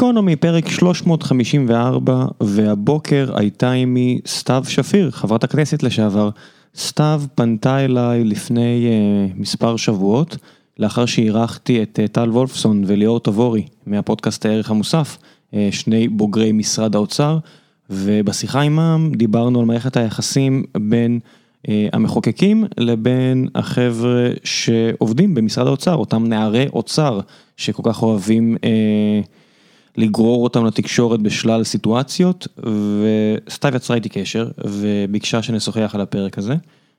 גיקונומי, פרק 354, והבוקר הייתה עימי סתיו שפיר, חברת הכנסת לשעבר. סתיו פנתה אליי לפני uh, מספר שבועות, לאחר שאירחתי את uh, טל וולפסון וליאור תבורי מהפודקאסט הערך המוסף, uh, שני בוגרי משרד האוצר, ובשיחה עימם דיברנו על מערכת היחסים בין uh, המחוקקים לבין החבר'ה שעובדים במשרד האוצר, אותם נערי אוצר שכל כך אוהבים uh, לגרור אותם לתקשורת בשלל סיטואציות, וסתיו יצרה איתי קשר וביקשה שנשוחח על הפרק הזה,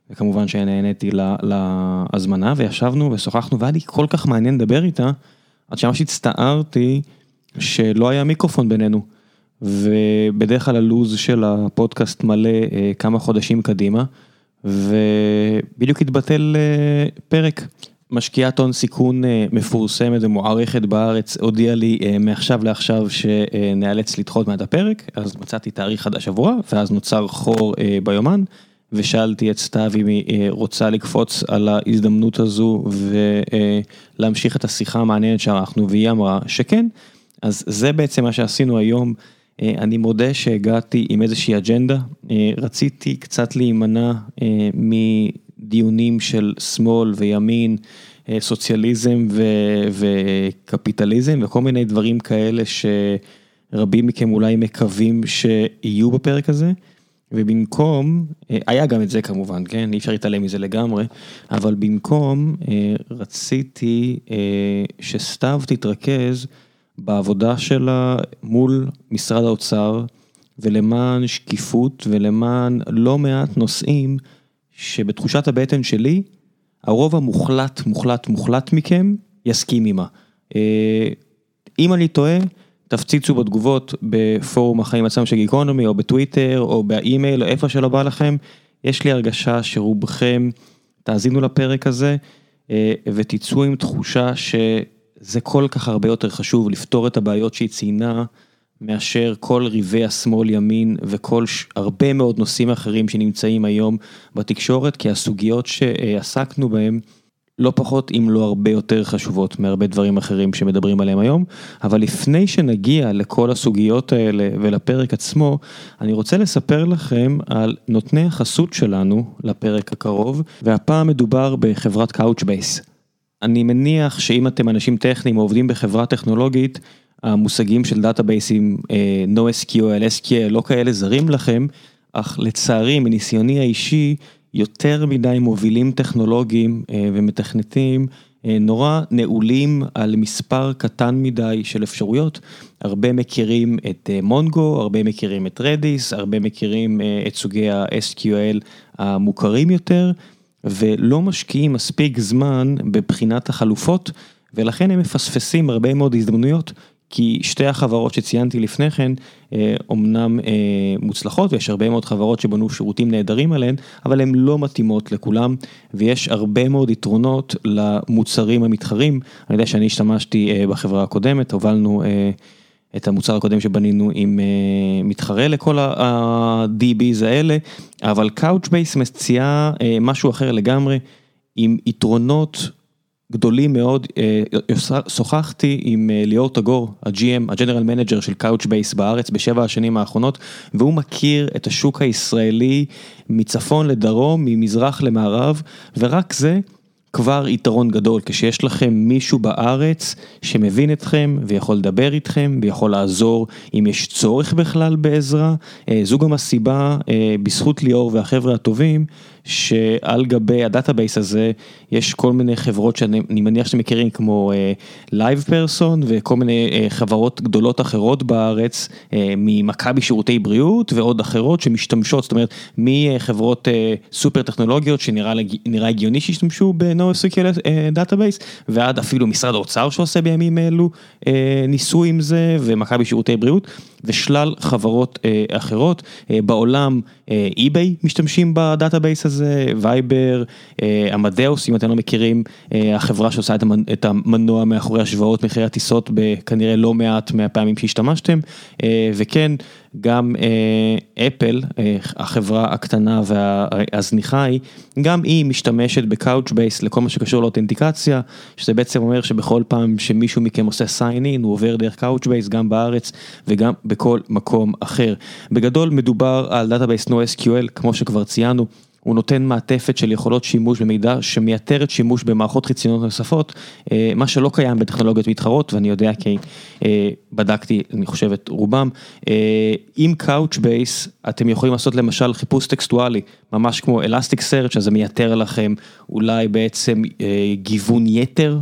וכמובן שנהניתי להזמנה וישבנו ושוחחנו והיה לי כל כך מעניין לדבר איתה, עד שממש הצטערתי שלא היה מיקרופון בינינו. ובדרך כלל הלו"ז של הפודקאסט מלא אה, כמה חודשים קדימה, ובדיוק התבטל אה, פרק. משקיעת הון סיכון אה, מפורסמת ומוערכת בארץ הודיעה לי אה, מעכשיו לעכשיו שנאלץ לדחות מעט הפרק, אז מצאתי תאריך חדש עבורה, ואז נוצר חור אה, ביומן, ושאלתי את סתיו אם היא רוצה לקפוץ על ההזדמנות הזו ולהמשיך את השיחה המעניינת שערכנו, והיא אמרה שכן, אז זה בעצם מה שעשינו היום. אני מודה שהגעתי עם איזושהי אג'נדה, רציתי קצת להימנע דיונים של שמאל וימין, אה, סוציאליזם ו- וקפיטליזם וכל מיני דברים כאלה שרבים מכם אולי מקווים שיהיו בפרק הזה. ובמקום, אה, היה גם את זה כמובן, כן, אי אפשר להתעלם מזה לגמרי, אבל במקום אה, רציתי שסתיו תתרכז בעבודה שלה מול משרד האוצר ולמען שקיפות ולמען לא מעט נושאים שבתחושת הבטן שלי, הרוב המוחלט, מוחלט, מוחלט מכם יסכים עימה. אה, אם אני טועה, תפציצו בתגובות בפורום החיים עצמם של גיקונומי, או בטוויטר, או באימייל, או איפה שלא בא לכם. יש לי הרגשה שרובכם תאזינו לפרק הזה, אה, ותצאו עם תחושה שזה כל כך הרבה יותר חשוב לפתור את הבעיות שהיא ציינה. מאשר כל ריבי השמאל ימין וכל. הרבה מאוד נושאים אחרים שנמצאים היום בתקשורת, כי הסוגיות שעסקנו בהם לא פחות אם לא הרבה יותר חשובות מהרבה דברים אחרים שמדברים עליהם היום, אבל לפני שנגיע לכל הסוגיות האלה ולפרק עצמו, אני רוצה לספר לכם על נותני החסות שלנו לפרק הקרוב, והפעם מדובר בחברת Couchbase. אני מניח שאם אתם אנשים טכניים או עובדים בחברה טכנולוגית, המושגים של דאטאבייסים, NoSQL, SQL, לא כאלה זרים לכם, אך לצערי מניסיוני האישי, יותר מדי מובילים טכנולוגיים ומתכנתים נורא נעולים על מספר קטן מדי של אפשרויות. הרבה מכירים את מונגו, הרבה מכירים את רדיס, הרבה מכירים את סוגי ה-SQL המוכרים יותר, ולא משקיעים מספיק זמן בבחינת החלופות, ולכן הם מפספסים הרבה מאוד הזדמנויות כי שתי החברות שציינתי לפני כן, אומנם אה, מוצלחות ויש הרבה מאוד חברות שבנו שירותים נהדרים עליהן, אבל הן לא מתאימות לכולם ויש הרבה מאוד יתרונות למוצרים המתחרים. אני יודע שאני השתמשתי אה, בחברה הקודמת, הובלנו אה, את המוצר הקודם שבנינו עם מתחרה לכל ה-DBs האלה, אבל Couchbase מציעה משהו אחר לגמרי, עם יתרונות גדולים מאוד, אה, שוחחתי עם אה, ליאור תגור, ה-GM, ה-General Manager של Couchbase בארץ בשבע השנים האחרונות, והוא מכיר את השוק הישראלי מצפון לדרום, ממזרח למערב, ורק זה כבר יתרון גדול, כשיש לכם מישהו בארץ שמבין אתכם ויכול לדבר איתכם ויכול לעזור אם יש צורך בכלל בעזרה, אה, זו גם הסיבה, בזכות ליאור והחבר'ה הטובים, שעל גבי ה-database הזה יש כל מיני חברות שאני מניח שאתם מכירים כמו Live אה, Person וכל מיני אה, חברות גדולות אחרות בארץ אה, ממכבי שירותי בריאות ועוד אחרות שמשתמשות, זאת אומרת מחברות סופר טכנולוגיות שנראה הגיוני שישתמשו ב-NoSQL database ועד אפילו משרד האוצר שעושה בימים אלו ניסוי עם זה ומכבי שירותי בריאות ושלל חברות אחרות. בעולם eBay משתמשים ב-database הזה, Viber, Amadeus, אם אתם לא מכירים, החברה שעושה את המנוע מאחורי השוואות מחירי הטיסות בכנראה לא מעט מהפעמים שהשתמשתם, וכן, גם Apple, החברה הקטנה והזניחה היא, גם היא משתמשת ב-Couchbase לכל מה שקשור לאותנטיקציה, שזה בעצם אומר שבכל פעם שמישהו מכם עושה sign in הוא עובר דרך Couchbase גם בארץ וגם בכל מקום אחר. בגדול מדובר על database NoSQL כמו שכבר ציינו. הוא נותן מעטפת של יכולות שימוש במידע שמייתרת שימוש במערכות חיצוניות נוספות, מה שלא קיים בטכנולוגיות מתחרות ואני יודע כי בדקתי, אני חושב את רובם. עם Couchbase אתם יכולים לעשות למשל חיפוש טקסטואלי, ממש כמו Elasticsearch, אז זה מייתר לכם אולי בעצם גיוון יתר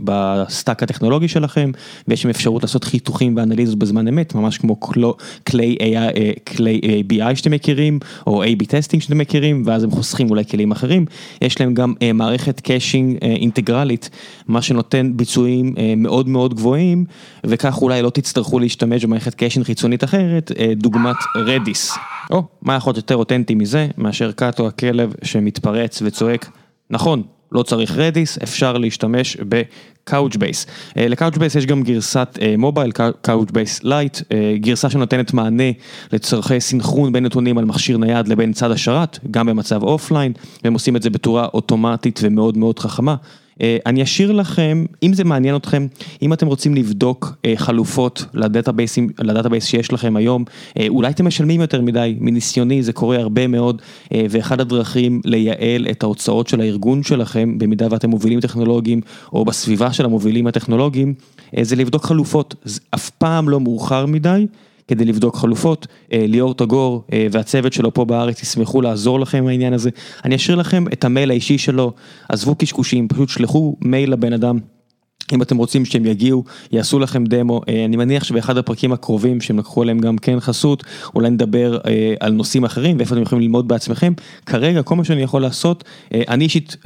ב-stack הטכנולוגי שלכם, ויש שם אפשרות לעשות חיתוכים ואנליזות בזמן אמת, ממש כמו כלי BI שאתם מכירים, או A-B testing שאתם מכירים, ואז הם חוסכים אולי כלים אחרים. יש להם גם מערכת caching אינטגרלית, מה שנותן ביצועים מאוד מאוד גבוהים, וכך אולי לא תצטרכו להשתמש במערכת caching חיצונית אחרת, דוגמת Redis. או, מה יכול להיות יותר אותנטי מזה, מאשר קאטו הכלב שמתפרץ וצועק, נכון. לא צריך Redis, אפשר להשתמש ב-Couchbase. ל-Couchbase יש גם גרסת mobile, Couchbase Lite, גרסה שנותנת מענה לצורכי סינכרון בין נתונים על מכשיר נייד לבין צד השרת, גם במצב offline, והם עושים את זה בצורה אוטומטית ומאוד מאוד חכמה. אני אשאיר לכם, אם זה מעניין אתכם, אם אתם רוצים לבדוק חלופות ל-database שיש לכם היום, אולי אתם משלמים יותר מדי, מניסיוני זה קורה הרבה מאוד, ואחד הדרכים לייעל את ההוצאות של הארגון שלכם, במידה ואתם מובילים טכנולוגיים, או בסביבה של המובילים הטכנולוגיים, זה לבדוק חלופות, זה אף פעם לא מאוחר מדי. כדי לבדוק חלופות, ליאור תגור והצוות שלו פה בארץ ישמחו לעזור לכם עם העניין הזה. אני אשאיר לכם את המייל האישי שלו, עזבו קשקושים, פשוט שלחו מייל לבן אדם. אם אתם רוצים שהם יגיעו, יעשו לכם דמו, אני מניח שבאחד הפרקים הקרובים שהם לקחו עליהם גם כן חסות, אולי נדבר על נושאים אחרים ואיפה אתם יכולים ללמוד בעצמכם. כרגע כל מה שאני יכול לעשות, אני אישית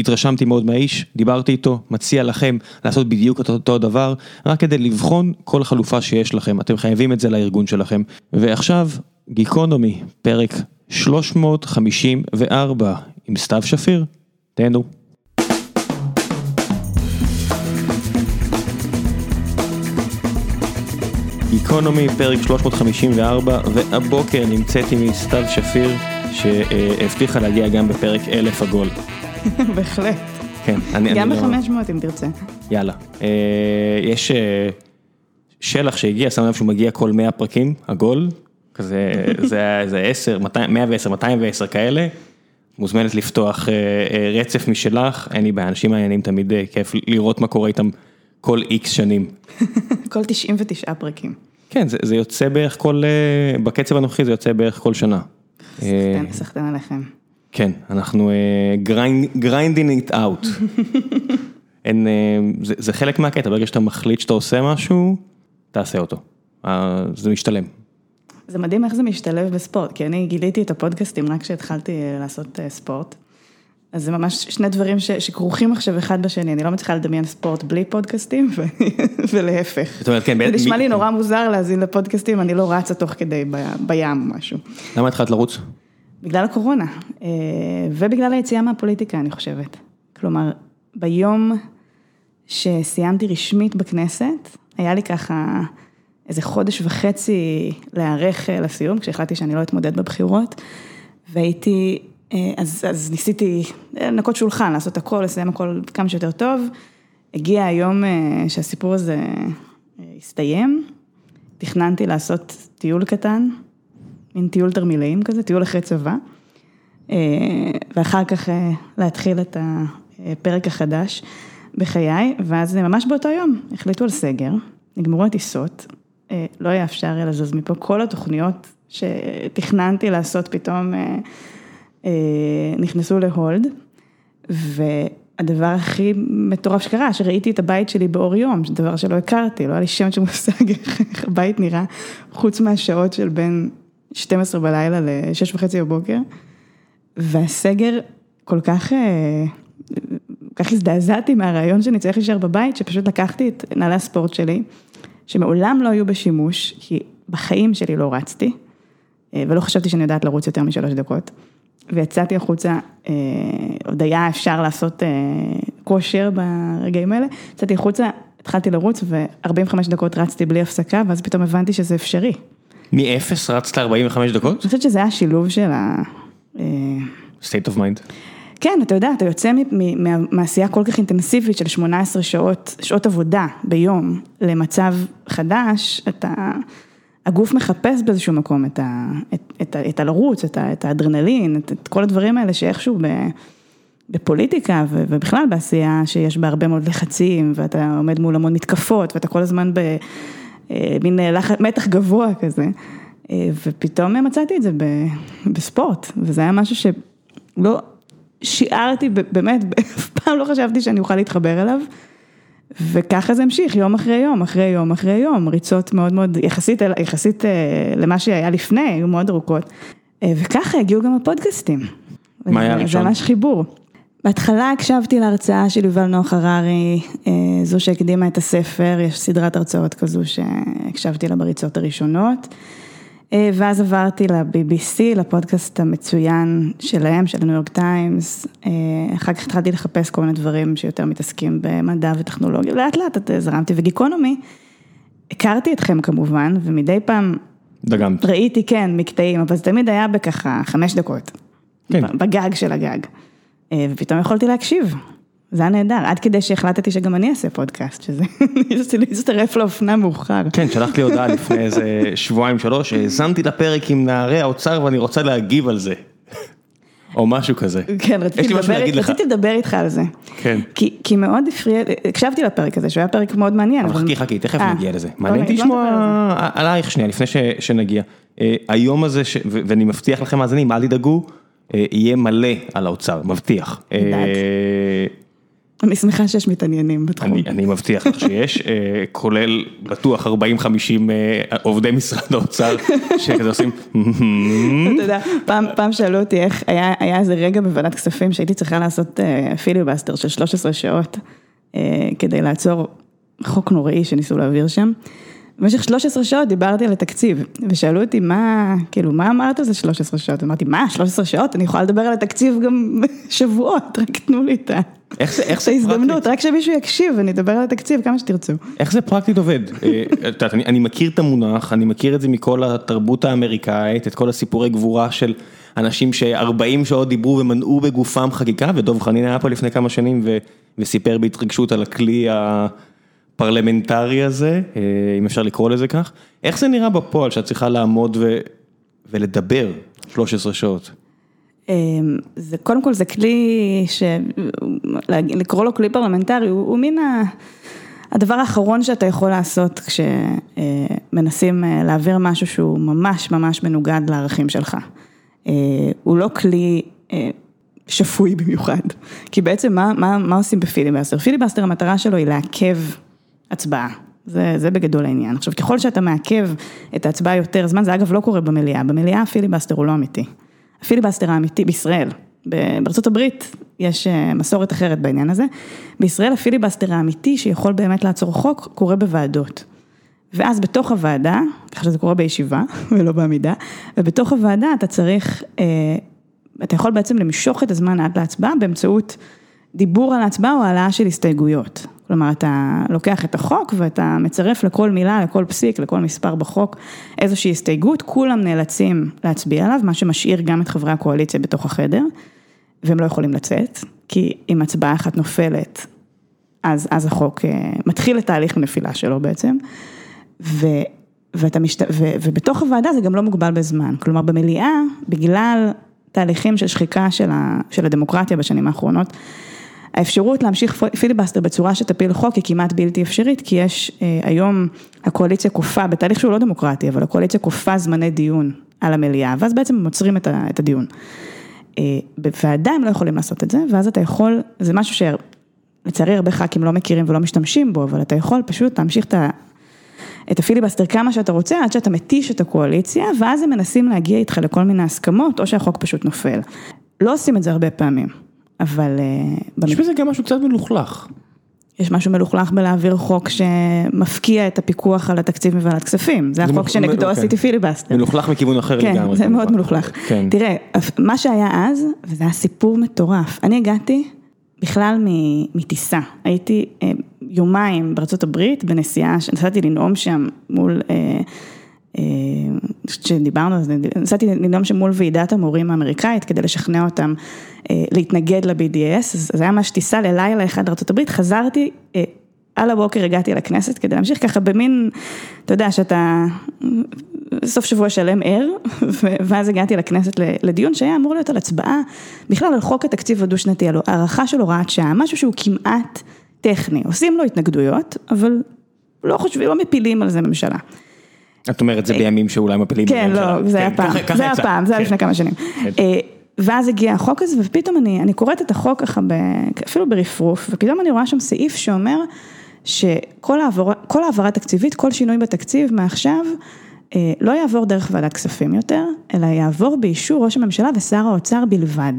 התרשמתי מאוד מהאיש, דיברתי איתו, מציע לכם לעשות בדיוק את אותו דבר, רק כדי לבחון כל חלופה שיש לכם, אתם חייבים את זה לארגון שלכם. ועכשיו, גיקונומי, פרק 354 עם סתיו שפיר, תהנו. גיקונומי, פרק 354, והבוקר נמצאת עימי סתיו שפיר, שהבטיחה להגיע גם בפרק 1000 עגול. בהחלט. כן, אני... גם ב-500 אם תרצה. יאללה. יש שלח שהגיע, שם לב שהוא מגיע כל 100 פרקים, עגול, כזה, זה 10, 110, 210 כאלה. מוזמנת לפתוח רצף משלך, אין לי בעיה, אנשים מעניינים תמיד כיף לראות מה קורה איתם כל איקס שנים. כל 99 פרקים. כן, זה יוצא בערך כל, בקצב הנוכחי זה יוצא בערך כל שנה. סחטן עליכם. כן, אנחנו grinding it out. זה חלק מהקטע, ברגע שאתה מחליט שאתה עושה משהו, תעשה אותו. זה משתלם. זה מדהים איך זה משתלב בספורט, כי אני גיליתי את הפודקאסטים רק כשהתחלתי לעשות ספורט. אז זה ממש שני דברים שכרוכים עכשיו אחד בשני, אני לא מצליחה לדמיין ספורט בלי פודקאסטים ולהפך. זאת אומרת, כן, זה נשמע לי נורא מוזר להאזין לפודקאסטים, אני לא רצה תוך כדי בים או משהו. למה התחלת לרוץ? בגלל הקורונה, ובגלל היציאה מהפוליטיקה, אני חושבת. כלומר, ביום שסיימתי רשמית בכנסת, היה לי ככה איזה חודש וחצי להיערך לסיום, כשהחלטתי שאני לא אתמודד בבחירות, והייתי, אז, אז ניסיתי לנקות שולחן, לעשות הכל, לסיים הכל כמה שיותר טוב. הגיע היום שהסיפור הזה הסתיים, תכננתי לעשות טיול קטן. מין טיול תרמילאים כזה, טיול אחרי צבא, ואחר כך להתחיל את הפרק החדש בחיי, ואז ממש באותו יום החליטו על סגר, נגמרו הטיסות, לא היה אפשר לזוז מפה, כל התוכניות שתכננתי לעשות פתאום נכנסו להולד, והדבר הכי מטורף שקרה, שראיתי את הבית שלי באור יום, דבר שלא הכרתי, לא היה לי שם של מושג איך הבית נראה, חוץ מהשעות של בין 12 בלילה ל-6 וחצי בבוקר, והסגר כל כך, כל כך הזדעזעתי מהרעיון שאני צריך להישאר בבית, שפשוט לקחתי את נעלי הספורט שלי, שמעולם לא היו בשימוש, כי בחיים שלי לא רצתי, אה, ולא חשבתי שאני יודעת לרוץ יותר משלוש דקות. ויצאתי החוצה, אה, עוד היה אפשר לעשות אה, כושר ברגעים האלה, יצאתי החוצה, התחלתי לרוץ ו-45 דקות רצתי בלי הפסקה, ואז פתאום הבנתי שזה אפשרי. מ-0 רצת 45 דקות? אני חושבת שזה היה שילוב של ה... state of mind. כן, אתה יודע, אתה יוצא מעשייה כל כך אינטנסיבית של 18 שעות, שעות עבודה ביום, למצב חדש, אתה, הגוף מחפש באיזשהו מקום את, ה, את, את, את הלרוץ, את, את האדרנלין, את, את כל הדברים האלה שאיכשהו ב, בפוליטיקה ובכלל בעשייה שיש בה הרבה מאוד לחצים, ואתה עומד מול המון מתקפות, ואתה כל הזמן במין אה, מתח גבוה כזה. אה, ופתאום מצאתי את זה בספורט, וזה היה משהו שלא שיערתי, באמת, אף פעם לא חשבתי שאני אוכל להתחבר אליו. וככה זה המשיך, יום אחרי יום, אחרי יום, אחרי יום, ריצות מאוד מאוד, יחסית, יחסית אה, למה שהיה לפני, היו מאוד ארוכות. אה, וככה הגיעו גם הפודקאסטים. מה היה הראשון? זה ממש חיבור. בהתחלה הקשבתי להרצאה של יובל נוח הררי, זו שהקדימה את הספר, יש סדרת הרצאות כזו שהקשבתי לה בריצות הראשונות. אה, ואז עברתי ל-BBC, לפודקאסט המצוין שלהם, של הניו יורק טיימס, אה, אחר כך התחלתי לחפש כל מיני דברים שיותר מתעסקים במדע וטכנולוגיה, לאט לאט זרמתי, וגיקונומי, הכרתי אתכם כמובן, ומדי פעם, דגמת. ראיתי, כן, מקטעים, אבל זה תמיד היה בככה חמש דקות, כן. בגג של הגג, אה, ופתאום יכולתי להקשיב. זה היה נהדר, עד כדי שהחלטתי שגם אני אעשה פודקאסט, שזה, להצטרף לאופנה מאוחר. כן, שלחת לי הודעה לפני איזה שבועיים שלוש, האזנתי לפרק עם נערי האוצר ואני רוצה להגיב על זה. או משהו כזה. כן, רציתי לדבר, רציתי לדבר איתך על זה. כן. כי, כי מאוד הפריע, הקשבתי לפרק הזה, שהוא היה פרק מאוד מעניין. אבל חכי, חכי, תכף אה. נגיע לזה. מעניין אותי לשמוע עלייך שנייה, לפני שנגיע. אה, היום הזה, ואני מבטיח לכם מאזינים, אל תדאגו, אה, יהיה מלא על האוצר, מבטיח. אני שמחה שיש מתעניינים בתחום. אני אני מבטיח לך שיש, אה, כולל בטוח 40-50 אה, עובדי משרד האוצר שכזה עושים. אתה יודע, פעם פעם שאלו אותי איך, היה היה איזה רגע בוועדת כספים שהייתי צריכה לעשות אה, פיליבסטר של 13 שעות כדי לעצור חוק נוראי שניסו להעביר שם. במשך 13 שעות דיברתי על התקציב, ושאלו אותי מה, כאילו, מה אמרת על זה 13 שעות? אמרתי, מה, 13 שעות? אני יכולה לדבר על התקציב גם שבועות, רק תנו לי את ה... איך זה, איך זה? ההזדמנות, רק שמישהו יקשיב, אני אדבר על התקציב כמה שתרצו. איך זה פרקטית עובד? אה, את יודעת, אני מכיר את המונח, אני מכיר את זה מכל התרבות האמריקאית, את כל הסיפורי גבורה של אנשים ש-40 שעות דיברו ומנעו בגופם חקיקה, ודוב חנין היה פה לפני כמה שנים וסיפר בהתרגשות על הכלי הפרלמנטרי הזה, אה, אם אפשר לקרוא לזה כך. איך זה נראה בפועל שאת צריכה לעמוד ולדבר 13 שעות? אמ, זה קודם כל זה כלי, לקרוא לו כלי פרלמנטרי, הוא, הוא מין ה... הדבר האחרון שאתה יכול לעשות כשמנסים אה, להעביר משהו שהוא ממש ממש מנוגד לערכים שלך. אה, הוא לא כלי אה, שפוי במיוחד, כי בעצם מה, מה, מה עושים בפיליבסטר? פיליבסטר המטרה שלו היא לעכב הצבעה. זה, זה בגדול העניין. עכשיו, ככל שאתה מעכב את ההצבעה יותר זמן, זה אגב לא קורה במליאה, במליאה הפיליבסטר הוא לא אמיתי. הפיליבסטר האמיתי בישראל, בארצות הברית יש אה, מסורת אחרת בעניין הזה, בישראל הפיליבסטר האמיתי שיכול באמת לעצור חוק קורה בוועדות. ואז בתוך הוועדה, ככה שזה קורה בישיבה ולא בעמידה, ובתוך הוועדה אתה צריך, אה, אתה יכול בעצם למשוך את הזמן עד להצבעה באמצעות דיבור על ההצבעה או העלאה של הסתייגויות. כלומר, אתה לוקח את החוק ואתה מצרף לכל מילה, לכל פסיק, לכל מספר בחוק איזושהי הסתייגות, כולם נאלצים להצביע עליו, מה שמשאיר גם את חברי הקואליציה בתוך החדר, והם לא יכולים לצאת, כי אם הצבעה אחת נופלת, אז, אז החוק אה, מתחיל את תהליך הנפילה שלו בעצם, ו, ואתה משת... ו, ובתוך הוועדה זה גם לא מוגבל בזמן, כלומר במליאה, בגלל תהליכים של שחיקה של, ה, של הדמוקרטיה בשנים האחרונות, האפשרות להמשיך פיליבסטר בצורה שתפיל חוק היא כמעט בלתי אפשרית, כי יש אה, היום, הקואליציה כופה, בתהליך שהוא לא דמוקרטי, אבל הקואליציה כופה זמני דיון על המליאה, ואז בעצם הם עוצרים את הדיון. אה, בוועדה הם לא יכולים לעשות את זה, ואז אתה יכול, זה משהו שלצערי הרבה ח"כים לא מכירים ולא משתמשים בו, אבל אתה יכול פשוט להמשיך את ה... את הפיליבסטר כמה שאתה רוצה, עד שאתה מתיש את הקואליציה, ואז הם מנסים להגיע איתך לכל מיני הסכמות, או שהחוק פשוט נופל. לא עושים את זה הרבה פעמים. אבל... אה, יש בזה גם משהו קצת מלוכלך. יש משהו מלוכלך בלהעביר חוק שמפקיע את הפיקוח על התקציב מוועדת כספים, זה החוק שנגדו עשיתי פיליבסטר. מלוכלך מכיוון אחר לגמרי. כן, זה מאוד מלוכלך. תראה, מה שהיה אז, וזה היה סיפור מטורף, אני הגעתי בכלל מטיסה, הייתי יומיים בארצות הברית בנסיעה, נסעתי לנאום שם מול... כשדיברנו על נסעתי לנאום שם מול ועידת המורים האמריקאית כדי לשכנע אותם להתנגד ל-BDS, אז זה היה ממש טיסה ללילה אחד לארה"ב, חזרתי, על הבוקר הגעתי לכנסת כדי להמשיך ככה במין, אתה יודע שאתה סוף שבוע שלם ער, ואז הגעתי לכנסת לדיון שהיה אמור להיות על הצבעה, בכלל על חוק התקציב הדו-שנתי, על הערכה של הוראת שעה, משהו שהוא כמעט טכני, עושים לו התנגדויות, אבל לא חושבים, לא מפילים על זה ממשלה. את אומרת זה בימים שאולי מפילים כן, לא, זה היה פעם, זה היה פעם, זה היה לפני כמה שנים. ואז הגיע החוק הזה, ופתאום אני, אני קוראת את החוק ככה, אפילו ברפרוף, ופתאום אני רואה שם סעיף שאומר שכל העברה, העברה תקציבית, כל שינוי בתקציב מעכשיו, לא יעבור דרך ועדת כספים יותר, אלא יעבור באישור ראש הממשלה ושר האוצר בלבד.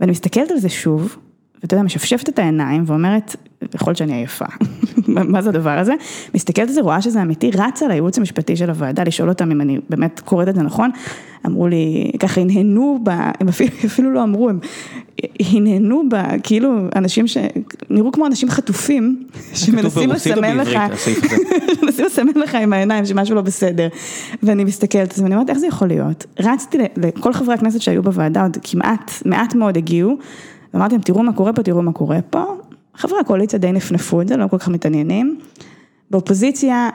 ואני מסתכלת על זה שוב, ואתה יודע, משפשפת את העיניים ואומרת, יכול להיות שאני עייפה, מה זה הדבר הזה? מסתכלת על זה, רואה שזה אמיתי, רצה לייעוץ המשפטי של הוועדה, לשאול אותם אם אני באמת קוראת את זה נכון, אמרו לי, ככה הנהנו, ב, הם אפילו, אפילו לא אמרו, הם הנהנו ב, כאילו, אנשים שנראו כמו אנשים חטופים, שמנסים לסמן לך, שמנסים לסמן לך עם העיניים שמשהו לא בסדר, ואני מסתכלת על זה ואני אומרת, איך זה יכול להיות? רצתי לכל חברי הכנסת שהיו בוועדה, עוד כמעט, מעט מאוד הגיעו, ואמרתי להם, תראו מה קורה פה, תראו מה קורה פה, חברי הקואליציה די נפנפו את זה, לא כל כך מתעניינים. באופוזיציה,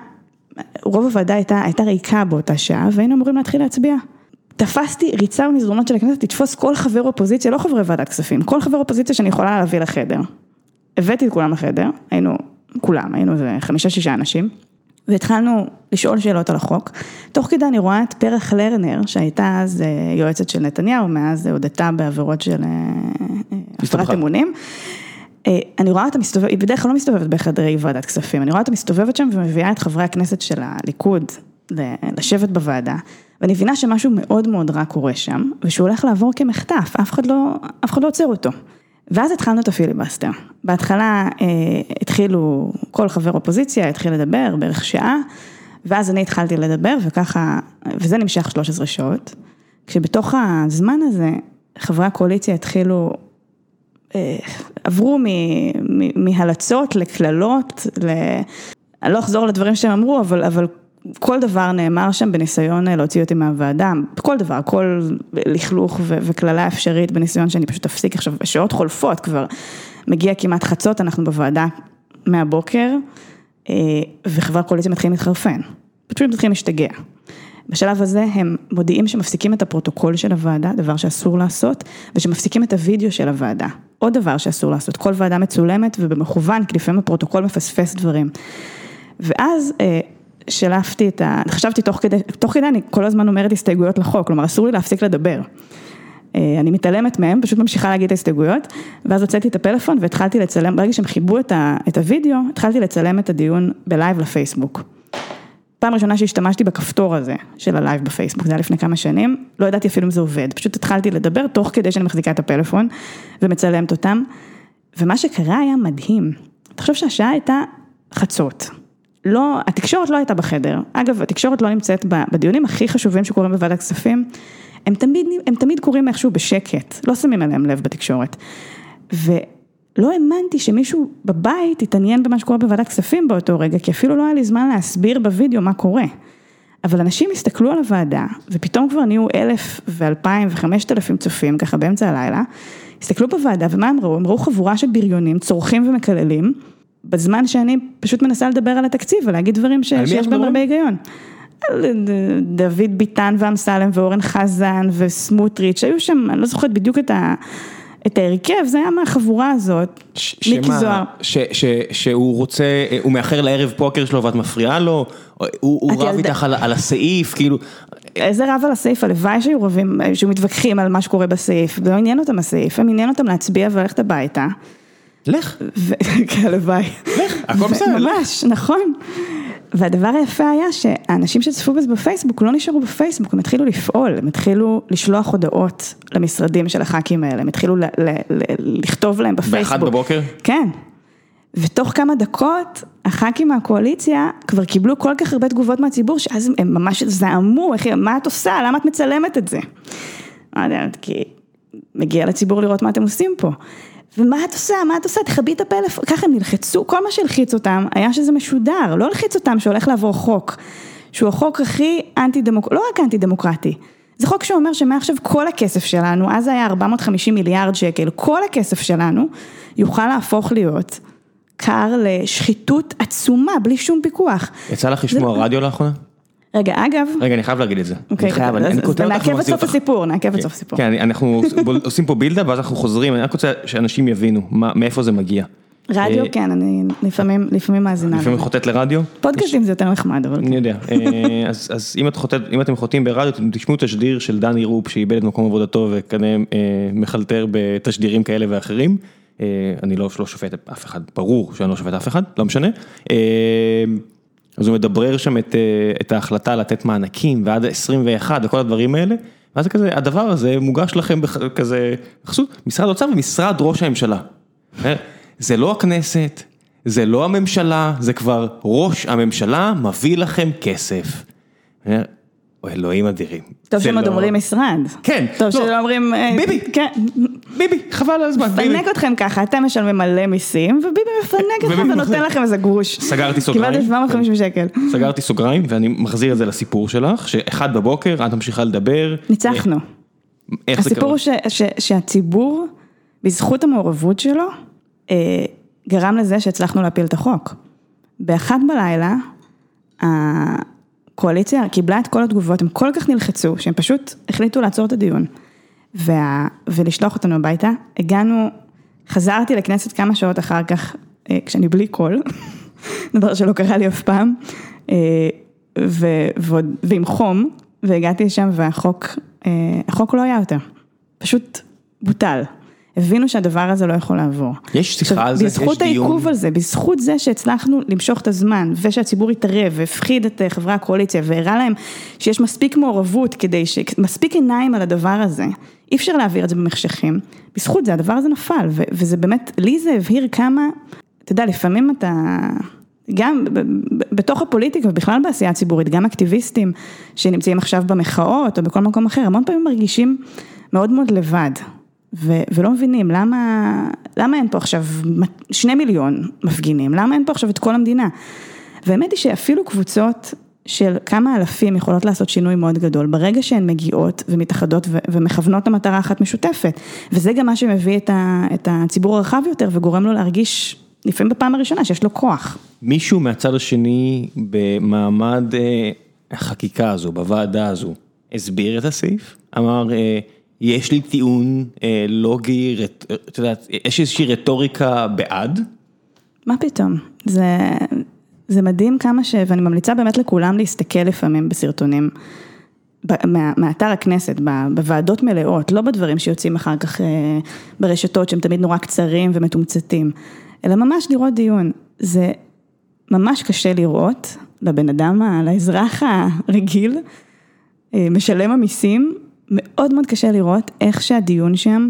רוב הוועדה הייתה, הייתה ריקה באותה שעה, והיינו אמורים להתחיל להצביע. תפסתי ריצה במסדרונות של הכנסת לתפוס כל חבר אופוזיציה, לא חברי ועדת כספים, כל חבר אופוזיציה שאני יכולה להביא לחדר. הבאתי את כולם לחדר, היינו, כולם, היינו איזה חמישה-שישה אנשים, והתחלנו לשאול שאלות על החוק. תוך כדי אני רואה את פרח לרנר, שהייתה אז יועצת של נתניהו, מאז הודתה בעבירות של הפרת אמונים. אני רואה אותה מסתובבת, היא בדרך כלל לא מסתובבת בחדרי ועדת כספים, אני רואה אותה מסתובבת שם ומביאה את חברי הכנסת של הליכוד לשבת בוועדה, ואני מבינה שמשהו מאוד מאוד רע קורה שם, ושהוא הולך לעבור כמחטף, אף אחד לא, אף אחד לא עוצר אותו. ואז התחלנו את הפיליבסטר. בהתחלה אה, התחילו, כל חבר אופוזיציה התחיל לדבר בערך שעה, ואז אני התחלתי לדבר וככה, וזה נמשך 13 שעות, כשבתוך הזמן הזה חברי הקואליציה התחילו עברו מהלצות לקללות, ל... אני לא אחזור לדברים שהם אמרו, אבל, אבל כל דבר נאמר שם בניסיון להוציא אותי מהוועדה, כל דבר, כל לכלוך וקללה אפשרית בניסיון שאני פשוט אפסיק עכשיו, שעות חולפות כבר, מגיע כמעט חצות, אנחנו בוועדה מהבוקר, וחברי הקואליציה מתחילים להתחרפן, פשוט מתחילים להשתגע. בשלב הזה הם מודיעים שמפסיקים את הפרוטוקול של הוועדה, דבר שאסור לעשות, ושמפסיקים את הוידאו של הוועדה. עוד דבר שאסור לעשות, כל ועדה מצולמת ובמכוון, כי לפעמים הפרוטוקול מפספס דברים. ואז שלפתי את ה... חשבתי תוך כדי, תוך כדי אני כל הזמן אומרת הסתייגויות לחוק, כלומר אסור לי להפסיק לדבר. אני מתעלמת מהם, פשוט ממשיכה להגיד את ההסתייגויות, ואז הוצאתי את הפלאפון והתחלתי לצלם, ברגע שהם חיברו את הוידאו, התחלתי לצלם את הדיון ב-live לפייסבוק. פעם ראשונה שהשתמשתי בכפתור הזה של ה-live בפייסבוק, זה היה לפני כמה שנים, לא ידעתי אפילו אם זה עובד, פשוט התחלתי לדבר תוך כדי שאני מחזיקה את הפלאפון ומצלמת אותם, ומה שקרה היה מדהים, תחשוב שהשעה הייתה חצות, לא, התקשורת לא הייתה בחדר, אגב התקשורת לא נמצאת בדיונים הכי חשובים שקורים בוועדת כספים, הם תמיד, הם תמיד קורים איכשהו בשקט, לא שמים עליהם לב בתקשורת, ו... לא האמנתי שמישהו בבית יתעניין במה שקורה בוועדת כספים באותו רגע, כי אפילו לא היה לי זמן להסביר בווידאו מה קורה. אבל אנשים הסתכלו על הוועדה, ופתאום כבר נהיו אלף ואלפיים וחמשת אלפים צופים, ככה באמצע הלילה, הסתכלו בוועדה, ומה הם ראו? הם ראו חבורה של בריונים, צורכים ומקללים, בזמן שאני פשוט מנסה לדבר על התקציב ולהגיד דברים ש... שיש בהם הרבה היגיון. דוד ביטן ואמסלם ואורן חזן וסמוטריץ', היו שם, אני לא זוכרת בדיוק את ה... את ההרכב, זה היה מהחבורה הזאת, מיקי זוהר. שהוא רוצה, הוא מאחר לערב פוקר שלו ואת מפריעה לו, הוא רב איתך על הסעיף, כאילו... איזה רב על הסעיף, הלוואי שהיו רבים, שהיו מתווכחים על מה שקורה בסעיף, לא עניין אותם הסעיף, הם עניין אותם להצביע וללכת הביתה. לך. כן, הלוואי. לך, הכל בסדר. ממש, נכון. והדבר היפה היה שהאנשים שצפו בזה בפייסבוק לא נשארו בפייסבוק, הם התחילו לפעול, הם התחילו לשלוח הודעות למשרדים של הח"כים האלה, הם התחילו לכתוב להם בפייסבוק. באחד בבוקר? כן. ותוך כמה דקות, הח"כים מהקואליציה כבר קיבלו כל כך הרבה תגובות מהציבור, שאז הם ממש זעמו, איך, מה את עושה, למה את מצלמת את זה? לא יודעת, כי מגיע לציבור לראות מה אתם עושים פה. ומה את עושה, מה את עושה, תכבי את הפלאפון, ככה הם נלחצו, כל מה שהלחיץ אותם היה שזה משודר, לא הלחיץ אותם שהולך לעבור חוק, שהוא החוק הכי אנטי דמוקרטי, לא רק אנטי דמוקרטי, זה חוק שאומר שמעכשיו כל הכסף שלנו, אז היה 450 מיליארד שקל, כל הכסף שלנו יוכל להפוך להיות כר לשחיתות עצומה, בלי שום פיקוח. יצא לך לשמוע זה- רדיו לאחרונה? רגע, אגב, רגע, אני חייב להגיד את זה. אוקיי, אני חייב, אני אז- אני אז קוטע אותך נעכב את ומחזיר סוף אותך. הסיפור, נעכב את סוף הסיפור. כן, אנחנו עושים פה בילדה ואז אנחנו חוזרים, אני רק רוצה שאנשים יבינו מה- מאיפה זה מגיע. רדיו, אה, כן, אני לפעמים, לפעמים מאזינה. לפעמים. חוטאת לרדיו? פודקאסטים זה יותר נחמד, אבל אני יודע, אה, אז אז אם את חוטאת- אם אתם חוטאים ברדיו, תשמעו תשדיר של דני רופ שאיבד את מקום עבודתו וכנראה אה, מחלטר בתשדירים כאלה ואחרים. אני לא לא שופט אף אחד, ברור שאני לא שופט אף אחד, לא משנה. אה, אז הוא מדברר שם את אה, את ההחלטה לתת מענקים ועד 21 וכל הדברים האלה. ואז זה כזה, הדבר הזה מוגש לכם כזה, בחסות משרד האוצר ומשרד ראש הממשלה. אה, זה לא הכנסת, זה לא הממשלה, זה כבר ראש הממשלה מביא לכם כסף. אוי, אלוהים אדירים. טוב שהם עוד לא- אומרים משרד. כן, טוב לא. שלא אומרים... אה, ביבי. כן. ביבי, חבל על הזמן. מפנק אתכם ככה, אתם משלמים מלא מיסים, וביבי מפנק אתכם ונותן. לכם איזה גרוש. סגרתי סוגריים. קיבלתם 750 שקל. סגרתי סוגריים ואני מחזיר את זה לסיפור שלך, שאחד בבוקר את ממשיכה לדבר. ניצחנו. אה, איך זה הסיפור קרה? ש- שהציבור, בזכות המעורבות שלו, אה, גרם לזה שהצלחנו להפיל את החוק. באחת בלילה, הקואליציה קיבלה את כל התגובות, הם כל כך נלחצו, שהם פשוט החליטו לעצור את הדיון וה, ולשלוח אותנו הביתה. הגענו, חזרתי לכנסת כמה שעות אחר כך, אה, כשאני בלי קול, דבר שלא קרה לי אף פעם, אה, ו, ועוד, ועם חום, והגעתי לשם והחוק, אה, החוק לא היה יותר, פשוט בוטל. הבינו שהדבר הזה לא יכול לעבור. יש שיחה על זה? בזכות יש דיון? העיכוב על זה, בזכות זה שהצלחנו למשוך את הזמן ושהציבור התערב והפחיד את אה, חברי הקואליציה והראה להם שיש מספיק מעורבות כדי ש... מספיק עיניים על הדבר הזה, אי אפשר להעביר את זה במחשכים, בזכות זה הדבר הזה נפל ו- וזה באמת, לי זה הבהיר כמה, אתה יודע, לפעמים אתה... גם בתוך הפוליטיקה ובכלל בעשייה הציבורית, גם אקטיביסטים שנמצאים עכשיו במחאות או בכל מקום אחר, המון פעמים מרגישים מאוד מאוד לבד. ו- ולא מבינים למה, למה אין פה עכשיו שני מיליון מפגינים, למה אין פה עכשיו את כל המדינה. והאמת היא שאפילו קבוצות של כמה אלפים יכולות לעשות שינוי מאוד גדול, ברגע שהן מגיעות ומתאחדות ו- ומכוונות למטרה אחת משותפת. וזה גם מה שמביא את, ה- את הציבור הרחב יותר וגורם לו להרגיש, לפעמים בפעם הראשונה, שיש לו כוח. מישהו מהצד השני במעמד אה, החקיקה הזו, בוועדה הזו, הסביר את הסעיף? אמר, אה, יש לי טיעון אה, לוגי, את יודעת, יש איזושהי רטוריקה בעד? מה פתאום, זה, זה מדהים כמה ש... ואני ממליצה באמת לכולם להסתכל לפעמים בסרטונים. מה- מאתר הכנסת, בוועדות מלאות, לא בדברים שיוצאים אחר כך אה, ברשתות שהם תמיד נורא קצרים ומתומצתים, אלא ממש לראות דיון. זה ממש קשה לראות לבן אדם, לאזרח הרגיל, אה, משלם המיסים, מאוד מאוד קשה לראות איך שהדיון שם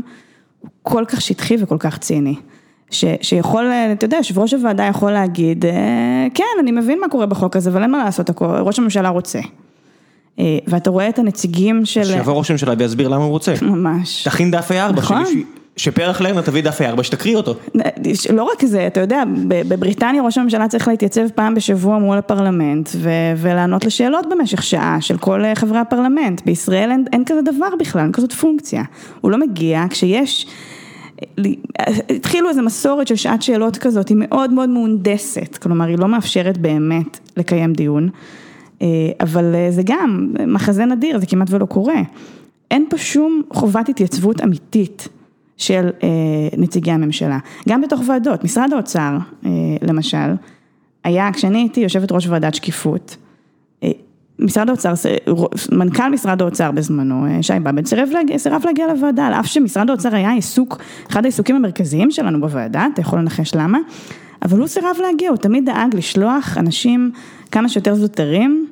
הוא כל כך שטחי וכל כך ציני. ש, שיכול, אתה יודע, יושב ראש הוועדה יכול להגיד, אה, כן, אני מבין מה קורה בחוק הזה, אבל אין מה לעשות, ראש הממשלה רוצה. אה, ואתה רואה את הנציגים של... שיבוא ראש הממשלה ויסביר למה הוא רוצה. ממש. תכין דף A4, נכון. שפרח לרנר תביא דף A4 שתקריא אותו. לא רק זה, אתה יודע, בבריטניה ראש הממשלה צריך להתייצב פעם בשבוע מול הפרלמנט ו- ולענות לשאלות במשך שעה של כל אה, חברי הפרלמנט. בישראל אין, אין כזה דבר בכלל, אין כזאת פונקציה. הוא לא מגיע כשיש... התחילו איזו מסורת של שעת שאלות כזאת, היא מאוד מאוד מהונדסת, כלומר היא לא מאפשרת באמת לקיים דיון, אה, אבל אה, זה גם מחזה נדיר, זה כמעט ולא קורה. אין פה שום חובת התייצבות אמיתית של אה, נציגי הממשלה, גם בתוך ועדות, משרד האוצר אה, למשל, היה, כשאני הייתי יושבת ראש ועדת שקיפות, אה, משרד האוצר, מנכ"ל משרד האוצר בזמנו, שי באב"ד, סירב להגיע, להגיע לוועדה, על אף שמשרד האוצר היה עיסוק, אחד העיסוקים המרכזיים שלנו בוועדה, אתה יכול לנחש למה, אבל הוא סירב להגיע, הוא תמיד דאג לשלוח אנשים כמה שיותר זוטרים,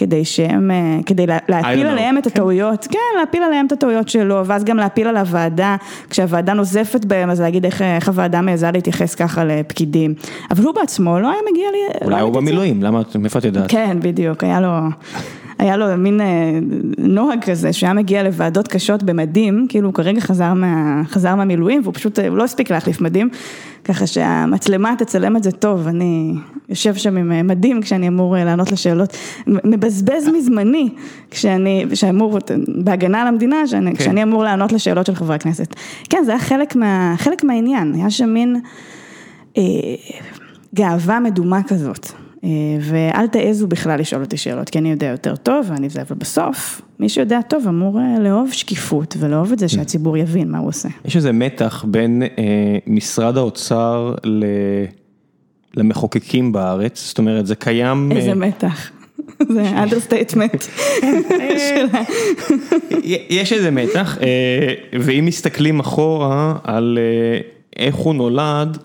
כדי שהם, אה, כדי להפיל עליהם את הטעויות, כן, להפיל עליהם את הטעויות שלו, ואז גם להפיל על הוועדה, כשהוועדה נוזפת בהם, אז להגיד איך, איך הוועדה מעיזה להתייחס ככה לפקידים. אבל הוא בעצמו לא היה מגיע לי... אולי לא הוא במילואים, למה, מאיפה את יודעת? כן, בדיוק, היה לו... היה לו מין אה, נוהג כזה, שהיה מגיע לוועדות קשות במדים, כאילו הוא כרגע חזר, מה, חזר מהמילואים, והוא פשוט, הוא לא הספיק להחליף מדים, ככה שהמצלמה תצלם את זה טוב, אני יושב שם עם אה, מדים כשאני אמור אה, לענות לשאלות, מבזבז מזמני, כשאני, שאמור, בהגנה על המדינה, שאני, כן. כשאני אמור לענות לשאלות של חברי הכנסת. כן, זה היה חלק, מה, חלק מהעניין, היה שם מין אה, גאווה מדומה כזאת. אה, ואל תעזו בכלל לשאול אותי שאלות, כי אני יודע יותר טוב ואני זה, אבל בסוף, מי שיודע טוב אמור אה, לאהוב שקיפות ולאהוב את זה שהציבור יבין מה הוא עושה. יש איזה מתח בין אה, משרד האוצר ל... למחוקקים בארץ, זאת אומרת זה קיים... איזה אה... מתח. זה understatement. יש איזה מתח, אה, ואם מסתכלים אחורה על אה, איך הוא נולד,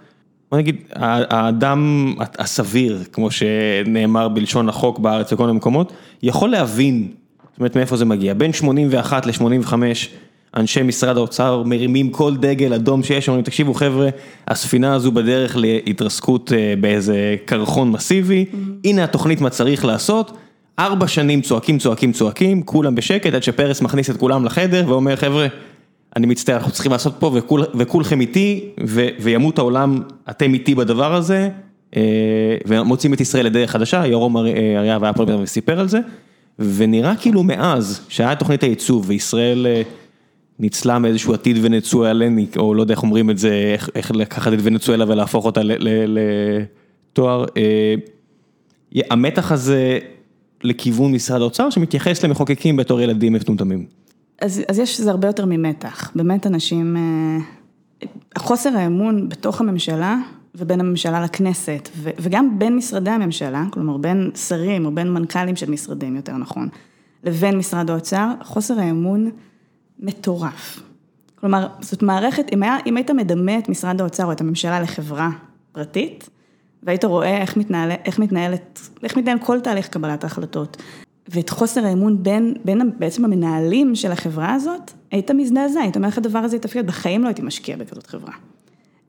בוא נגיד, האדם הסביר, כמו שנאמר בלשון החוק בארץ וכל מיני מקומות, יכול להבין, זאת אומרת מאיפה זה מגיע, בין 81 ל-85 אנשי משרד האוצר מרימים כל דגל אדום שיש, אומרים תקשיבו חבר'ה, הספינה הזו בדרך להתרסקות אה, באיזה קרחון מסיבי. הנה התוכנית מה צריך לעשות, ארבע שנים צועקים צועקים צועקים, כולם בשקט עד שפרס מכניס את כולם לחדר ואומר חבר'ה, אני מצטער, אנחנו צריכים לעשות פה וכול, וכולכם איתי, ו, וימות העולם, אתם איתי בדבר הזה, אה, ומוצאים את ישראל לדרך חדשה, יורום אריאב היה פה וסיפר על זה, ונראה כאילו מאז שהיה תוכנית הייצוב וישראל אה, ניצלה מאיזשהו עתיד ונצואלני, או לא יודע איך אומרים את זה, איך, איך לקחת את ונצואלה ולהפוך אותה לתואר, אה, המתח הזה לכיוון משרד האוצר שמתייחס למחוקקים בתור ילדים מטומטמים. אז, אז יש זה הרבה יותר ממתח, באמת אנשים, אה, חוסר האמון בתוך הממשלה ובין הממשלה לכנסת, ו, וגם בין משרדי הממשלה, כלומר בין שרים או בין מנכ"לים של משרדים, יותר נכון, לבין משרד האוצר, חוסר האמון מטורף. כלומר, זאת מערכת, אם, היה, אם היית מדמה את משרד האוצר או את הממשלה לחברה פרטית, והיית רואה איך, מתנהל, איך מתנהלת, איך מתנהל כל תהליך קבלת ההחלטות, ואת חוסר האמון בין, בין בעצם המנהלים של החברה הזאת, היית מזדעזע, היית אומר איך הדבר הזה יתפקד, בחיים לא הייתי משקיע בכזאת חברה.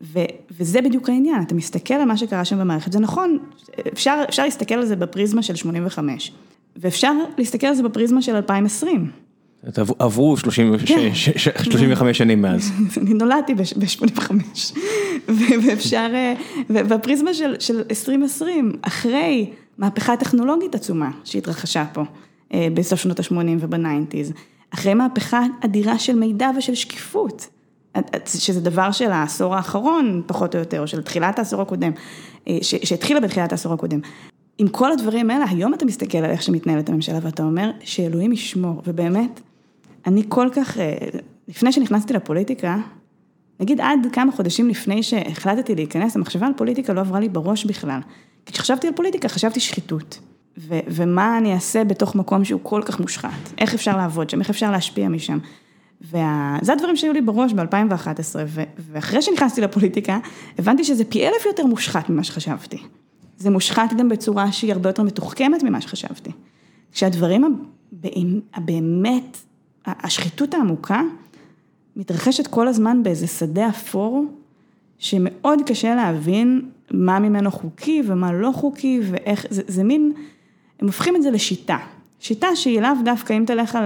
ו, וזה בדיוק העניין, אתה מסתכל על מה שקרה שם במערכת, זה נכון, אפשר, אפשר להסתכל על זה בפריזמה של 85, ואפשר להסתכל על זה בפריזמה של 2020. עברו 35 שנים מאז. אני נולדתי ב-85, ואפשר, בפריזמה של 2020, אחרי מהפכה טכנולוגית עצומה שהתרחשה פה אה, בסוף שנות ה-80 ובניינטיז, אחרי מהפכה אדירה של מידע ושל שקיפות, שזה דבר של העשור האחרון, פחות או יותר, או של תחילת העשור הקודם, אה, שהתחילה בתחילת העשור הקודם. עם כל הדברים האלה, היום אתה מסתכל על איך שמתנהלת הממשלה ואתה אומר שאלוהים ישמור, ובאמת, אני כל כך, אה, לפני שנכנסתי לפוליטיקה, נגיד עד כמה חודשים לפני שהחלטתי להיכנס, המחשבה על פוליטיקה לא עברה לי בראש בכלל. כי כשחשבתי על פוליטיקה, חשבתי שחיתות. ו- ומה אני אעשה בתוך מקום שהוא כל כך מושחת, איך אפשר לעבוד שם, איך אפשר להשפיע משם. וזה וה... הדברים שהיו לי בראש ב-2011, ו- ואחרי שנכנסתי לפוליטיקה, הבנתי שזה פי אלף יותר מושחת ממה שחשבתי. זה מושחת גם בצורה שהיא הרבה יותר מתוחכמת ממה שחשבתי. כשהדברים הבאמת, השחיתות העמוקה, מתרחשת כל הזמן באיזה שדה אפור, שמאוד קשה להבין מה ממנו חוקי ומה לא חוקי ואיך, זה, זה מין, הם הופכים את זה לשיטה. שיטה שהיא לאו דווקא, אם תלך על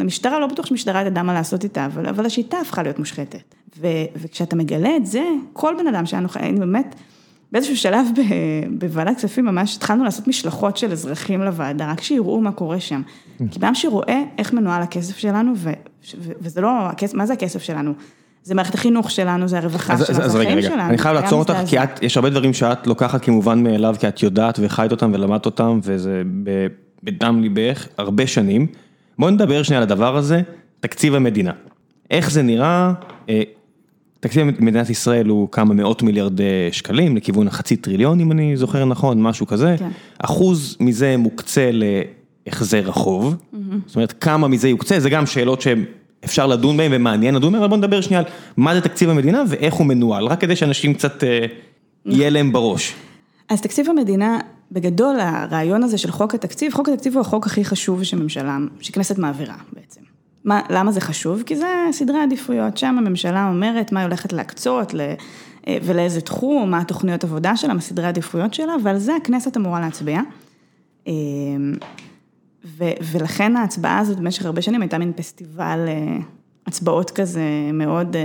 המשטרה, לא בטוח שמשטרה ידעה מה לעשות איתה, אבל, אבל השיטה הפכה להיות מושחתת. ו, וכשאתה מגלה את זה, כל בן אדם נוכל, אני באמת, באיזשהו שלב בוועדת כספים ממש התחלנו לעשות משלחות של אזרחים לוועדה, רק שיראו מה קורה שם. כי בן שרואה איך מנוהל הכסף שלנו, ו, ו, וזה לא, מה זה הכסף שלנו? זה מערכת החינוך שלנו, זה הרווחה שלנו, זה החיים שלנו. אני חייב לעצור אותך, כי את, יש הרבה דברים שאת לוקחת כמובן מאליו, כי את יודעת וחיית אותם ולמדת אותם, וזה בדם ליבך הרבה שנים. בואי נדבר שנייה על הדבר הזה, תקציב המדינה. איך זה נראה, אה, תקציב מדינת ישראל הוא כמה מאות מיליארד שקלים, לכיוון החצי טריליון, אם אני זוכר נכון, משהו כזה. כן. אחוז מזה מוקצה להחזר החוב, mm-hmm. זאת אומרת, כמה מזה יוקצה, זה גם שאלות שהן... אפשר לדון בהם ומעניין לדון בהם, אבל בוא נדבר שנייה על מה זה תקציב המדינה ואיך הוא מנוהל, רק כדי שאנשים קצת אה, יהיה להם בראש. אז תקציב המדינה בגדול הרעיון הזה של חוק התקציב, חוק התקציב הוא החוק הכי חשוב שממשלה, שכנסת מעבירה בעצם. מה, למה זה חשוב? כי זה סדרי עדיפויות, שם הממשלה אומרת מה היא הולכת להקצות אה, ולאיזה תחום, מה התוכניות עבודה שלה, מה סדרי העדיפויות שלה, ועל זה הכנסת אמורה להצביע. אה, ו, ולכן ההצבעה הזאת במשך הרבה שנים הייתה מין פסטיבל אה, הצבעות כזה מאוד,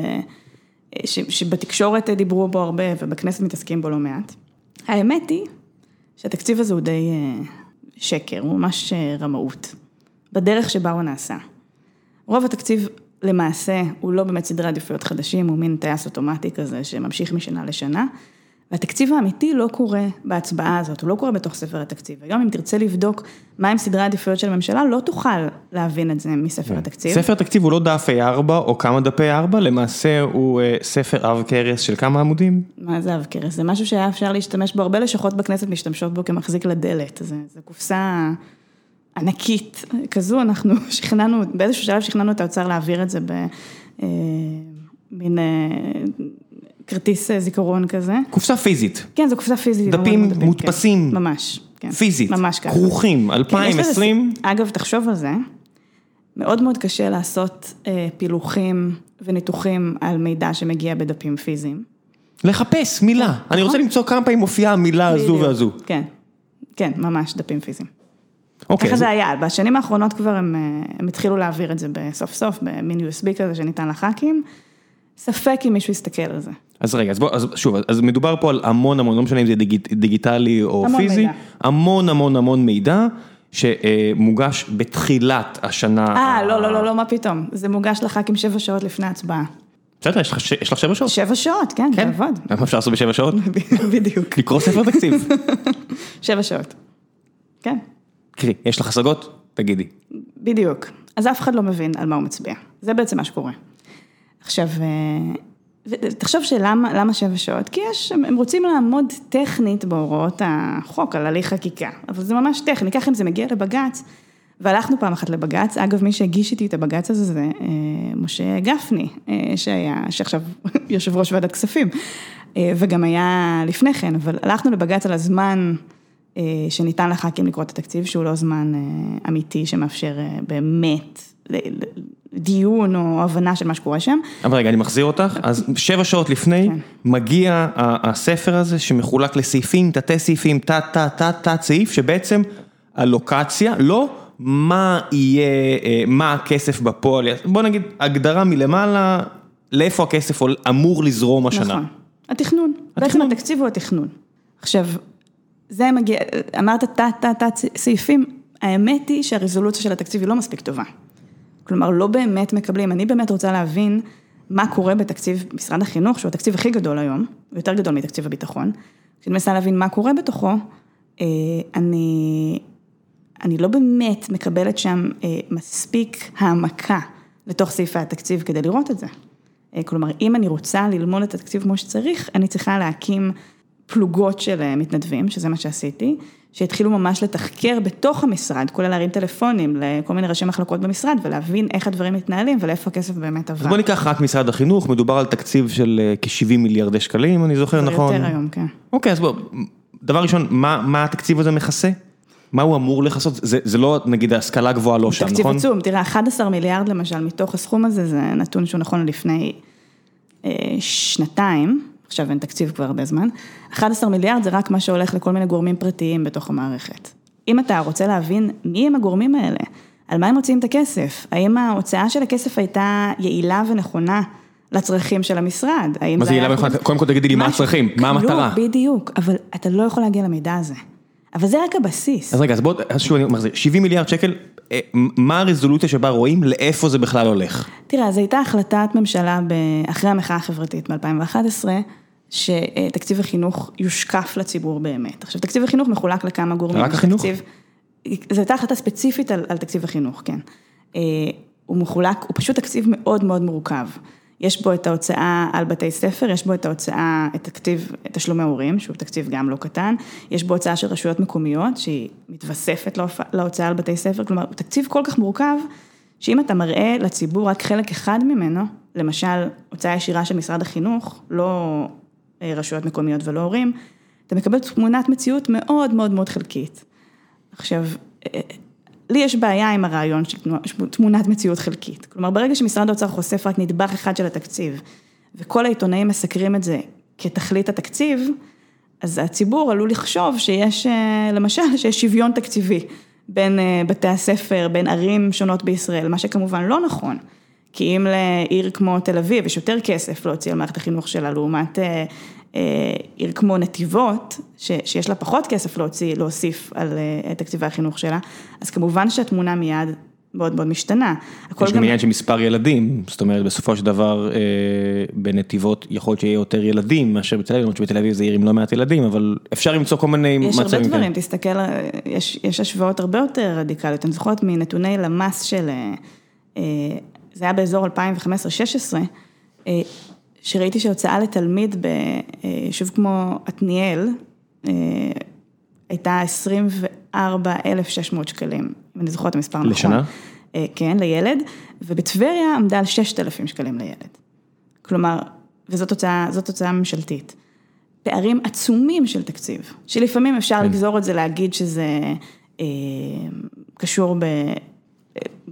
ש, שבתקשורת דיברו בו הרבה ובכנסת מתעסקים בו לא מעט. האמת היא שהתקציב הזה הוא די שקר, הוא ממש רמאות, בדרך שבה הוא נעשה. רוב התקציב למעשה הוא לא באמת סדרי עדיפויות חדשים, הוא מין טייס אוטומטי כזה שממשיך משנה לשנה. והתקציב האמיתי לא קורה בהצבעה הזאת, הוא לא קורה בתוך ספר התקציב. היום אם תרצה לבדוק מהם סדרי העדיפויות של הממשלה, לא תוכל להבין את זה מספר כן. התקציב. ספר התקציב הוא לא דף A4 או כמה דפי A4, למעשה הוא אה, ספר עב כרס של כמה עמודים? מה זה עב כרס? זה משהו שהיה אפשר להשתמש בו, הרבה לשכות בכנסת משתמשות בו כמחזיק לדלת, זה קופסה ענקית כזו, אנחנו שכנענו, באיזשהו שלב שכנענו את האוצר להעביר את זה במין אה, אה, כרטיס אה, זיכרון כזה. קופסה פיזית. כן, זו קופסה פיזית. דפים כן. מודפסים. כן, ממש, כן. פיזית. ממש ככה. כרוכים, 2020. כן, אגב, תחשוב על זה, מאוד מאוד קשה לעשות אה, פילוחים וניתוחים על מידע שמגיע בדפים פיזיים. לחפש מילה, אני רוצה נכון. למצוא כמה פעמים מופיעה המילה הזו והזו. כן, כן, ממש דפים פיזיים. אוקיי. ככה זה היה, בשנים האחרונות כבר הם, אה, הם התחילו להעביר את זה בסוף סוף, במין USB כזה שניתן לח"כים. ספק אם מישהו יסתכל על זה. אז רגע, אז בוא, אז שוב, אז מדובר פה על המון המון, לא משנה אם זה דיגיט, דיגיטלי או המון פיזי, מידע. המון המון המון מידע. שמוגש בתחילת השנה. אה, לא, לא, לא, לא, מה פתאום, זה מוגש לח"כים שבע שעות לפני ההצבעה. בסדר, יש לך שבע שעות. שבע שעות, כן, זה עבוד. מה אפשר לעשות בשבע שעות? בדיוק. לקרוא ספר תקציב. שבע שעות, כן. קרי, יש לך השגות? תגידי. בדיוק. אז אף אחד לא מבין על מה הוא מצביע. זה בעצם מה שקורה. עכשיו, אה, תחשוב שלמה שבע שעות? כי יש, הם רוצים לעמוד טכנית בהוראות החוק על הליך חקיקה, אבל זה ממש טכני, ככה אם זה מגיע לבג"ץ, והלכנו פעם אחת לבג"ץ, אגב מי שהגיש איתי את הבג"ץ הזה זה אה, משה גפני, אה, שהיה, שעכשיו יושב ראש ועדת כספים, וגם היה לפני כן, אבל הלכנו לבג"ץ על הזמן אה, שניתן לח"כים לקרוא את התקציב, שהוא לא זמן אה, אמיתי שמאפשר אה, באמת דיון או הבנה של מה שקורה שם. אבל רגע, אני מחזיר אותך, אז שבע שעות לפני כן. מגיע הספר הזה שמחולק לסעיפים, תתי סעיפים, תת תת תת תת סעיף, שבעצם הלוקציה, לא מה יהיה, מה הכסף בפועל, בוא נגיד הגדרה מלמעלה, לאיפה הכסף אמור לזרום השנה. נכון, התכנון, בעצם התקציב הוא התכנון. עכשיו, זה מגיע, אמרת תת תת תת סעיפים, האמת היא שהרזולוציה של התקציב היא לא מספיק טובה. כלומר, לא באמת מקבלים, אני באמת רוצה להבין מה קורה בתקציב משרד החינוך, שהוא התקציב הכי גדול היום, הוא יותר גדול מתקציב הביטחון. כשאני מנסה להבין מה קורה בתוכו, אה, אני, אני לא באמת מקבלת שם אה, מספיק העמקה לתוך סעיפי התקציב כדי לראות את זה. אה, כלומר, אם אני רוצה ללמוד את התקציב כמו שצריך, אני צריכה להקים פלוגות של מתנדבים, שזה מה שעשיתי, שהתחילו ממש לתחקר בתוך המשרד, כולל להרים טלפונים לכל מיני ראשי מחלקות במשרד ולהבין איך הדברים מתנהלים ולאיפה הכסף באמת עבר. אז בוא ניקח רק משרד החינוך, מדובר על תקציב של אה, כ-70 מיליארדי שקלים, אני זוכר נכון? יותר היום, כן. אוקיי, אז בוא, דבר ראשון, מה, מה התקציב הזה מכסה? מה הוא אמור לכסות? זה, זה לא, נגיד, ההשכלה גבוהה לא שם, נכון? תקציב עצום, תראה, 11 מיליארד למשל מתוך הסכום הזה, זה נתון שהוא נכון לפני אה, שנתיים. עכשיו אין תקציב כבר הרבה זמן, 11 מיליארד זה רק מה שהולך לכל מיני גורמים פרטיים בתוך המערכת. אם אתה רוצה להבין מי הם הגורמים האלה, על מה הם מוציאים את הכסף, האם ההוצאה של הכסף הייתה יעילה ונכונה לצרכים של המשרד, האם מה זה יעילה ונכונה? קודם כל תגידי לי מה הצרכים, מה המטרה. בדיוק, אבל אתה לא יכול להגיע למידע הזה. אבל זה רק הבסיס. אז רגע, אז בואו, אז שוב אני מחזיר, 70 מיליארד שקל, אה, מה הרזולוציה שבה רואים, לאיפה זה בכלל הולך? תראה, זו הייתה החלטת ממשלה אחרי המחאה החברתית מ-2011, שתקציב החינוך יושקף לציבור באמת. עכשיו, תקציב החינוך מחולק לכמה גורמים. רק החינוך? תקציב, זו הייתה החלטה ספציפית על, על תקציב החינוך, כן. אה, הוא מחולק, הוא פשוט תקציב מאוד מאוד מורכב. יש בו את ההוצאה על בתי ספר, יש בו את ההוצאה, את תקציב תשלומי הורים, שהוא תקציב גם לא קטן, יש בו הוצאה של רשויות מקומיות, שהיא מתווספת להוצאה על בתי ספר, כלומר, הוא תקציב כל כך מורכב, שאם אתה מראה לציבור רק חלק אחד ממנו, למשל, הוצאה ישירה של משרד החינוך, לא רשויות מקומיות ולא הורים, אתה מקבל תמונת מציאות מאוד מאוד מאוד חלקית. עכשיו, לי יש בעיה עם הרעיון של תמונת מציאות חלקית. כלומר, ברגע שמשרד האוצר חושף רק נדבך אחד של התקציב, וכל העיתונאים מסקרים את זה כתכלית התקציב, אז הציבור עלול לחשוב שיש, למשל, שיש שוויון תקציבי בין בתי הספר, בין ערים שונות בישראל, מה שכמובן לא נכון. כי אם לעיר כמו תל אביב יש יותר כסף להוציא על מערכת החינוך שלה, לעומת עיר כמו נתיבות, שיש לה פחות כסף להוציא, להוסיף על תקציבי החינוך שלה, אז כמובן שהתמונה מיד מאוד מאוד משתנה. יש גם עניין של מספר ילדים, זאת אומרת בסופו של דבר בנתיבות יכול להיות שיהיה יותר ילדים מאשר בתל אביב, למרות שבתל אביב זה עיר עם לא מעט ילדים, אבל אפשר למצוא כל מיני מצבים. יש הרבה דברים, תסתכל, יש השוואות הרבה יותר רדיקליות, אני זוכרת מנתוני למ"ס של, זה היה באזור 2015-2016, שראיתי שהוצאה לתלמיד ביישוב כמו עתניאל, הייתה 24,600 שקלים, אם אני זוכרת את המספר נכון. לשנה? כן, לילד, ובטבריה עמדה על 6,000 שקלים לילד. כלומר, וזאת הוצאה ממשלתית. פערים עצומים של תקציב, שלפעמים אפשר לגזור את זה, להגיד שזה קשור ב...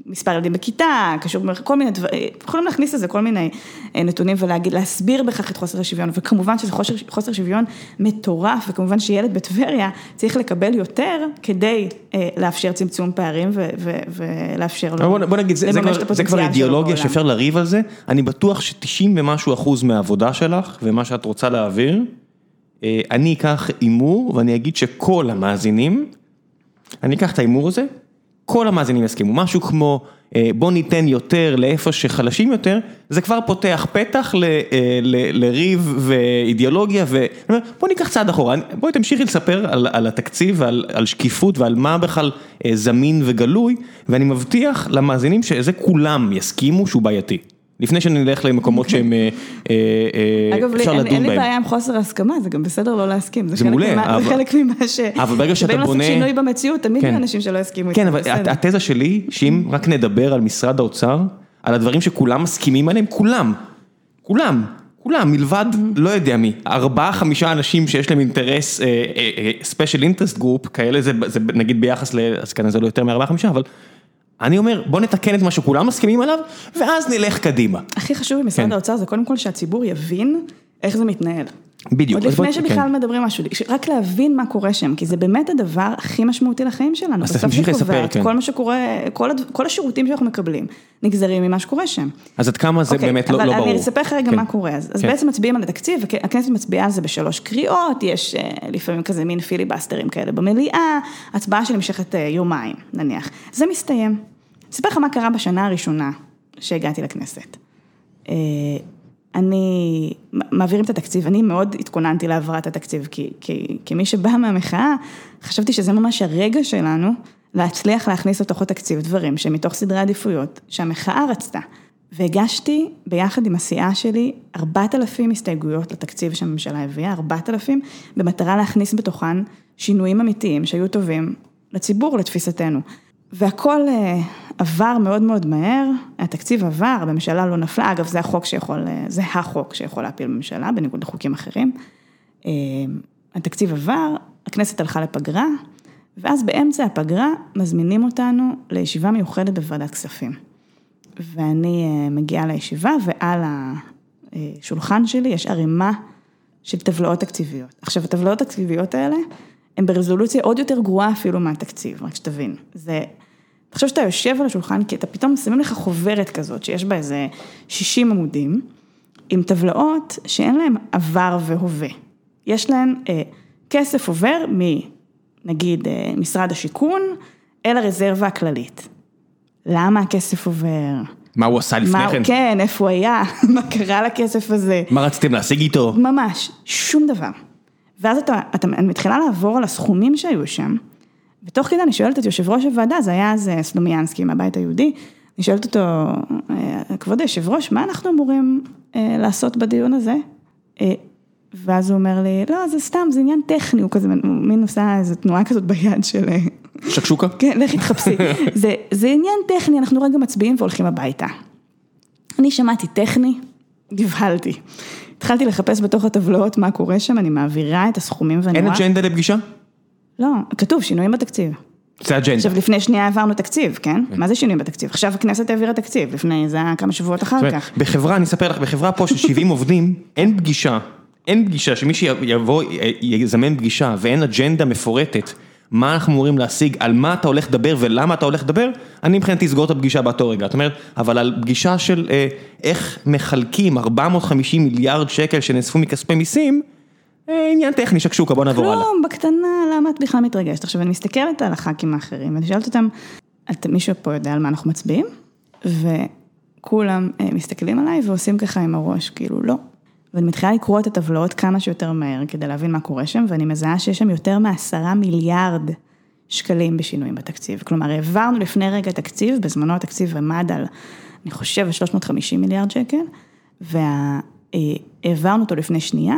מספר ילדים בכיתה, קשור בכל מיני דברים, יכולים להכניס לזה כל מיני נתונים ולהגיד, להסביר בכך את חוסר השוויון, וכמובן שזה חוסר שוויון מטורף, וכמובן שילד בטבריה צריך לקבל יותר כדי לאפשר צמצום פערים ולאפשר לו בוא נגיד, זה כבר אידיאולוגיה שאפשר לריב על זה, אני בטוח ש-90 ומשהו אחוז מהעבודה שלך ומה שאת רוצה להעביר, אני אקח הימור ואני אגיד שכל המאזינים, אני אקח את ההימור הזה, כל המאזינים יסכימו, משהו כמו בוא ניתן יותר לאיפה שחלשים יותר, זה כבר פותח פתח לריב ואידיאולוגיה, ובוא ניקח צעד אחורה, בואי תמשיכי לספר על התקציב ועל שקיפות ועל מה בכלל זמין וגלוי, ואני מבטיח למאזינים שזה כולם יסכימו שהוא בעייתי. לפני שנלך למקומות שהם אפשר לדון בהם. אגב, אין לי בעיה עם חוסר הסכמה, זה גם בסדר לא להסכים. זה מעולה. זה חלק ממה ש... אבל ברגע שאתה בונה... לעשות שינוי במציאות, תמיד יהיו אנשים שלא יסכימו איתי. כן, אבל התזה שלי, שאם רק נדבר על משרד האוצר, על הדברים שכולם מסכימים עליהם, כולם, כולם, כולם, מלבד, לא יודע מי, ארבעה, חמישה אנשים שיש להם אינטרס, special interest group, כאלה, זה נגיד ביחס ל... אז כאן זה לא יותר מארבעה, חמישה, אבל... אני אומר, בוא נתקן את מה שכולם מסכימים עליו, ואז נלך קדימה. הכי חשוב במשרד האוצר זה קודם כל שהציבור יבין איך זה מתנהל. בדיוק. עוד לפני שבכלל מדברים משהו, רק להבין מה קורה שם, כי זה באמת הדבר הכי משמעותי לחיים שלנו. אז תמשיכי לספר, כן. כל מה שקורה, כל השירותים שאנחנו מקבלים, נגזרים ממה שקורה שם. אז עד כמה זה באמת לא ברור. אבל אני אספר לך רגע מה קורה, אז בעצם מצביעים על התקציב, הכנסת מצביעה על זה בשלוש קריאות, יש לפעמים כזה מין פיליבסטרים כאלה במליאה, הצבעה שנמשכת יומיים, נניח. זה מסתיים. אספר לך מה קרה בשנה הראשונה שהגעתי לכנסת. אני, מעבירים את התקציב, אני מאוד התכוננתי להעברת התקציב, כי, כי, כמי שבאה מהמחאה, חשבתי שזה ממש הרגע שלנו להצליח להכניס לתוך התקציב דברים שמתוך סדרי עדיפויות שהמחאה רצתה. והגשתי ביחד עם הסיעה שלי 4,000 הסתייגויות לתקציב שהממשלה הביאה, 4,000, במטרה להכניס בתוכן שינויים אמיתיים שהיו טובים לציבור, לתפיסתנו. והכל עבר מאוד מאוד מהר, התקציב עבר, הממשלה לא נפלה, אגב זה החוק שיכול, זה החוק שיכול להפיל בממשלה, בניגוד לחוקים אחרים. התקציב עבר, הכנסת הלכה לפגרה, ואז באמצע הפגרה מזמינים אותנו לישיבה מיוחדת בוועדת כספים. ואני מגיעה לישיבה ועל השולחן שלי יש ערימה של טבלאות תקציביות. עכשיו הטבלאות התקציביות האלה, הן ברזולוציה עוד יותר גרועה אפילו מהתקציב, רק שתבין. זה, תחשוב שאתה יושב על השולחן, כי אתה פתאום שמים לך חוברת כזאת, שיש בה איזה 60 עמודים, עם טבלאות שאין להן עבר והווה. יש להן אה, כסף עובר מנגיד אה, משרד השיכון, אל הרזרבה הכללית. למה הכסף עובר? מה הוא עשה לפני כן? כן, איפה הוא היה, מה קרה לכסף הזה. מה רציתם להשיג איתו? ממש, שום דבר. ואז אתה, אתה, אני מתחילה לעבור על הסכומים שהיו שם, ותוך כדי אני שואלת את יושב ראש הוועדה, זה היה אז סלומיאנסקי מהבית היהודי, אני שואלת אותו, כבוד היושב ראש, מה אנחנו אמורים לעשות בדיון הזה? ואז הוא אומר לי, לא, זה סתם, זה עניין טכני, הוא כזה, מין עושה איזו תנועה כזאת ביד של... שקשוקה? כן, לכי תחפשי. זה, זה עניין טכני, אנחנו רגע מצביעים והולכים הביתה. אני שמעתי טכני, נבהלתי. התחלתי לחפש בתוך הטבלאות מה קורה שם, אני מעבירה את הסכומים ואני אין רואה... אג'נדה לפגישה? לא, כתוב שינויים בתקציב. זה אג'נדה. עכשיו, לפני שנייה העברנו תקציב, כן? מה זה שינויים בתקציב? עכשיו הכנסת העבירה תקציב, לפני, זה היה כמה שבועות אחר אומרת, כך. בחברה, אני אספר לך, בחברה פה של 70 עובדים, אין פגישה, אין פגישה, שמי שיבוא, יזמן פגישה ואין אג'נדה מפורטת, מה אנחנו אמורים להשיג, על מה אתה הולך לדבר ולמה אתה הולך לדבר, אני מבחינתי אסגור את הפגישה באותו רגע. את אומרת, אבל על פגישה של אה, איך מחלקים 450 מיליארד שקל שנאספו מכספי מיסים, אה, עניין טכני, שקשוקה, בוא נעבור הלאה. כלום, בקטנה, למה את בכלל מתרגשת? עכשיו, אני מסתכלת על הח"כים האחרים, ואני שואלת אותם, את- מישהו פה יודע על מה אנחנו מצביעים? וכולם אה, מסתכלים עליי ועושים ככה עם הראש, כאילו, לא. ואני מתחילה לקרוא את הטבלאות כמה שיותר מהר כדי להבין מה קורה שם, ואני מזהה שיש שם יותר מעשרה מיליארד שקלים בשינויים בתקציב. כלומר, העברנו לפני רגע תקציב, בזמנו התקציב עמד על, אני חושבת, 350 מיליארד שקל, והעברנו אותו לפני שנייה,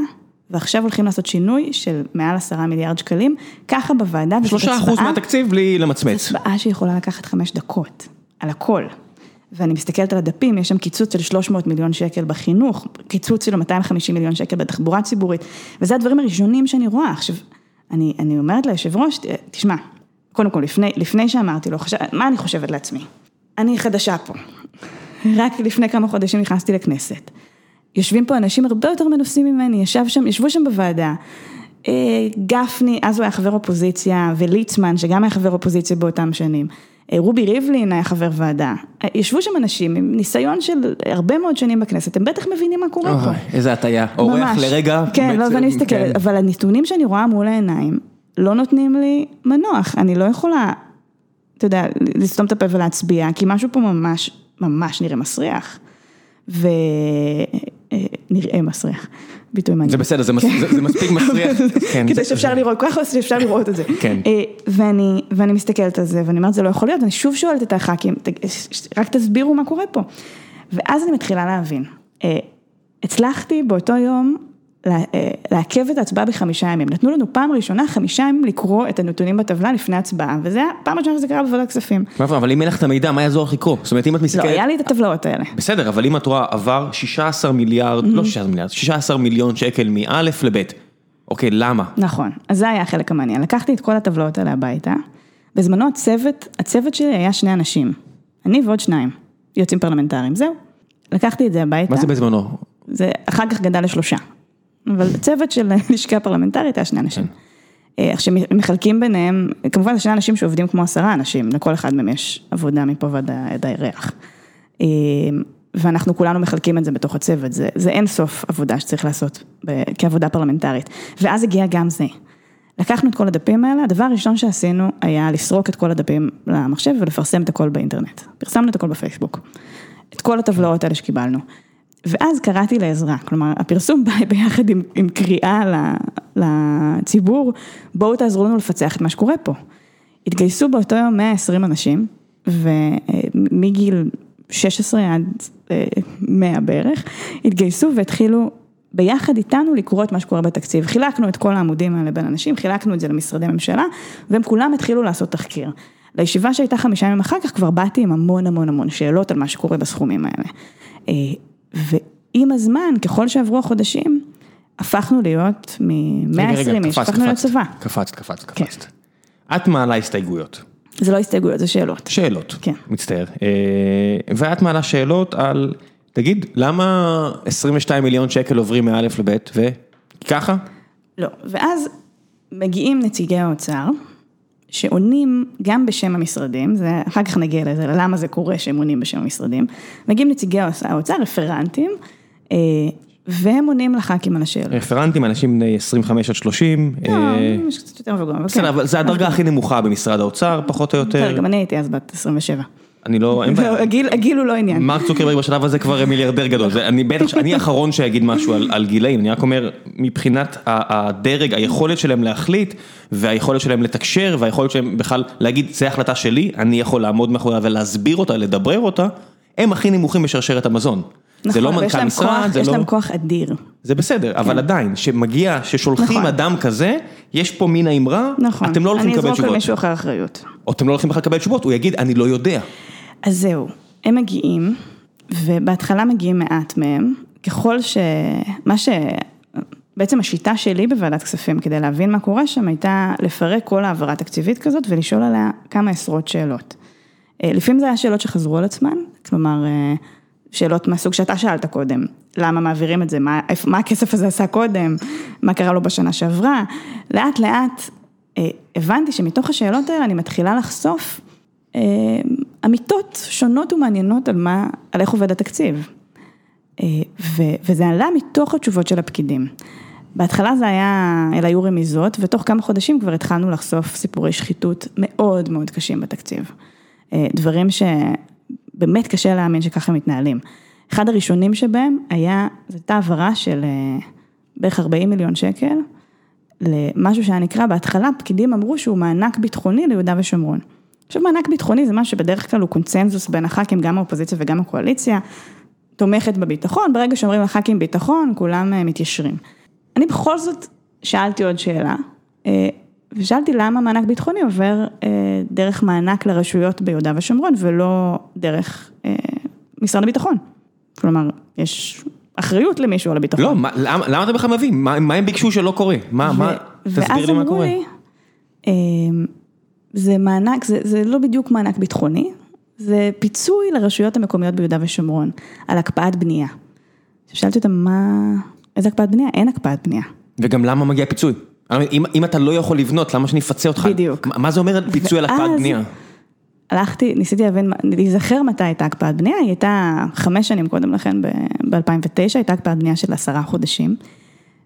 ועכשיו הולכים לעשות שינוי של מעל עשרה מיליארד שקלים, ככה בוועדה, שלושה אחוז מהתקציב בלי למצמץ. הצבעה שיכולה לקחת חמש דקות, על הכל. ואני מסתכלת על הדפים, יש שם קיצוץ של 300 מיליון שקל בחינוך, קיצוץ של 250 מיליון שקל בתחבורה ציבורית, וזה הדברים הראשונים שאני רואה. עכשיו, אני, אני אומרת ליושב ראש, תשמע, קודם כל, לפני, לפני שאמרתי לו, חשב, מה אני חושבת לעצמי? אני חדשה פה, רק לפני כמה חודשים נכנסתי לכנסת. יושבים פה אנשים הרבה יותר מנוסים ממני, ישב שם, ישבו שם בוועדה. אה, גפני, אז הוא היה חבר אופוזיציה, וליצמן, שגם היה חבר אופוזיציה באותם שנים. אה, רובי ריבלין היה חבר ועדה. אה, ישבו שם אנשים עם ניסיון של הרבה מאוד שנים בכנסת, הם בטח מבינים מה קורה פה. איזה הטעיה, אורח. לרגע. כן, לא, ואני מסתכלת, כן. אבל הנתונים שאני רואה מול העיניים, לא נותנים לי מנוח, אני לא יכולה, אתה יודע, לסתום את הפה ולהצביע, כי משהו פה ממש, ממש נראה מסריח. ונראה מסריח, ביטוי מעניין. זה בסדר, זה מס- זה- זה מספיק מסריח. כן, כדי שאפשר לראות, ככה שאפשר לראות את זה. ואני, ואני מסתכלת על זה, ואני אומרת, זה לא יכול להיות, ואני שוב שואלת את הח"כים, "ת- רק תסבירו מה קורה פה. ואז אני מתחילה להבין. אה, הצלחתי באותו יום אה, לעכב את ההצבעה בחמישה ימים. נתנו לנו פעם ראשונה חמישה ימים לקרוא את הנתונים בטבלה לפני הצבעה, וזה היה פעם ראשונה שזה קרה בוועדת כספים. מה, אבל אם אין לך את המידע, מה יעזור לך לקרוא? זאת אומרת, אם את לא, מסתכלת... היה לי את הטבלאות האלה. בסדר, אבל אם את רואה עבר 16 מיליארד, לא 16 מיליארד, 16 מיליון שקל מא' לב', אוקיי, למה? נכון, אז זה היה החלק המעניין. לקחתי את כל הטבלאות האלה הביתה. בזמנו הצוות, הצוות שלי היה שני אנשים. אני ועוד שניים, יועצים פרלמנטריים, זהו. לקחתי את זה הביתה. מה זה בזמנו? זה אחר כך גדל לשלושה. אבל צוות של לשכה פרלמנטרית היה שני אנשים. אה, עכשיו מחלקים ביניהם, כמובן זה שני אנשים שעובדים כמו עשרה אנשים, לכל אחד מהם יש עבודה מפה ועד הירח. ואנחנו כולנו מחלקים את זה בתוך הצוות, זה, זה אין סוף עבודה שצריך לעשות ב- כעבודה פרלמנטרית. ואז הגיע גם זה. לקחנו את כל הדפים האלה, הדבר הראשון שעשינו היה לסרוק את כל הדפים למחשב ולפרסם את הכל באינטרנט. פרסמנו את הכל בפייסבוק. את כל הטבלאות האלה שקיבלנו. ואז קראתי לעזרה, כלומר הפרסום בא ביחד עם, עם קריאה לציבור, בואו תעזרו לנו לפצח את מה שקורה פה. התגייסו באותו יום 120 אנשים, ומגיל 16 עד אה, 100 בערך, התגייסו והתחילו ביחד איתנו לקרוא את מה שקורה בתקציב. חילקנו את כל העמודים האלה בין אנשים, חילקנו את זה למשרדי ממשלה, והם כולם התחילו לעשות תחקיר. לישיבה שהייתה חמישה ימים אחר כך כבר באתי עם המון המון המון שאלות על מה שקורה בסכומים האלה. אה, ועם הזמן, ככל שעברו החודשים, הפכנו להיות מ-120 איש, הפכנו להיות צבא. קפצת, קפצת, כן. קפצת. את מעלה הסתייגויות, זה לא הסתייגויות, זה שאלות. שאלות. כן. מצטער. אה, ואת מעלה שאלות על, תגיד, למה 22 מיליון שקל עוברים מא' לב' וככה? לא, ואז מגיעים נציגי האוצר, שעונים גם בשם המשרדים, זה, אחר כך נגיע לזה, למה זה קורה שהם עונים בשם המשרדים, מגיעים נציגי האוצר, רפרנטים, אה, והם עונים לח"כים על השאלות. רפרנטים, אנשים בני 25 עד 30. לא, אה, יש קצת יותר מבוגר, אבל בסדר, כן. אבל זה הדרגה הכי נמוכה במשרד האוצר, פחות או יותר. גם אני הייתי אז בת 27. אני לא, אין בעיה. הגיל הוא לא עניין. מרק צוקרברג בשלב הזה כבר מיליארדר גדול, אני בטח, אני האחרון שיגיד משהו על, על גילאים, אני רק אומר, מבחינת הדרג, היכולת שלהם להחליט, והיכולת שלהם לתקשר, והיכולת שלהם בכלל להגיד, זה החלטה שלי, אני יכול לעמוד מאחוריה ולהסביר אותה, לדברר אותה, הם הכי נמוכים בשרשרת המזון. זה לא נכון, ויש מנכ"ל משרד, זה יש לא... להם כוח אדיר. זה בסדר, אבל עדיין, שמגיע, ששולחים נכון. אדם כזה, יש פה מין האמרה, נכון. אתם לא הולכים לקבל אני אזרוק על תשובות. מישהו אחר אחריות. או אתם לא הולכים בכלל לקבל תשובות, הוא יגיד, אני לא יודע. אז זהו, הם מגיעים, ובהתחלה מגיעים מעט מהם, ככל ש... מה ש... בעצם השיטה שלי בוועדת כספים כדי להבין מה קורה שם הייתה לפרק כל העברה תקציבית כזאת ולשאול עליה כמה עשרות שאלות. אה, לפעמים זה היה שאלות שחזרו על עצמן, כלומר אה, שאלות מהסוג שאתה שאלת קודם, למה מעבירים את זה, מה, מה הכסף הזה עשה קודם, מה קרה לו בשנה שעברה, לאט לאט אה, הבנתי שמתוך השאלות האלה אני מתחילה לחשוף אמיתות שונות ומעניינות על מה, על איך עובד התקציב. וזה עלה מתוך התשובות של הפקידים. בהתחלה זה היה, אלה היו רמיזות, ותוך כמה חודשים כבר התחלנו לחשוף סיפורי שחיתות מאוד מאוד קשים בתקציב. אה, דברים שבאמת קשה להאמין שככה מתנהלים. אחד הראשונים שבהם היה, זו הייתה העברה של אה, בערך 40 מיליון שקל, למשהו שהיה נקרא, בהתחלה פקידים אמרו שהוא מענק ביטחוני ליהודה ושומרון. עכשיו מענק ביטחוני זה משהו שבדרך כלל הוא קונצנזוס בין הח"כים, גם האופוזיציה וגם הקואליציה, תומכת בביטחון, ברגע שאומרים לח"כים ביטחון, כולם אה, מתיישרים. אני בכל זאת שאלתי עוד שאלה, ושאלתי למה מענק ביטחוני עובר אה, דרך מענק לרשויות ביהודה ושומרון ולא דרך אה, משרד הביטחון. כלומר, יש אחריות למישהו על הביטחון. לא, מה, למה, למה אתה בכלל מבין? מה, מה הם ביקשו שלא קורה? מה, ו, מה, תסביר לי מה קורה. לי, אה, זה מענק, זה, זה לא בדיוק מענק ביטחוני, זה פיצוי לרשויות המקומיות ביהודה ושומרון על הקפאת בנייה. שאלתי אותם מה, איזה הקפאת בנייה? אין הקפאת בנייה. וגם למה מגיע פיצוי? אם אם אתה לא יכול לבנות, למה שאני אפצה אותך? בדיוק. מה זה אומר פיצוי על הקפאת בנייה? הלכתי, ניסיתי להבין, להיזכר מתי הייתה הקפאת בנייה, היא הייתה חמש שנים קודם לכן, ב-2009, הייתה הקפאת בנייה של עשרה חודשים.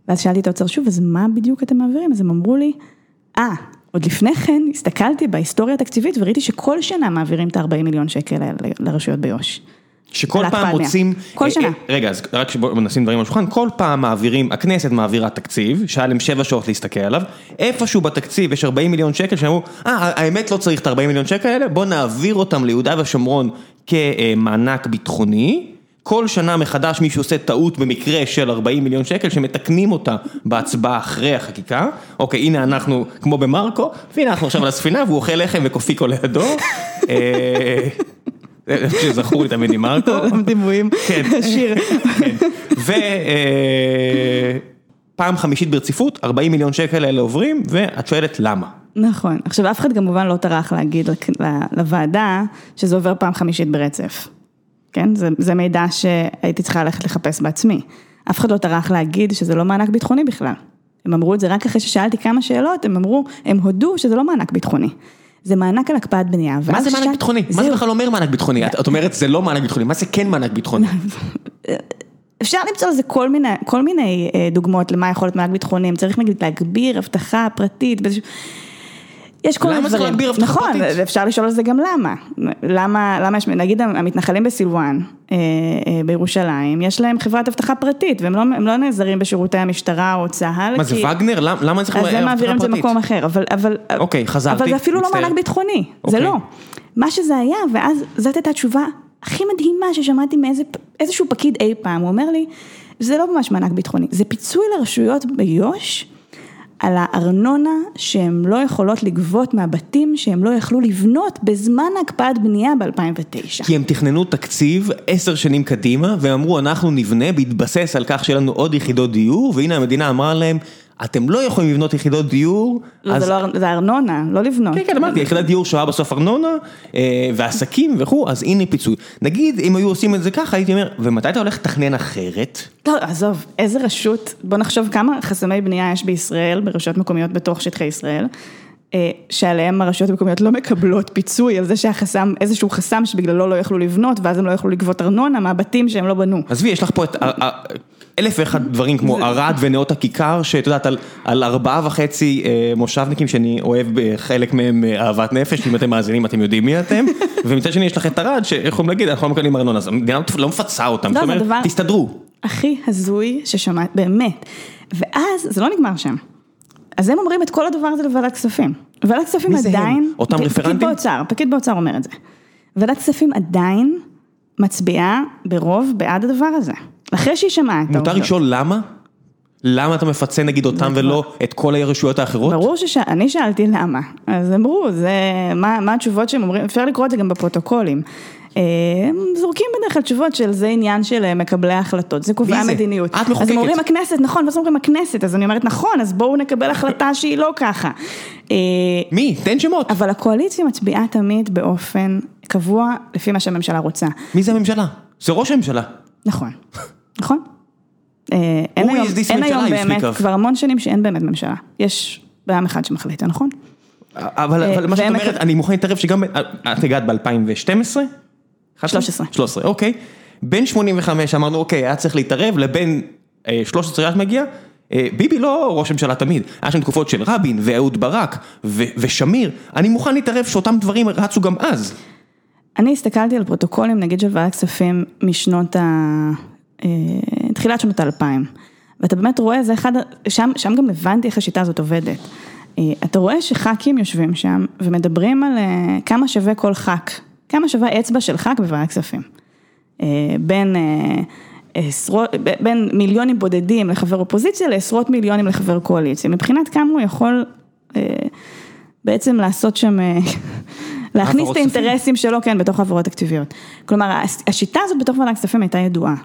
ואז שאלתי את האוצר שוב, אז מה בדיוק אתם מעבירים? אז הם אמרו לי, אה, עוד לפני כן הסתכלתי בהיסטוריה התקציבית וראיתי שכל שנה מעבירים את ה-40 מיליון שקל לרשויות ביו"ש. שכל פעם מוצאים, כל שנה. אה, רגע, אז רק שבואו נשים דברים על השולחן, כל פעם מעבירים, הכנסת מעבירה תקציב, שהיה להם שבע שעות להסתכל עליו, איפשהו בתקציב יש 40 מיליון שקל שאמרו, אה, האמת לא צריך את 40 מיליון שקל האלה, בואו נעביר אותם ליהודה ושומרון כמענק ביטחוני, כל שנה מחדש מישהו עושה טעות במקרה של 40 מיליון שקל שמתקנים אותה בהצבעה אחרי החקיקה, אוקיי הנה אנחנו כמו במרקו, והנה אנחנו עכשיו על הספינה והוא אוכל לחם וקופיקו לידו. אה, שזכור לי תמיד עם מרקו. דימויים, שיר. ופעם חמישית ברציפות, 40 מיליון שקל האלה עוברים, ואת שואלת למה. נכון, עכשיו אף אחד כמובן לא טרח להגיד לוועדה שזה עובר פעם חמישית ברצף. כן, זה, זה מידע שהייתי צריכה ללכת לחפש בעצמי. אף אחד לא טרח להגיד שזה לא מענק ביטחוני בכלל. הם אמרו את זה רק אחרי ששאלתי כמה שאלות, הם אמרו, הם הודו שזה לא מענק ביטחוני. זה מענק על הקפאת בנייה. מה זה מענק ביטחוני? מה זה בכלל אומר מענק ביטחוני? את אומרת זה לא מענק ביטחוני, מה זה כן מענק ביטחוני? אפשר למצוא לזה כל מיני, כל מיני אה, דוגמאות למה יכול להיות מענק ביטחוני, צריך נגיד להגביר אבטחה פרטית, יש כל מיני דברים. למה צריך להגביר אבטחה נכון, פרטית? נכון, אפשר לשאול על זה גם למה. למה, למה יש, נגיד המתנחלים בסילואן, אה, אה, בירושלים, יש להם חברת אבטחה פרטית, והם לא, לא נעזרים בשירותי המשטרה או צה"ל. מה זה וגנר? למה, למה צריך אבטחה פרטית? אז הם מעבירים את זה במקום אחר, אבל, אבל, אוקיי, חזרתי, אבל זה אפילו מצטער. לא מענק ביטחוני, אוקיי. זה לא. מה שזה היה, ואז זאת הייתה התשובה הכי מדהימה ששמעתי מאיזשהו פקיד אי פעם, הוא אומר לי, זה לא ממש מענק ביטחוני, זה פיצוי לרשויות ביו"ש. על הארנונה שהן לא יכולות לגבות מהבתים שהם לא יכלו לבנות בזמן הקפאת בנייה ב-2009. כי הם תכננו תקציב עשר שנים קדימה ואמרו אנחנו נבנה בהתבסס על כך שיהיה לנו עוד יחידות דיור והנה המדינה אמרה להם אתם לא יכולים לבנות יחידות דיור. לא, אז... זה, לא, זה ארנונה, לא לבנות. כן, כן, אמרתי, יחידת דיור שואה בסוף ארנונה, אה, ועסקים וכו', אז הנה פיצוי. נגיד, אם היו עושים את זה ככה, הייתי אומר, ומתי אתה הולך לתכנן אחרת? לא, עזוב, איזה רשות, בוא נחשוב כמה חסמי בנייה יש בישראל, ברשויות מקומיות בתוך שטחי ישראל. אה, שעליהם הרשויות המקומיות לא מקבלות פיצוי על זה שהחסם, איזשהו חסם שבגללו לא יכלו לבנות ואז הם לא יכלו לגבות ארנונה מהבתים שהם לא בנו. עזבי, יש לך פה את אלף ואחד דברים כמו ערד ונאות הכיכר, שאת יודעת על ארבעה וחצי אה, מושבניקים שאני אוהב בחלק מהם אה, אהבת נפש, אם אתם מאזינים אתם יודעים מי אתם, ומצד שני יש לך את ערד, שאיך יכולים להגיד, אנחנו לא מקבלים ארנונה, אז המדינה לא מפצה אותם, זאת אומרת, תסתדרו. הכי הזוי ששמעת, באמת, ואז זה לא נגמר שם. אז הם אומרים את כל הדבר הזה לוועדת כספים. ועדת כספים עדיין, אותם רפרנטים? פקיד באוצר, פקיד באוצר אומר את זה. ועדת כספים עדיין מצביעה ברוב בעד הדבר הזה. אחרי שהיא שמעה את העובדות. מותר לשאול למה? למה אתה מפצה נגיד אותם ולא את כל הרשויות האחרות? ברור שאני שאלתי למה, אז אמרו, זה, מה, מה התשובות שהם אומרים, אפשר לקרוא את זה גם בפרוטוקולים. אה, זורקים בדרך כלל תשובות של זה עניין של אה, מקבלי ההחלטות, זה קובעי? המדיניות. את מחוקקת. אז הם אומרים הכנסת, נכון, ואז אומרים הכנסת, אז אני אומרת נכון, אז בואו נקבל החלטה שהיא לא ככה. אה, מי? תן שמות. אבל הקואליציה מצביעה תמיד באופן קבוע לפי מה שהממשלה רוצה. מי זה הממשלה? זה ראש הממשלה. נכון, נכון. אין היום, אין באמת? כבר המון שנים שאין באמת ממשלה. יש בעם אחד שמחליט, נכון? אבל אבל מה שאת אומרת, אני מוכן להתערב שגם, את הגעת ב-2012? 13. 13, אוקיי. בין 85 אמרנו, אוקיי, היה צריך להתערב, לבין אה, 13 את מגיע. אה, ביבי לא ראש ממשלה תמיד, היה שם תקופות של רבין ואהוד ברק ו- ושמיר, אני מוכן להתערב שאותם דברים רצו גם אז. אני הסתכלתי על פרוטוקולים, נגיד של ועדת כספים משנות ה... אה, תחילת שנות האלפיים. ואתה באמת רואה, זה אחד, שם, שם גם הבנתי איך השיטה הזאת עובדת. אה, אתה רואה שח"כים יושבים שם ומדברים על אה, כמה שווה כל ח"כ, כמה שווה אצבע של ח"כ בוועדת כספים. אה, בין, אה, עשרות, בין מיליונים בודדים לחבר אופוזיציה לעשרות מיליונים לחבר קואליציה. מבחינת כמה הוא יכול אה, בעצם לעשות שם, להכניס את. האינטרסים שלו, כן, בתוך העברות תקציביות. כלומר, השיטה הזאת בתוך ועדת כספים הייתה ידועה.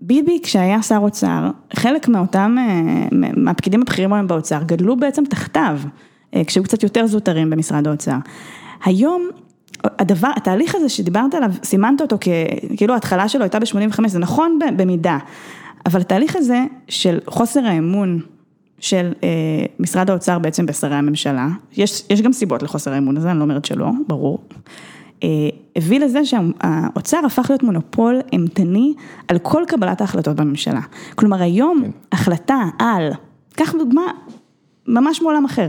ביבי, כשהיה שר אוצר, חלק מאותם, מהפקידים הבכירים היום באוצר, גדלו בעצם תחתיו, כשהיו קצת יותר זוטרים במשרד האוצר. היום, הדבר, התהליך הזה שדיברת עליו, סימנת אותו כ... כאילו ההתחלה שלו הייתה ב-85, זה נכון במידה, אבל התהליך הזה של חוסר האמון של אה, משרד האוצר בעצם בשרי הממשלה, יש, יש גם סיבות לחוסר האמון הזה, אני לא אומרת שלא, ברור, אה, הביא לזה שהאוצר הפך להיות מונופול אימתני על כל קבלת ההחלטות בממשלה. כלומר היום החלטה על, קח דוגמה ממש מעולם אחר,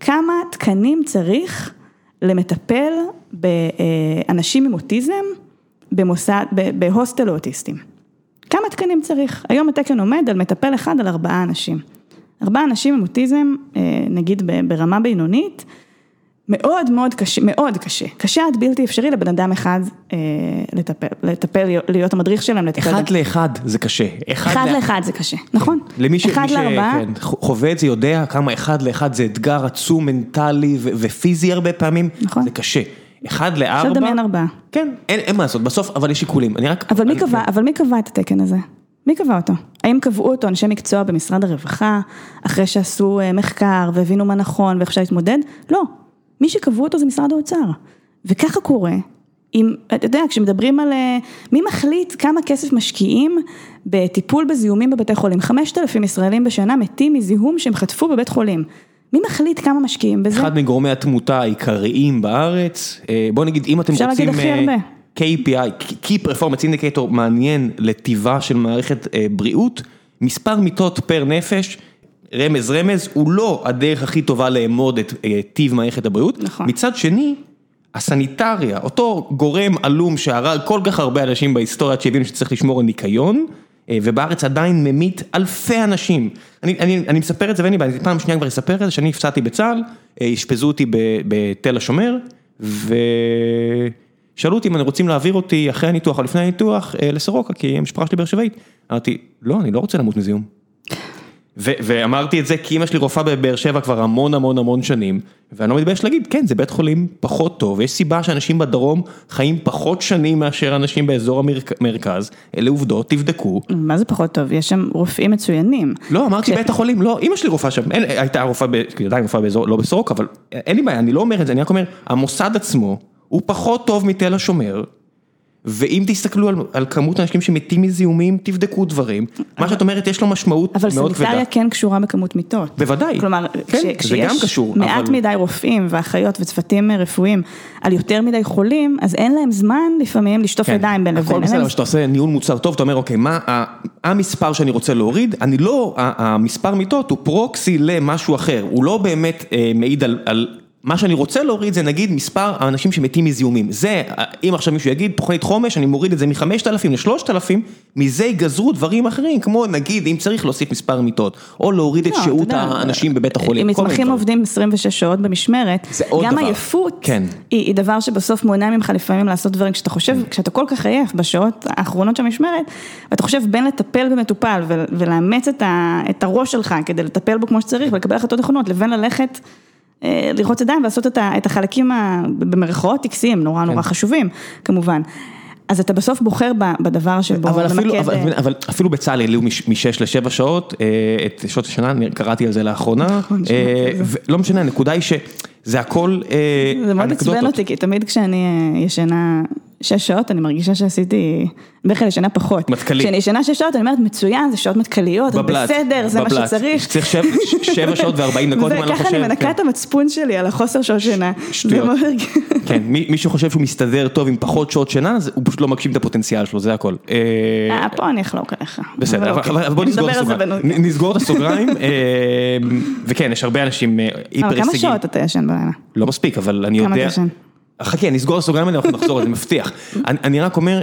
כמה תקנים צריך למטפל באנשים עם אוטיזם במוסד, בהוסטל לאוטיסטים. כמה תקנים צריך? היום התקן עומד על מטפל אחד על ארבעה אנשים. ארבעה אנשים עם אוטיזם, אה, נגיד ברמה בינונית, מאוד מאוד קשה, מאוד קשה, קשה עד בלתי אפשרי לבן אדם אחד אה, לטפל, לטפל, להיות המדריך שלהם, לטפל. אחד לאחד זה קשה. אחד לאחד זה קשה, נכון? למי ש- אחד לארבעה, כן, חווה את זה יודע כמה אחד לאחד זה אתגר עצום מנטלי ו- ופיזי הרבה פעמים, נכון. זה קשה. אחד לארבע, עכשיו דמיין ארבעה. כן, אין אין מה לעשות, בסוף אבל יש שיקולים, אני רק, אבל מי אני- קבע, אבל מי קבע את התקן הזה? מי קבע אותו? האם קבעו אותו אנשי מקצוע במשרד הרווחה, אחרי שעשו אה, מחקר והבינו מה נכון ואיך אפשר להתמודד? לא. מי שקבעו אותו זה משרד האוצר. וככה קורה, אם, אתה יודע, כשמדברים על אה, מי מחליט כמה כסף משקיעים בטיפול בזיהומים בבתי חולים, 5,000 ישראלים בשנה מתים מזיהום שהם חטפו בבית חולים. מי מחליט כמה משקיעים בזה? אחד מגורמי התמותה העיקריים בארץ, אה, בוא נגיד אם אתם אפשר רוצים להגיד הכי אה, הרבה. KPI, Key Performance Indicator מעניין לטיבה של מערכת אה, בריאות, מספר מיטות פר נפש, רמז רמז, הוא לא הדרך הכי טובה לאמוד את טיב מערכת הבריאות, נכון. מצד שני, הסניטריה, אותו גורם עלום שהרג כל כך הרבה אנשים בהיסטוריה שהבינו שצריך לשמור על ניקיון, ובארץ עדיין ממית אלפי אנשים. אני, אני, אני מספר את זה ואין לי בעיה, פעם שנייה כבר אספר את זה, שאני נפצעתי בצה"ל, אה, אשפזו אותי בתל השומר, ושאלו אותי אם אני רוצים להעביר אותי אחרי הניתוח או לפני הניתוח אה, לסורוקה, כי המשפחה שלי באר שבעית. אמרתי, לא, אני לא רוצה למות מזיהום. ואמרתי את זה כי אמא שלי רופאה בבאר שבע כבר המון המון המון שנים, ואני לא מתבייש להגיד, כן, זה בית חולים פחות טוב, יש סיבה שאנשים בדרום חיים פחות שנים מאשר אנשים באזור המרכז, אלה עובדות, תבדקו. מה זה פחות טוב? יש שם רופאים מצוינים. לא, אמרתי בית החולים, לא, אמא שלי רופאה שם, הייתה רופאה, עדיין רופאה באזור, לא בסורוק, אבל אין לי בעיה, אני לא אומר את זה, אני רק אומר, המוסד עצמו הוא פחות טוב מתל השומר, ואם תסתכלו על, על כמות האנשים שמתים מזיהומים, תבדקו דברים, מה שאת אומרת יש לו משמעות אבל מאוד כבדה. סניטריה כן קשורה בכמות מיטות. בוודאי. כלומר, כן, כש- זה גם כשיש קשור, מעט אבל- מדי רופאים ואחיות וצוותים רפואיים על יותר מדי חולים, אז אין להם זמן לפעמים לשטוף ידיים בין לבין. כן. הכל בסדר, אבל כשאתה עושה ניהול מוצר טוב, אתה אומר, אוקיי, מה המספר שאני רוצה להוריד, אני לא, המספר מיטות הוא פרוקסי למשהו אחר, הוא לא באמת אה, מעיד על, על, מה שאני רוצה להוריד זה נגיד מספר האנשים שמתים מזיהומים, זה, אה, אם עכשיו מישהו יגיד, תוכנית חומש, אני מוריד את זה מ-5,000 ל-3,000, מזה ייגזרו דברים אחרים, כמו נגיד, אם צריך להוסיף מספר מיטות, או להוריד את לא, שהות האנשים בבית החולים, אם מתמחים. עובדים 26 שעות במשמרת, גם. עייפות כן. היא היא דבר שבסוף מונע ממך לפעמים לעשות דברים, כשאתה חושב, כשאתה כל כך עייף בשעות האחרונות של המשמרת, ואתה חושב בין לטפל במטופל ולאמץ את ה- את הראש שלך כדי לטפל בו כמו שצריך ולקבל החלטות נכונות, לבין ללכת לרחוץ ידיים ולעשות את החלקים במרכאות טקסיים, נורא נורא חשובים, כמובן. אז אתה בסוף בוחר בדבר שבו אבל אפילו, אבל, אבל אפילו בצה"ל העלו משש לשבע שעות את שעות השנה, אני קראתי על זה לאחרונה, לא משנה, הנקודה היא שזה הכל אנקדוטות. זה מאוד עצבן אותי, כי תמיד כשאני ישנה שש שעות, אני מרגישה שעשיתי, בדרך כלל ישנה פחות. מטכלי. כשאני ישנה שש שעות, אני אומרת, מצוין, זה שעות מטכליות, זה בסדר, זה מה שצריך. צריך שבע שעות וארבעים דקות, אני לא חושב. וככה אני מנקה את המצפון שלי על החוסר שעות שינה. שטויות. כן, מי שחושב שהוא מסתדר טוב עם פחות שעות שינה, הוא פשוט לא מגשים את הפוטנציאל שלו, זה הכל. אה, פה אני אחלוק עליך. בסדר, אבל בוא נסגור את הסוגריים. וכן, יש הרבה אנשים היפר הישגים. כמה שעות אתה ישן בלילה? לא מספיק, אבל אני יודע. כמה אתה ישן? חכה, נסגור סוגריים האלה, אנחנו נחזור, אני מבטיח. אני רק אומר,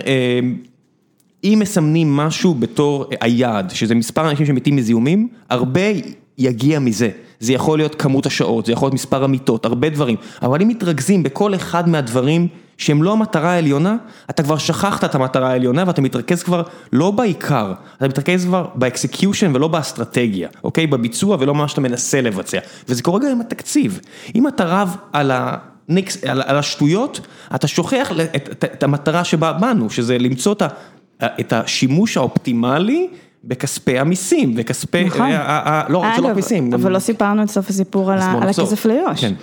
אם מסמנים משהו בתור היעד, שזה מספר אנשים שמתים מזיהומים, הרבה יגיע מזה. זה יכול להיות כמות השעות, זה יכול להיות מספר המיטות, הרבה דברים. אבל אם מתרכזים בכל אחד מהדברים שהם לא המטרה העליונה, אתה כבר שכחת את המטרה העליונה ואתה מתרכז כבר לא בעיקר, אתה מתרכז כבר ב execution ולא באסטרטגיה, אוקיי? בביצוע ולא מה שאתה מנסה לבצע. וזה קורה גם עם התקציב. אם אתה רב על ה... ניקס, על על השטויות, אתה שוכח את את, את המטרה שבה באנו, שזה למצוא את את השימוש האופטימלי בכספי המיסים, וכספי, נכון. לא, זה לא מיסים. אבל לא סיפרנו את סוף הסיפור על על הכסף ליו"ש. כן.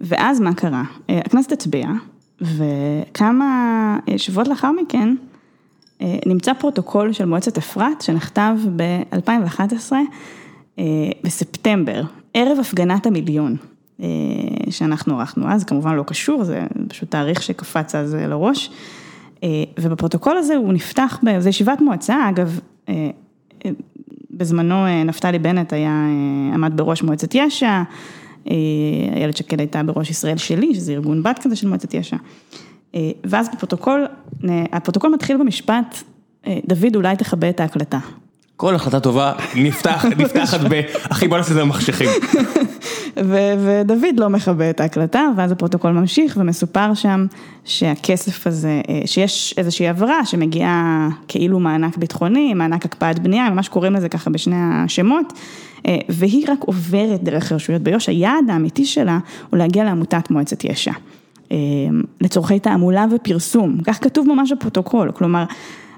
ואז מה קרה? אה, הכנסת הצביעה, וכמה שבועות לאחר מכן, אה, נמצא פרוטוקול של מועצת אפרת, שנכתב ב-2011, אה, בספטמבר, ערב הפגנת המיליון. אה, שאנחנו ערכנו אז, כמובן לא קשור, זה פשוט תאריך שקפץ אז לראש. אה, ובפרוטוקול הזה הוא נפתח, זו ישיבת מועצה, אגב, אה, בזמנו נפתלי בנט היה, עמד בראש מועצת יש"ע, איילת שקד הייתה בראש ישראל שלי, שזה ארגון בת כזה של מועצת יש"ע. ואז בפרוטוקול, הפרוטוקול מתחיל במשפט, דוד אולי תכבה את ההקלטה. כל החלטה טובה נפתחת ב, אחי בוא נעשה את זה במחשכים. ודוד לא מכבה את ההקלטה, ואז הפרוטוקול ממשיך ומסופר שם שהכסף הזה, אה, שיש איזושהי העברה שמגיעה כאילו מענק ביטחוני, מענק הקפאת בנייה, ממש קוראים לזה ככה בשני השמות, אה, והיא רק עוברת דרך רשויות ביו"ש, היעד האמיתי שלה הוא להגיע לעמותת מועצת יש"ע. אה, לצורכי תעמולה ופרסום, כך כתוב ממש בפרוטוקול, כלומר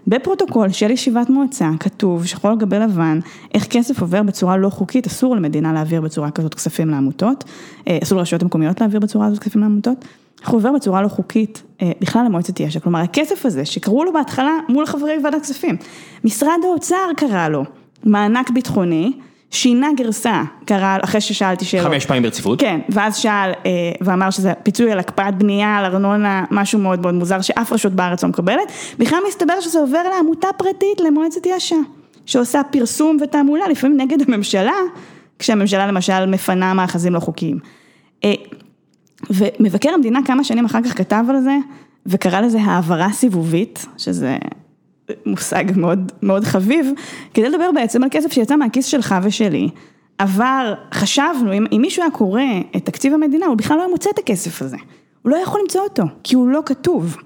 בפרוטוקול של ישיבת מועצה כתוב שחור על גבי לבן איך כסף עובר בצורה לא חוקית, אסור למדינה להעביר בצורה כזאת כספים לעמותות, אה, אסור לרשויות המקומיות להעביר בצורה הזאת כספים לעמותות, איך הוא עובר בצורה לא חוקית אה, בכלל למועצת יש"ע, כלומר הכסף הזה שקראו לו בהתחלה מול חברי ועדת כספים, משרד האוצר קרא לו מענק ביטחוני, שינה גרסה, קרא, אחרי ששאלתי שאלות. חמש פעמים ברציפות. כן, ואז שאל אה, ואמר שזה פיצוי על הקפאת בנייה, על ארנונה, משהו מאוד מאוד מוזר שאף רשות בארץ לא מקבלת. בכלל מסתבר שזה עובר לעמותה פרטית למועצת יש"ע, שעושה פרסום ותעמולה, לפעמים נגד הממשלה, כשהממשלה למשל מפנה מאחזים לא חוקיים. אה, ומבקר המדינה כמה שנים אחר כך כתב על זה, וקרא לזה העברה סיבובית, שזה מושג מאוד מאוד חביב, כדי לדבר בעצם על כסף שיצא מהכיס שלך ושלי, עבר, חשבנו, אם, אם מישהו היה קורא את תקציב המדינה, הוא בכלל לא היה מוצא את הכסף הזה. הוא לא יכול למצוא אותו, כי הוא לא כתוב.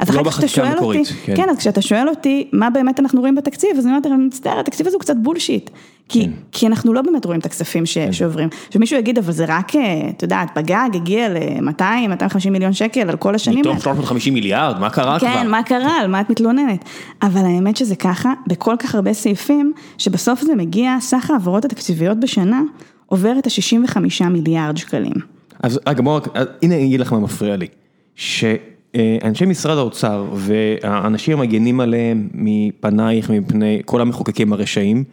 אז אחר לא כך כשאתה שואל אותי, כן. כן, אז כשאתה שואל אותי מה באמת אנחנו רואים בתקציב, אז אני אומרת, אני מצטער, התקציב הזה הוא קצת בולשיט. כי, כן. כי אנחנו לא באמת רואים את הכספים ש, כן. שעוברים. שמישהו יגיד, אבל זה רק, אה, את יודעת, בגג הגיע ל-200, 250 מיליון שקל על כל השנים מתוך 350 מיליארד, מה קרה כן, כבר? כן, מה קרה, על מה את מתלוננת? אבל האמת שזה ככה, בכל כך הרבה סעיפים, שבסוף זה מגיע, סך ההעברות התקציביות בשנה, עובר את ה-65 מיליארד שקלים. אז רגע, בואו, הנה אני אגיד לך מה מפריע לי. שאנשי משרד האוצר והאנשים המגנים עליהם מפנייך, מפני כל המחוקקים הרשעים,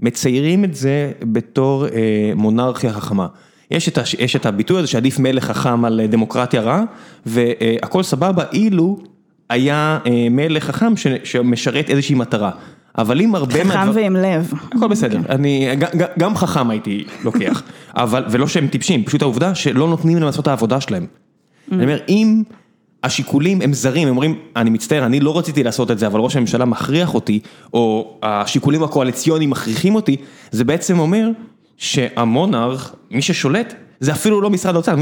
מציירים את זה בתור אה, מונרכיה חכמה. יש את, יש את הביטוי הזה שעדיף מלך חכם על דמוקרטיה רע, והכל סבבה אילו היה אה, מלך חכם שמשרת איזושהי מטרה. אבל אם הרבה מהדבר... חכם ועם לב. הכל בסדר, כן. אני גם חכם הייתי לוקח, אבל, ולא שהם טיפשים, פשוט העובדה שלא נותנים להם לעשות את העבודה שלהם. Mm. אני אומר, אם השיקולים הם זרים, הם אומרים, אני מצטער, אני לא רציתי לעשות את זה, אבל ראש הממשלה מכריח אותי, או השיקולים הקואליציוניים מכריחים אותי, זה בעצם אומר שהמונרך, מי ששולט, זה אפילו לא משרד האוצר,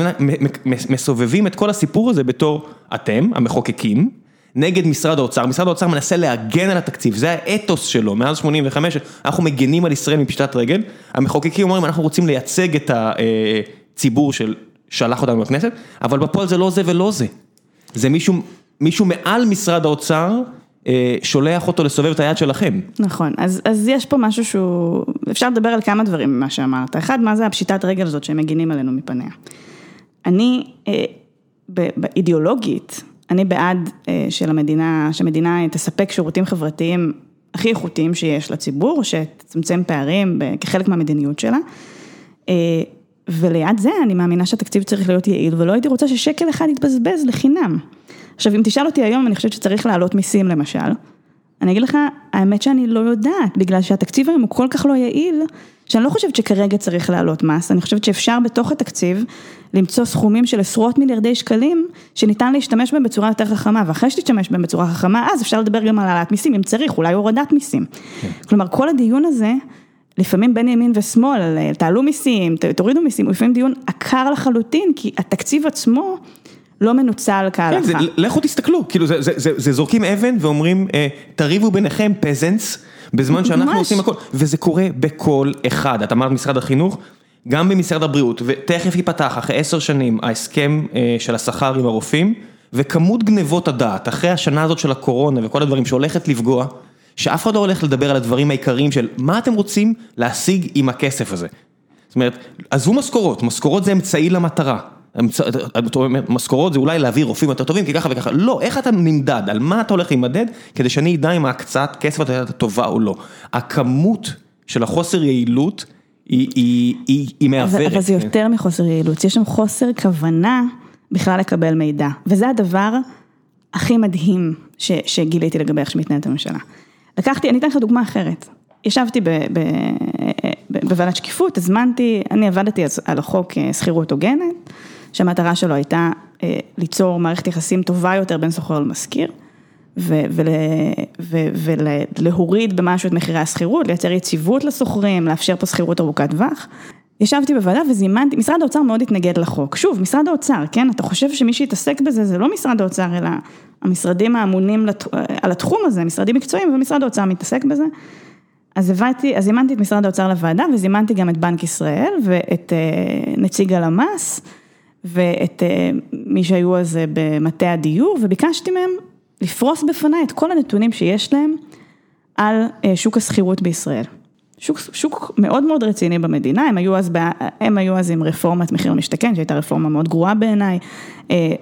מסובבים את כל הסיפור הזה בתור אתם, המחוקקים, נגד משרד האוצר, משרד האוצר מנסה להגן על התקציב, זה האתוס שלו, מאז 85, אנחנו מגנים על ישראל מפשטת רגל, המחוקקים אומרים, אנחנו רוצים לייצג את הציבור של שלח אותנו לכנסת, אבל בפועל זה לא זה ולא זה. זה מישהו, מישהו מעל משרד האוצר אה, שולח אותו לסובב את היד שלכם. נכון, אז, אז יש פה משהו שהוא, אפשר לדבר על כמה דברים ממה שאמרת. אחד, מה זה הפשיטת רגל הזאת שהם מגינים עלינו מפניה. אני, אה, באידיאולוגית, אני בעד אה, של המדינה, שהמדינה תספק שירותים חברתיים הכי איכותיים שיש לציבור, שתצמצם פערים כחלק מהמדיניות שלה. אה, וליד זה אני מאמינה שהתקציב צריך להיות יעיל, ולא הייתי רוצה ששקל אחד יתבזבז לחינם. עכשיו, אם תשאל אותי היום, אני חושבת שצריך להעלות מיסים למשל. אני אגיד לך, האמת שאני לא יודעת, בגלל שהתקציב היום הוא כל כך לא יעיל, שאני לא חושבת שכרגע צריך להעלות מס, אני חושבת שאפשר בתוך התקציב למצוא סכומים של עשרות מיליארדי שקלים, שניתן להשתמש בהם בצורה יותר חכמה, ואחרי שתשתמש בהם בצורה חכמה, אז אפשר לדבר גם על העלאת מיסים, אם צריך, אולי הורדת מיסים. כן. כלומר, כל הדיון הזה, לפעמים בין ימין ושמאל, תעלו מיסים, תורידו מיסים, הוא לפעמים דיון עקר לחלוטין, כי התקציב עצמו לא מנוצל כהלכה. כן, לכו תסתכלו, כאילו זה, זה, זה, זה זורקים אבן ואומרים, אה, תריבו ביניכם פזנס, בזמן שאנחנו ממש. עושים הכל, וזה קורה בכל אחד, את אמרת משרד החינוך, גם במשרד הבריאות, ותכף ייפתח אחרי עשר שנים ההסכם אה, של השכר עם הרופאים, וכמות גנבות הדעת, אחרי השנה הזאת של הקורונה וכל הדברים שהולכת לפגוע, שאף אחד לא הולך לדבר על הדברים העיקריים של מה אתם רוצים להשיג עם הכסף הזה. זאת אומרת, עזבו משכורות, משכורות זה אמצעי למטרה. משכורות זה אולי להביא רופאים יותר טובים, כי ככה וככה, לא, איך אתה נמדד, על מה אתה הולך להימדד, כדי שאני אדע אם ההקצאת כסף אתה יודע טובה או לא. הכמות של החוסר יעילות היא היא, היא, היא מעוורת. אבל זה יותר מחוסר יעילות, יש שם חוסר כוונה בכלל לקבל מידע, וזה הדבר הכי מדהים ש, שגיליתי לגבי איך שמתנהלת הממשלה. לקחתי, אני אתן לך דוגמה אחרת. ישבתי בוועדת שקיפות, הזמנתי, אני עבדתי על החוק אה, שכירות הוגנת. שהמטרה שלו הייתה אה, ליצור מערכת יחסים טובה יותר בין שוכר למשכיר, ולהוריד במשהו את מחירי השכירות, לייצר יציבות לשוכרים, לאפשר פה שכירות ארוכת טווח. ישבתי בוועדה וזימנתי, משרד האוצר מאוד התנגד לחוק. שוב, משרד האוצר, כן? אתה חושב שמי שיתעסק בזה זה לא משרד האוצר, אלא המשרדים האמונים לת... על התחום הזה, משרדים מקצועיים, ומשרד האוצר מתעסק בזה. אז הבאתי, אז זימנתי את משרד האוצר לוועדה וזימנתי גם את בנק ישראל ואת אה, נציג הלמ"ס. ואת אה, מי שהיו אז אה, במטה הדיור, וביקשתי מהם לפרוס בפניי את כל הנתונים שיש להם על אה, שוק השכירות בישראל. שוק, שוק מאוד מאוד רציני במדינה, הם היו אז, הם היו אז עם רפורמת מחיר למשתכן, שהייתה רפורמה מאוד גרועה בעיניי.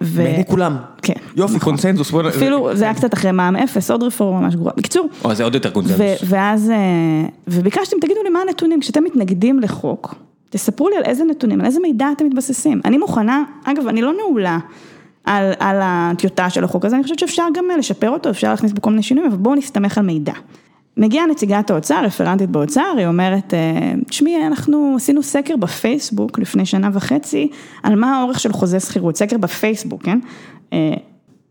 ו... בעיני כולם. כן. יופי, נכון. קונצנזוס. אפילו זה היה קצת אחרי מע"מ אפס, עוד רפורמה ממש גרועה. בקיצור. או, זה עוד יותר קונצנזוס. ואז, וביקשתי, תגידו לי מה הנתונים, כשאתם מתנגדים לחוק, תספרו לי על איזה נתונים, על איזה מידע אתם מתבססים. אני מוכנה, אגב, אני לא נעולה על, על הטיוטה של החוק הזה, אני חושבת שאפשר גם לשפר אותו, אפשר להכניס בו כל מיני שינויים, אבל בואו נסתמך על מידע. מגיעה נציגת האוצר, רפרנטית באוצר, היא אומרת, אה, תשמעי, אנחנו עשינו סקר בפייסבוק לפני שנה וחצי, על מה האורך של חוזה שכירות, סקר בפייסבוק, כן?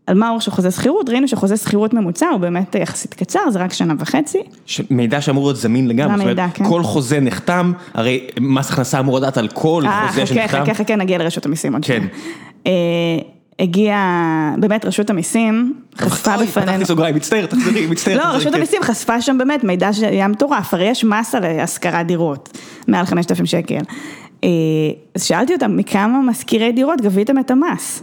אה, על מה האורך של חוזה שכירות, ראינו שחוזה שכירות ממוצע הוא באמת יחסית קצר, זה רק שנה וחצי. מידע שאמור להיות זמין לגמרי, זאת אומרת, כן. כל חוזה נחתם, הרי מס הכנסה אמור לדעת על כל אה, חוזה שנחתם. חכה, חכה, חכה, נגיע לרשות המיסים עוד כן. אה, הגיעה, באמת רשות המיסים חשפה בפנינו. פתחתי סוגריים, מצטער, תחזרי, מצטער. לא, רשות כן. המיסים חשפה שם באמת מידע שהיה מטורף, הרי יש מס על השכרת דירות, מעל 5,000 שקל. אה, אז שאלתי אותם, מכמה משכירי דירות גביתם את המס?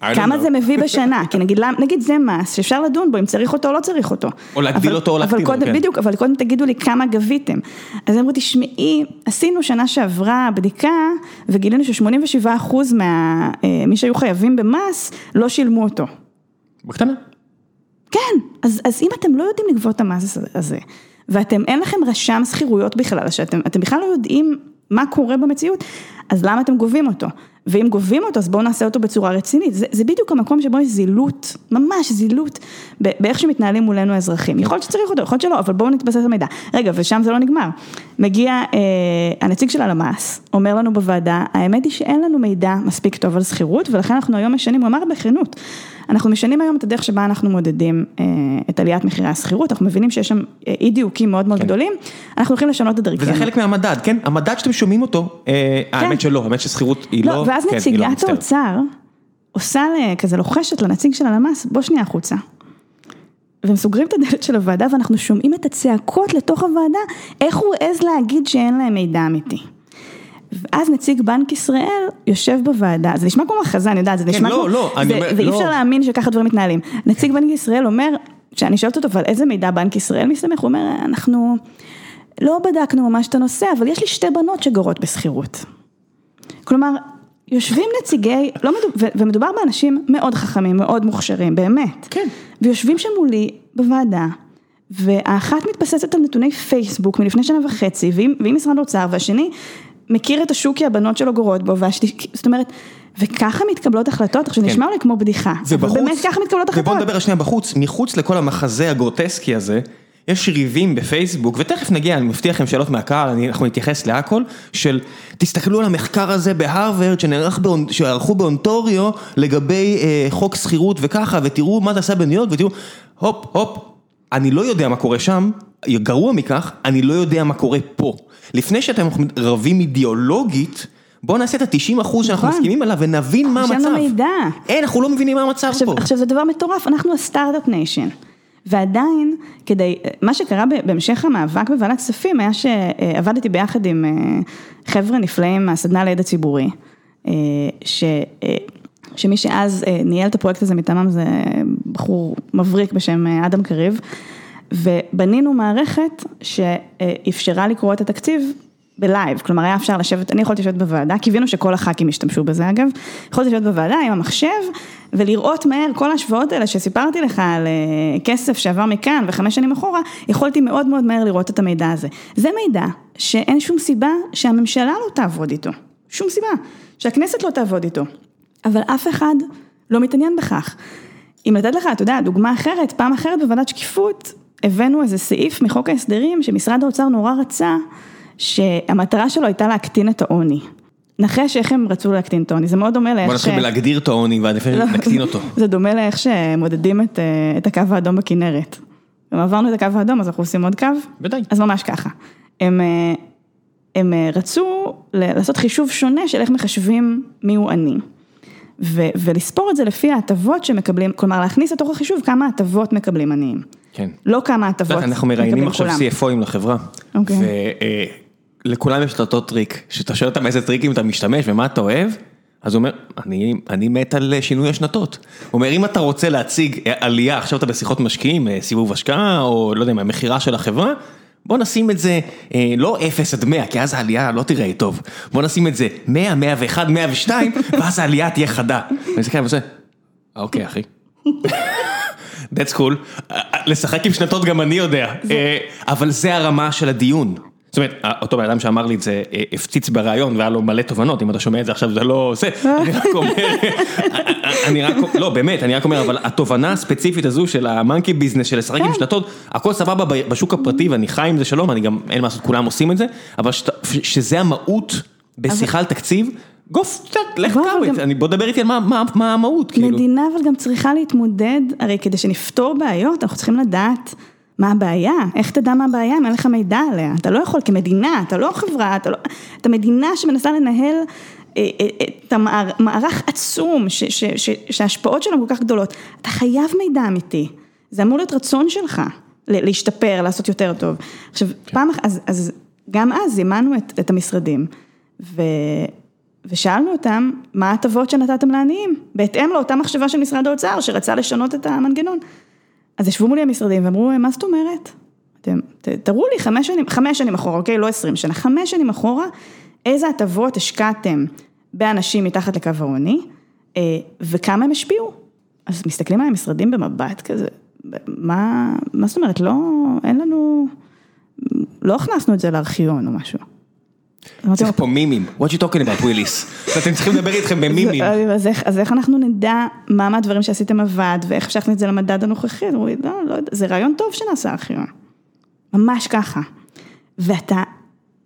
כמה זה מביא בשנה, כי נגיד, נגיד זה מס שאפשר לדון בו אם צריך אותו או לא צריך אותו. או להגדיל אותו או להקטין אותו, כן. בדיוק, אבל קודם תגידו לי כמה גביתם. אז אמרו, תשמעי, עשינו שנה שעברה בדיקה וגילינו ש-87% ממי אה, שהיו חייבים במס לא שילמו אותו. בקטנה. כן, אז, אז אם אתם לא יודעים לגבות את המס הזה, ואתם, אין לכם רשם שכירויות בכלל, שאתם בכלל לא יודעים מה קורה במציאות, אז למה אתם גובים אותו? ואם גובים אותו, אז בואו נעשה אותו בצורה רצינית. זה, זה בדיוק המקום שבו יש זילות, ממש זילות, באיך שמתנהלים מולנו האזרחים. יכול להיות שצריך אותו, יכול להיות שלא, אבל בואו נתבסס על מידע. רגע, ושם זה לא נגמר. מגיע אה, הנציג של הלמ"ס, אומר לנו בוועדה, האמת היא שאין לנו מידע מספיק טוב על שכירות, ולכן אנחנו היום משנים, הוא אמר בכנות, אנחנו משנים היום את הדרך שבה אנחנו מודדים אה, את עליית מחירי השכירות, אנחנו מבינים שיש שם אה, אי דיוקים מאוד מאוד כן. גדולים, אנחנו הולכים לשנות את הדרכינו. וזה חלק מהמדד, כן? המדד שאתם שומעים אותו, אה, כן. האמת שלא, האמת ששכירות היא לא, לא ואז כן, נציגת לא האוצר עושה כזה לוחשת לנציג של הלמ"ס, בוא שנייה החוצה. והם סוגרים את הדלת של הוועדה ואנחנו שומעים את הצעקות לתוך הוועדה, איך הוא העז להגיד שאין להם מידע אמיתי. ואז נציג בנק ישראל יושב בוועדה, זה נשמע כמו מחזה, אני יודעת, זה נשמע לא, כמו, לא, אני זה- אומר, ואי לא. אפשר להאמין שככה דברים מתנהלים. נציג בנק ישראל אומר, כשאני שואלת אותו, אבל איזה מידע בנק ישראל מסתמך? הוא אומר, אנחנו לא בדקנו ממש את הנושא, אבל יש לי שתי בנות שגרות בשכירות. כלומר, יושבים נציגי, לא מדוב, ו- ומדובר באנשים מאוד חכמים, מאוד מוכשרים, באמת. כן. ויושבים שם מולי בוועדה, והאחת מתבססת על נתוני פייסבוק מלפני שנה וחצי, ועם, ועם משרד האוצר, והשני מכיר את השוק כי הבנות שלו גורות בו, והשלישי, זאת אומרת, וככה מתקבלות החלטות, עכשיו כן. נשמע אולי כמו בדיחה, אבל ובחוץ, באמת ככה מתקבלות החלטות. ובוא נדבר שנייה בחוץ, מחוץ לכל המחזה הגרוטסקי הזה, יש ריבים בפייסבוק, ותכף נגיע, אני מבטיח לכם שאלות מהקהל, אני- אנחנו נתייחס להכל, של תסתכלו על המחקר הזה בהרווארד, שנערך באונ- שערכו באונטוריו, לגבי אה, חוק שכירות וככה, ותראו מה זה עשה בניו יורק, ותראו, הופ, הופ, אני לא יודע מה קורה שם, גרוע מכך, אני לא יודע מה קורה פה. לפני שאתם רבים אידיאולוגית, בואו נעשה את ה-90 אחוז שאנחנו נכון. מסכימים עליו ונבין מה יש המצב. לנו מידע. אין, אנחנו לא מבינים מה המצב עכשיו, פה. עכשיו זה דבר מטורף, אנחנו ה start-up nation. ועדיין, כדי, מה שקרה בהמשך המאבק בוועדת כספים היה שעבדתי ביחד עם אה, חבר'ה נפלאים מהסדנה לידע ציבורי, אה, ש, אה, שמי שאז ניהל את הפרויקט הזה מטעמם זה בחור מבריק בשם אדם קריב, ובנינו מערכת שאפשרה לקרוא את התקציב בלייב, כלומר היה אפשר לשבת, אני יכולתי לשבת בוועדה, קיווינו שכל הח"כים ישתמשו בזה אגב, יכולתי לשבת בוועדה עם המחשב ולראות מהר כל ההשוואות האלה שסיפרתי לך על אה, כסף שעבר מכאן וחמש שנים אחורה, יכולתי מאוד מאוד מהר לראות את המידע הזה. זה מידע שאין שום סיבה שהממשלה לא תעבוד איתו, שום סיבה, שהכנסת לא תעבוד איתו, אבל אף אחד לא מתעניין בכך. אם לתת לך, אתה יודע, דוגמה אחרת, פעם אחרת בוועדת שקיפות, הבאנו איזה סעיף מחוק ההסדרים שמשרד האוצר נורא רצה, שהמטרה שלו הייתה להקטין את העוני. נחש איך הם רצו להקטין את העוני, זה מאוד דומה לאיך בוא נתחיל בלהגדיר את העוני ולפני לא. נקטין אותו. זה דומה לאיך שמודדים את, אה, את הקו האדום בכנרת. אם עברנו את הקו האדום אז אנחנו עושים עוד קו? ודאי. אז ממש ככה. הם, אה, הם אה, רצו לעשות חישוב שונה של איך מחשבים מיהו עני. ו- ולספור את זה לפי ההטבות שמקבלים, כלומר להכניס לתוך החישוב כמה הטבות מקבלים עניים. כן. לא כמה הטבות אנחנו מראיינים מקבלים עכשיו כולם. CFO ים לחברה. אוקיי. ולכולם יש את אותו טריק, שאתה שואל אותם איזה טריקים אתה משתמש ומה אתה אוהב, אז הוא אומר, אני, אני מת על אה, שינוי השנתות. הוא אומר, אם אתה רוצה להציג אה, עלייה, עכשיו אתה בשיחות משקיעים, אה, סיבוב השקעה, או לא יודע מה, מכירה של החברה, בוא נשים את זה אה, לא 0 עד 100, כי אז העלייה לא תראה טוב. בוא נשים את זה 100, 101, 102, ואז העלייה תהיה חדה. ואני מסתכל ועושה, "אה, אוקיי אחי. That's cool, אה, אה, לשחק עם שנתות גם אני יודע, אה, אבל זה הרמה של הדיון. זאת אומרת, אותו בן אדם שאמר לי את זה, אה, הפציץ בריאיון והיה לו מלא תובנות, אם אתה שומע את זה עכשיו זה לא זה, אני רק אומר, אני רק, לא באמת, אני רק אומר, אבל התובנה הספציפית הזו של המאנקי ביזנס, של לשחק עם שנתות, הכל סבבה בשוק הפרטי ואני חי עם זה שלום, אני גם, אין מה לעשות, כולם עושים את זה, אבל שזה המהות בשיחה על תקציב, גוף, קצת, לך איתי, אני- בוא דבר איתי על מה- מה מה המהות, כאילו. מדינה אבל גם צריכה להתמודד, הרי כדי שנפתור בעיות, אנחנו צריכים לדעת מה הבעיה, איך תדע מה הבעיה אם אין לך מידע עליה, אתה לא יכול כמדינה, אתה לא חברה, אתה לא, אתה מדינה שמנסה לנהל אה, אה, את המערך עצום, ש, ש, ש, שההשפעות שלו כל כך גדולות, אתה חייב מידע אמיתי, זה אמור להיות רצון שלך להשתפר, לעשות יותר טוב. עכשיו, פעם אחת, אז, אז גם אז זימנו את, את המשרדים, ו... ושאלנו אותם, מה ההטבות שנתתם לעניים? בהתאם לאותה מחשבה של משרד האוצר, שרצה לשנות את המנגנון. אז ישבו מולי המשרדים ואמרו, מה זאת אומרת? אתם, ת, תראו לי חמש שנים, חמש שנים אחורה, אוקיי? לא עשרים שנה, חמש שנים אחורה, איזה הטבות השקעתם באנשים מתחת לקו העוני, אה, וכמה הם השפיעו. אז מסתכלים על המשרדים במבט כזה, מה, מה זאת אומרת, לא, אין לנו, לא הכנסנו את זה לארכיון או משהו. צריך פה מימים, what you talking about וויליס, אתם צריכים לדבר איתכם במימים. אז, איך, אנחנו נדע מה מהדברים שעשיתם עבד, ואיך אפשר להכניס את זה למדד הנוכחי? לא, לא זה רעיון טוב שנעשה ארכיון. ממש ככה. ואתה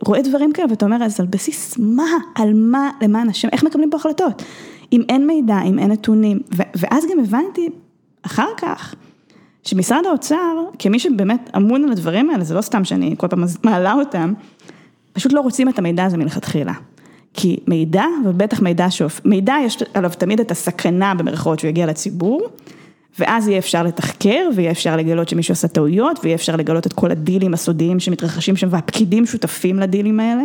רואה דברים כאלה ואתה אומר, אז על בסיס מה, על מה, למען השם, איך מקבלים פה החלטות? אם אין מידע, אם אין נתונים, ואז גם הבנתי אחר כך, שמשרד האוצר, כמי שבאמת אמון על הדברים האלה, זה לא סתם שאני כל פעם מעלה אותם, פשוט לא רוצים את המידע הזה מלכתחילה. כי מידע, ובטח מידע שאוף, מידע יש עליו תמיד את הסכנה במרכאות שהוא יגיע לציבור, ואז יהיה אפשר לתחקר, ויהיה אפשר לגלות שמישהו עשה טעויות, ויהיה אפשר לגלות את כל הדילים הסודיים שמתרחשים שם, והפקידים שותפים לדילים האלה,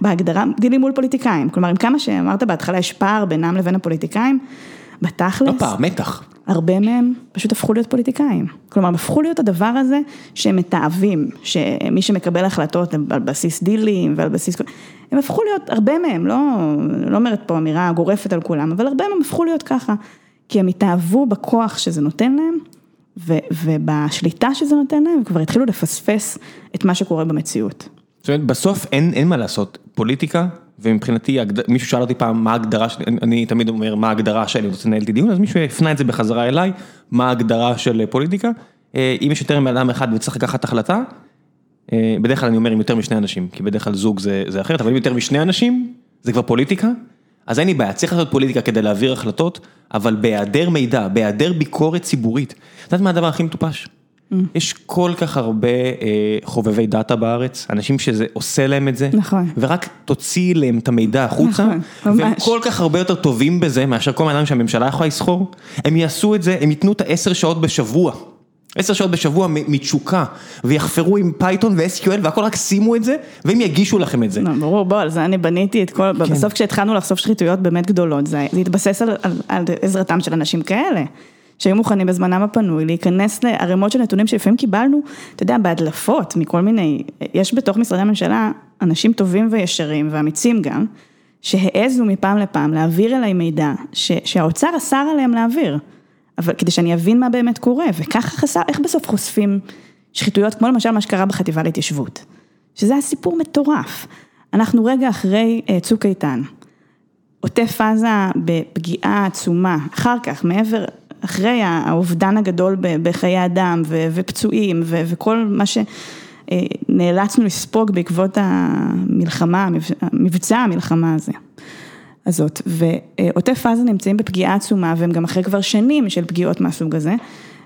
בהגדרה, דילים מול פוליטיקאים, כלומר עם כמה שאמרת בהתחלה יש פער בינם לבין הפוליטיקאים, בתכלס, לא פער, מתח. הרבה מהם פשוט הפכו להיות פוליטיקאים, כלומר הפכו להיות הדבר הזה שהם מתעבים, שמי שמקבל החלטות על בסיס דילים ועל בסיס, הם הפכו להיות, הרבה מהם, לא, לא אומרת פה אמירה גורפת על כולם, אבל הרבה מהם הפכו להיות ככה, כי הם התאהבו בכוח שזה נותן להם, ו, ובשליטה שזה נותן להם, כבר התחילו לפספס את מה שקורה במציאות. זאת אומרת, בסוף אין, אין מה לעשות, פוליטיקה, ומבחינתי, מישהו שאל אותי פעם מה ההגדרה, אני תמיד אומר מה ההגדרה שלי, אני רוצה לנהל את הדיון, אז מישהו הפנה את זה בחזרה אליי, מה ההגדרה של פוליטיקה, אה, אם יש יותר מאדם אחד וצריך לקחת החלטה, אה, בדרך כלל אני אומר עם יותר משני אנשים, כי בדרך כלל זוג זה, זה אחרת, אבל אם יותר משני אנשים, זה כבר פוליטיקה, אז אין לי בעיה, צריך לעשות פוליטיקה כדי להעביר החלטות, אבל בהיעדר מידע, בהיעדר ביקורת ציבורית, את יודעת מה הדבר הכי מטופש? Mm. יש כל כך הרבה אה, חובבי דאטה בארץ, אנשים שזה עושה להם את זה, נכון, ורק תוציאי להם את המידע החוצה, נכון, ממש, והם כל כך הרבה יותר טובים בזה מאשר כל מיני שהממשלה יכולה לשכור, הם יעשו את זה, הם ייתנו את העשר שעות בשבוע, עשר שעות בשבוע מתשוקה, ויחפרו עם פייתון ו-SQL והכל רק שימו את זה, והם יגישו לכם את זה. לא, ברור, בוא, על זה אני בניתי את כל, כן. בסוף כשהתחלנו לחשוף שחיתויות באמת גדולות, זה, זה התבסס על, על, על עזרתם של אנשים כאלה. שהיו מוכנים בזמנם הפנוי להיכנס לערימות של נתונים שלפעמים קיבלנו, אתה יודע, בהדלפות מכל מיני, יש בתוך משרדי הממשלה אנשים טובים וישרים ואמיצים גם, שהעזו מפעם לפעם להעביר אליי מידע ש, שהאוצר אסר עליהם להעביר, אבל כדי שאני אבין מה באמת קורה, וככה חסר, איך בסוף חושפים שחיתויות, כמו למשל מה שקרה בחטיבה להתיישבות, שזה היה סיפור מטורף. אנחנו רגע אחרי אה, צוק איתן, עוטף עזה בפגיעה עצומה, אחר כך, מעבר, אחרי האובדן הגדול בחיי אדם ופצועים וכל מה שנאלצנו לספוג בעקבות המלחמה, מבצע המלחמה הזה. הזאת, ועוטף עזה נמצאים בפגיעה עצומה והם גם אחרי כבר שנים של פגיעות מהסוג הזה,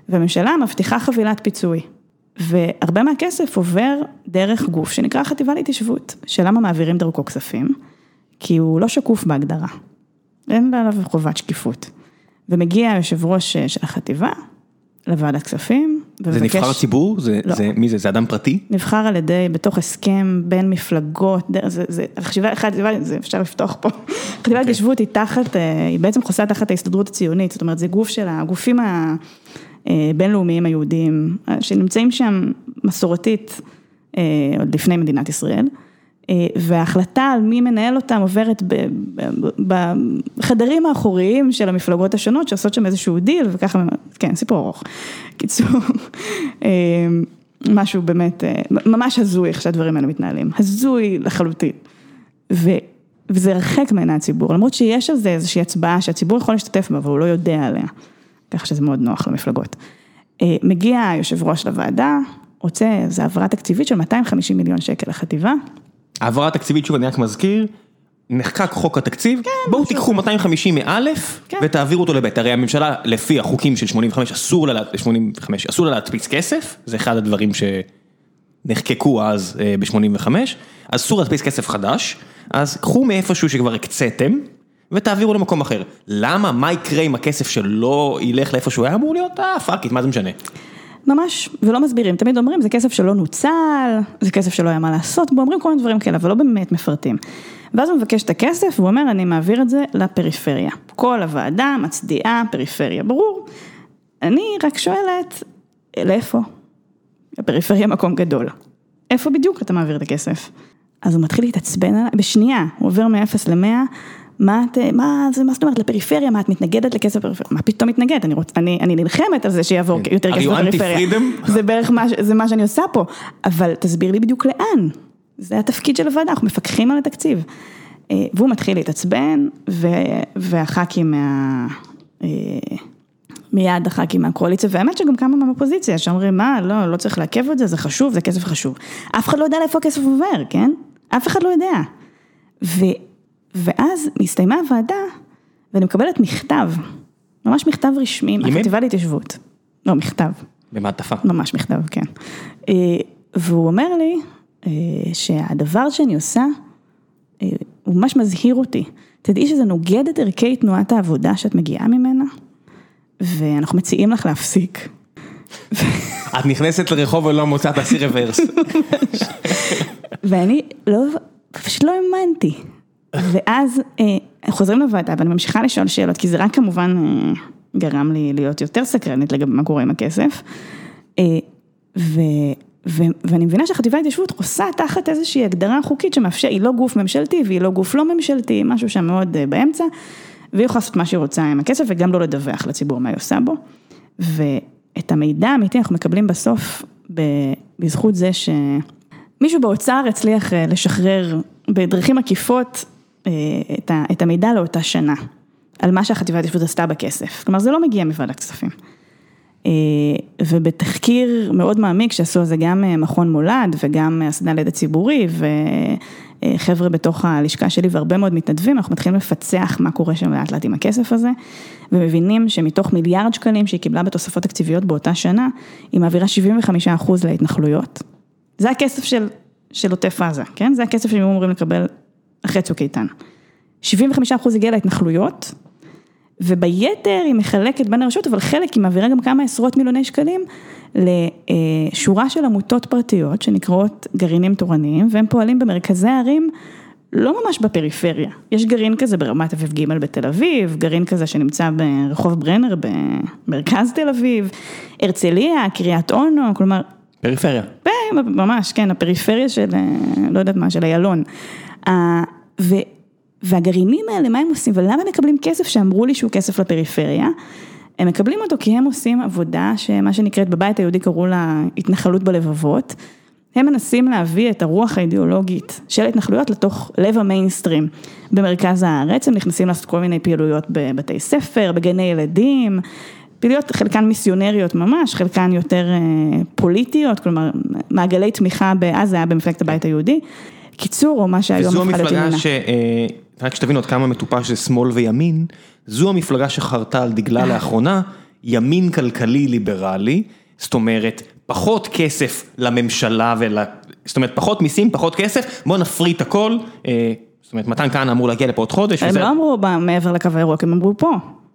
והממשלה מבטיחה חבילת פיצוי. והרבה מהכסף עובר דרך גוף שנקרא חטיבה להתיישבות, שלמה מעבירים דרכו כספים? כי הוא לא שקוף בהגדרה, אין עליו חובת שקיפות. ומגיע היושב ראש אה, של החטיבה לוועדת כספים. זה נבחר ציבור? זה, לא. זה, מי זה? זה אדם פרטי? נבחר על ידי, בתוך הסכם בין מפלגות, זה, זה, החשיבה, חטיבה, זה אפשר לפתוח פה. חטיבת אוקיי. התיישבות היא תחת, אה, היא בעצם חוסה תחת ההסתדרות הציונית, זאת אומרת זה גוף של הגופים הבינלאומיים אה, היהודיים, שנמצאים שם מסורתית עוד לפני מדינת ישראל. אה, וההחלטה על מי מנהל אותם עוברת בחדרים האחוריים של המפלגות השונות שעושות שם איזשהו דיל וככה, כן, סיפור ארוך. קיצור, אה, משהו באמת, אה, ממש הזוי איך שהדברים האלה מתנהלים, הזוי לחלוטין. ו, וזה הרחק מעיני הציבור, למרות שיש על זה איזושהי הצבעה שהציבור יכול להשתתף בה, אבל הוא לא יודע עליה, ככה שזה מאוד נוח למפלגות. מגיע היושב ראש לוועדה, רוצה, זו העברה תקציבית של 250 מיליון שקל לחטיבה. העברה תקציבית, שוב אני רק מזכיר, נחקק חוק התקציב, כן, בואו תיקחו 250 מאלף כן. ותעבירו אותו לבית, הרי הממשלה לפי החוקים של 85 אסור לה, 85, אסור לה להדפיס כסף, זה אחד הדברים שנחקקו אז אה, ב-85, אסור להדפיס כסף חדש, אז קחו מאיפשהו שכבר הקציתם ותעבירו למקום אחר. למה? מה יקרה עם הכסף שלא ילך לאיפה שהוא היה אמור להיות? אה, fuck it, מה זה משנה? ממש, ולא מסבירים, תמיד אומרים זה כסף שלא נוצל, זה כסף שלא היה מה לעשות אומרים כל מיני דברים כאלה, אבל לא באמת מפרטים. ואז הוא מבקש את הכסף, והוא אומר אני מעביר את זה לפריפריה. כל הוועדה מצדיעה פריפריה, ברור. אני רק שואלת, לאיפה? הפריפריה מקום גדול. איפה בדיוק אתה מעביר את הכסף? אז הוא מתחיל להתעצבן עליי, בשנייה, הוא עובר מ-0 ל-100, מה את, מה זה, מה זאת אומרת, לפריפריה, מה את מתנגדת לכסף בפריפריה? מה פתאום מתנגדת? אני רוצ, אני, אני נלחמת על זה שיעבור כן. יותר כסף בפריפריה. זה בערך מה, זה מה שאני עושה פה, אבל תסביר לי בדיוק לאן. זה התפקיד של הוועדה, אנחנו מפקחים על התקציב. אה, והוא מתחיל להתעצבן, והח"כים מה... אה, מיד הח"כים מהקואליציה, והאמת שגם כמה מהאופוזיציה, שאומרים, מה, לא, לא צריך לעכב את זה, זה חשוב, זה כסף חשוב. אף אחד לא יודע לאיפה הכסף עובר, כן? אף אחד לא יודע. ו... ואז הסתיימה הוועדה, ואני מקבלת מכתב, ממש מכתב רשמי מהחטיבה להתיישבות. לא, מכתב. במעטפה. ממש מכתב, כן. אה, והוא אומר לי אה, שהדבר שאני עושה, אה, הוא ממש מזהיר אותי. תדעי שזה נוגד את ערכי תנועת העבודה שאת מגיעה ממנה, ואנחנו מציעים לך להפסיק. את נכנסת לרחוב ולא מוצאת תעשי רוורס. ואני לא, פשוט לא האמנתי. ואז חוזרים לוועדה ואני ממשיכה לשאול שאלות, כי זה רק כמובן גרם לי להיות יותר סקרנית לגבי מה קורה עם הכסף. ו... ו- ואני מבינה שהחטיבה להתיישבות עושה תחת איזושהי הגדרה חוקית שמאפשר, היא לא גוף ממשלתי והיא לא גוף לא ממשלתי, משהו שם מאוד באמצע, והיא יכולה לעשות מה שהיא רוצה עם הכסף וגם לא לדווח לציבור מה היא עושה בו. ואת המידע האמיתי אנחנו מקבלים בסוף בזכות זה שמישהו באוצר הצליח לשחרר בדרכים עקיפות את המידע לאותה שנה, על מה שהחטיבה להתיישבות עשתה בכסף, כלומר זה לא מגיע מוועדת כספים. ובתחקיר מאוד מעמיק שעשו על זה גם מכון מולד וגם הסדנה לידע ציבורי וחבר'ה בתוך הלשכה שלי והרבה מאוד מתנדבים, אנחנו מתחילים לפצח מה קורה שם לאט לאט עם הכסף הזה ומבינים שמתוך מיליארד שקלים שהיא קיבלה בתוספות תקציביות באותה שנה, היא מעבירה 75% להתנחלויות. זה הכסף של, של עוטף עזה, כן? זה הכסף שהם אמורים לקבל אחרי צוק איתן. 75% הגיע להתנחלויות. וביתר היא מחלקת בין הרשות, אבל חלק היא מעבירה גם כמה עשרות מיליוני שקלים לשורה של עמותות פרטיות שנקראות גרעינים תורניים, והם פועלים במרכזי הערים, לא ממש בפריפריה. יש גרעין כזה ברמת אביב ג' בתל אביב, גרעין כזה שנמצא ברחוב ברנר במרכז תל אביב, הרצליה, קריית אונו, כלומר... פריפריה. ממש, כן, הפריפריה של, לא יודעת מה, של איילון. ו... והגרעינים האלה, מה הם עושים ולמה הם מקבלים כסף שאמרו לי שהוא כסף לפריפריה? הם מקבלים אותו כי הם עושים עבודה שמה שנקראת בבית היהודי קראו לה התנחלות בלבבות. הם מנסים להביא את הרוח האידיאולוגית של ההתנחלויות לתוך לב המיינסטרים במרכז הארץ, הם נכנסים לעשות כל מיני פעילויות בבתי ספר, בגני ילדים, פעילויות חלקן מיסיונריות ממש, חלקן יותר פוליטיות, כלומר מעגלי תמיכה, אז זה היה במפלגת הבית היהודי. קיצור, או מה שהיום הפכה להיות ימינה. וזו המפלגה ש... רק שתבין עוד כמה מטופש זה שמאל וימין, זו המפלגה שחרתה על דגלה לאחרונה, ימין כלכלי ליברלי, זאת אומרת, פחות כסף לממשלה ול... זאת אומרת, פחות מיסים, פחות כסף, בוא נפריט הכל. זאת אומרת, מתן כהנא אמור להגיע לפה עוד חודש. הם וזה... לא אמרו מעבר לקו הירוק, הם אמרו פה.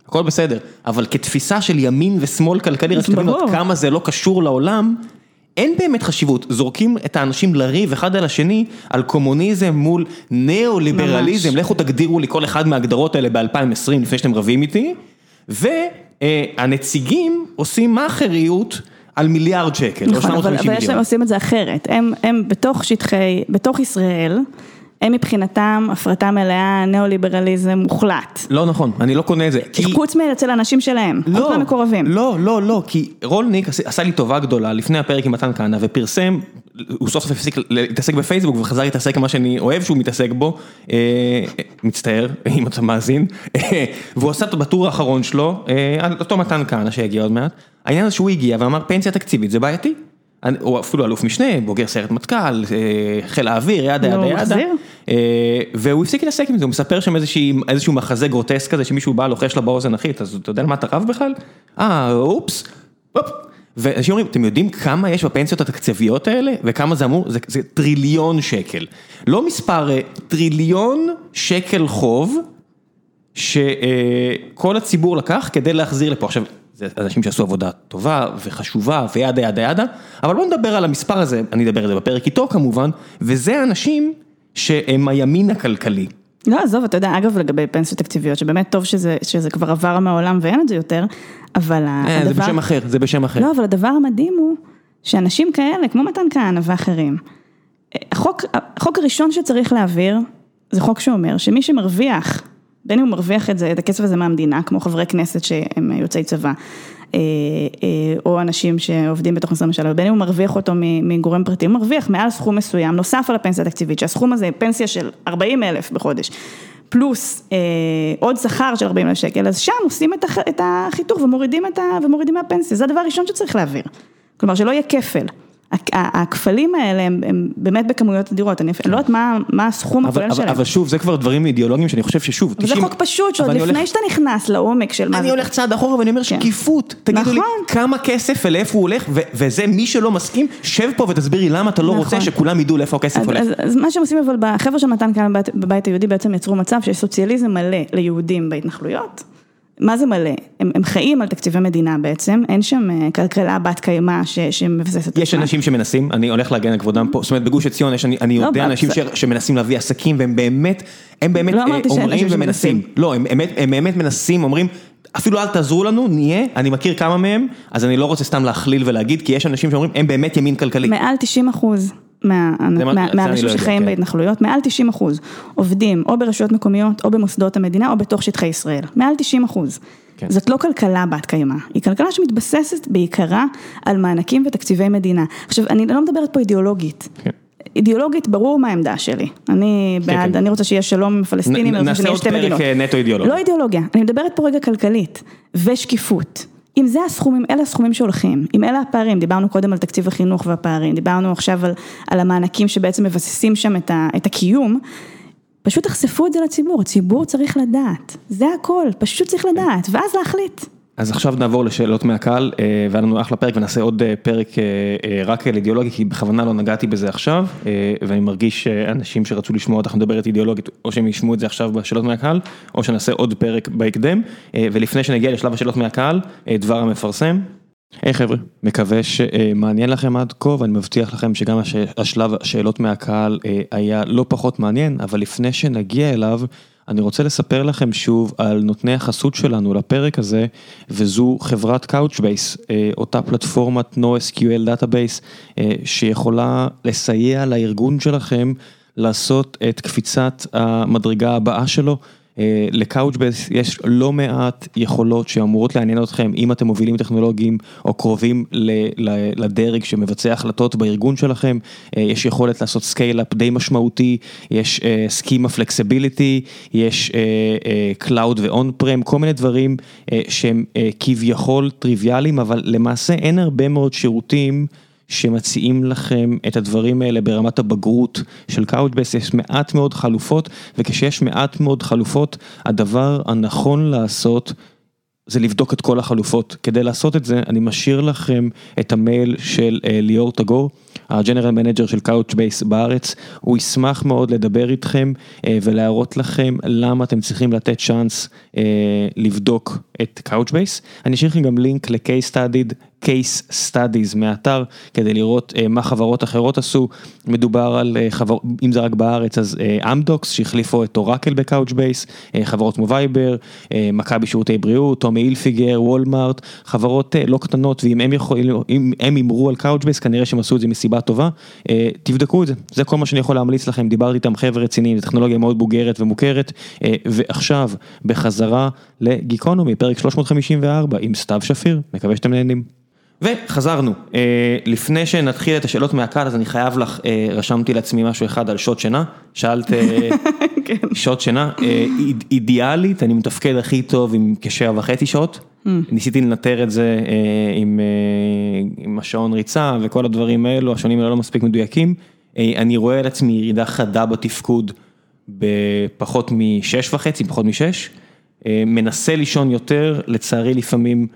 הכל בסדר, אבל כתפיסה של ימין ושמאל כלכלי, רק שתבין עוד כמה זה לא קשור לעולם. אין באמת חשיבות, זורקים את האנשים לריב אחד על השני על קומוניזם מול ניאו-ליברליזם, לכו תגדירו לי כל אחד מההגדרות האלה ב-2020 לפני שאתם רבים איתי, והנציגים עושים מאכריות על מיליארד שקל, נכון, או 750 מיליון. אבל הם עושים את זה אחרת, הם, הם בתוך שטחי, בתוך ישראל. הם מבחינתם הפרטה מלאה, ניאו-ליברליזם מוחלט. לא נכון, אני לא קונה את זה. כי... חוץ מאצל אנשים שלהם, לא, חוץ מהמקורבים. לא, לא, לא, כי רולניק עשה לי טובה גדולה לפני הפרק עם מתן כהנא ופרסם, הוא סוף סוף הפסיק להתעסק בפייסבוק וחזר להתעסק במה שאני אוהב שהוא מתעסק בו, אה, מצטער אם אתה מאזין, אה, והוא עשה בטור האחרון שלו, אה, אותו מתן כהנא שיגיע עוד מעט, העניין הזה שהוא הגיע ואמר פנסיה תקציבית זה בעייתי. הוא אפילו אלוף משנה, בוגר סיירת מטכ"ל, חיל האוויר, ידה ידה ידה. והוא הפסיק להתעסק עם זה, הוא מספר שם איזשהו מחזה גרוטסק כזה שמישהו בא לוחש לה באוזן אחית, אז אתה יודע על מה אתה רב בכלל? אה, אופס, אופ. ואנשים אומרים, אתם יודעים כמה יש בפנסיות התקציביות האלה? וכמה זה אמור? זה, זה טריליון שקל. לא מספר, טריליון שקל חוב, שכל הציבור לקח כדי להחזיר לפה. עכשיו, זה אנשים שעשו עבודה טובה וחשובה וידה ידה ידה, אבל בוא נדבר על המספר הזה, אני אדבר על זה בפרק איתו כמובן, וזה האנשים שהם הימין הכלכלי. לא, עזוב, אתה יודע, אגב לגבי פנסיות תקציביות, שבאמת טוב שזה, שזה כבר עבר מהעולם ואין את זה יותר, אבל אה, הדבר... זה בשם אחר, זה בשם אחר. לא, אבל הדבר המדהים הוא, שאנשים כאלה, כמו מתן כהנא ואחרים, החוק, החוק הראשון שצריך להעביר, זה חוק שאומר שמי שמרוויח בין אם הוא מרוויח את זה, את הכסף הזה מהמדינה, כמו חברי כנסת שהם יוצאי צבא, או אנשים שעובדים בתוך משרד ממשלה, ובין אם הוא מרוויח אותו מגורם פרטי, הוא מרוויח מעל סכום מסוים, נוסף על הפנסיה התקציבית, שהסכום הזה פנסיה של 40 אלף בחודש, פלוס אה, עוד שכר של 40 אלף שקל, אז שם עושים את החיתוך ומורידים, את ה, ומורידים מהפנסיה, זה הדבר הראשון שצריך להעביר, כלומר שלא יהיה כפל. הכפלים האלה הם הם באמת בכמויות אדירות, אני לא יודעת מה הסכום הכולל שלהם. אבל שוב, זה כבר דברים אידיאולוגיים שאני חושב ששוב, זה חוק פשוט, שעוד לפני שאתה נכנס לעומק של מה זה. אני הולך צעד אחורה ואני אומר כן. שקיפות, תגידו לי נכון. כמה כסף ולאיפה הוא הולך, וזה מי שלא מסכים, שב פה ותסביר לי למה אתה לא רוצה נכון. שכולם ידעו לאיפה הכסף הולך. אז מה שהם עושים אבל בחבר'ה של מתן כאן בבית היהודי בעצם יצרו מצב שיש סוציאליזם מלא ליהודים בהתנחלויות. מה זה מלא? הם, הם חיים על תקציבי מדינה בעצם, אין שם אה, כלכלה בת קיימא שמבססת את יש אנשים שמנסים, אני הולך להגן על כבודם פה, זאת אומרת בגוש עציון יש, אני, אני לא, יודע אנשים ש, שמנסים להביא עסקים והם באמת, הם באמת לא אה, אומרים ומנסים, לא, הם, הם, הם באמת מנסים, אומרים, אפילו אל תעזרו לנו, נהיה, אני מכיר כמה מהם, אז אני לא רוצה סתם להכליל ולהגיד, כי יש אנשים שאומרים, הם באמת ימין כלכלי. מעל 90 אחוז. מהאנשים לא שחיים כן. בהתנחלויות, מעל 90 אחוז עובדים או ברשויות מקומיות או במוסדות המדינה או בתוך שטחי ישראל, מעל 90 אחוז. כן. זאת לא כלכלה בת קיימא, היא כלכלה שמתבססת בעיקרה על מענקים ותקציבי מדינה. עכשיו, אני לא מדברת פה אידיאולוגית. כן. אידיאולוגית ברור מה העמדה שלי, אני כן, בעד, כן. אני רוצה שיהיה שלום עם פלסטינים, נעשה עוד פרק אה, נטו אידיאולוגיה. לא אידיאולוגיה, אני מדברת פה רגע כלכלית ושקיפות. אם זה הסכומים, אלה הסכומים שהולכים, אם אלה הפערים, דיברנו קודם על תקציב החינוך והפערים, דיברנו עכשיו על, על המענקים שבעצם מבססים שם את, ה, את הקיום, פשוט תחשפו את זה לציבור, הציבור צריך לדעת, זה הכל, פשוט צריך לדעת, ואז להחליט. אז עכשיו נעבור לשאלות מהקהל, אה, והיה לנו אחלה פרק ונעשה עוד אה, פרק אה, רק על אידיאולוגיה, כי בכוונה לא נגעתי בזה עכשיו, ואני מרגיש שאנשים שרצו לשמוע אותך מדברת אידיאולוגית, או שהם ישמעו את זה עכשיו בשאלות מהקהל, או שנעשה עוד פרק בהקדם, ולפני שנגיע לשלב השאלות מהקהל, דבר המפרסם. היי hey, חבר'ה, מקווה שמעניין לכם עד כה ואני מבטיח לכם שגם השלב השאלות מהקהל היה לא פחות מעניין, אבל לפני שנגיע אליו, אני רוצה לספר לכם שוב על נותני החסות שלנו לפרק הזה, וזו חברת Couchbase, אה, אותה פלטפורמת NoSQL Database, אה, שיכולה לסייע לארגון שלכם לעשות את קפיצת המדרגה הבאה שלו. אה, לקאוצ'בייס יש לא מעט יכולות שאמורות לעניין אתכם אם אתם מובילים טכנולוגיים או קרובים לדרג שמבצע החלטות בארגון שלכם, אה, יש יכולת לעשות scale-up די משמעותי, יש schema flexibility, יש cloud ו on-prem, כל מיני דברים שהם כביכול טריוויאליים, אבל למעשה אין הרבה מאוד שירותים. שמציעים לכם את הדברים האלה ברמת הבגרות של Couchbase, יש מעט מאוד חלופות, וכשיש מעט מאוד חלופות, הדבר הנכון לעשות זה לבדוק את כל החלופות. כדי לעשות את זה, אני משאיר לכם את המייל של uh, ליאור תגור, ה general manager של Couchbase בארץ, הוא ישמח מאוד לדבר איתכם uh, ולהראות לכם למה אתם צריכים לתת צ'אנס uh, לבדוק את Couchbase. אני אשאיר לכם גם לינק ל-case studied case studies מהאתר כדי לראות uh, מה חברות אחרות עשו, מדובר על uh, חבר... אם זה רק בארץ אז אמדוקס uh, שהחליפו את אורקל ב Couchbase, uh, חברות כמו וייבר, uh, מכבי שירותי בריאות, טומי הילפיגר, וולמארט, חברות uh, לא קטנות ואם הם יכולים, אם הם הימרו על Couchbase כנראה שהם עשו את זה מסיבה טובה, uh, תבדקו את זה, זה כל מה שאני יכול להמליץ לכם, דיברתי איתם חבר'ה רציניים, זו טכנולוגיה מאוד בוגרת ומוכרת, uh, ועכשיו בחזרה לגיקונומי, פרק 354 עם סתיו שפיר, מקווה שאתם נהנים. וחזרנו, אה, לפני שנתחיל את השאלות מהקהל אז אני חייב לך, אה, רשמתי לעצמי משהו אחד על שעות שינה, שאלת אה, כן. שעות שינה, אידיאלית אני מתפקד הכי טוב עם כשבע וחצי שעות, mm. ניסיתי לנטר את זה עם עם השעון ריצה וכל הדברים האלו, השעונים האלו לא מספיק מדויקים, אני רואה על עצמי ירידה חדה בתפקוד בפחות משש וחצי, פחות משש, מנסה לישון יותר, לצערי לפעמים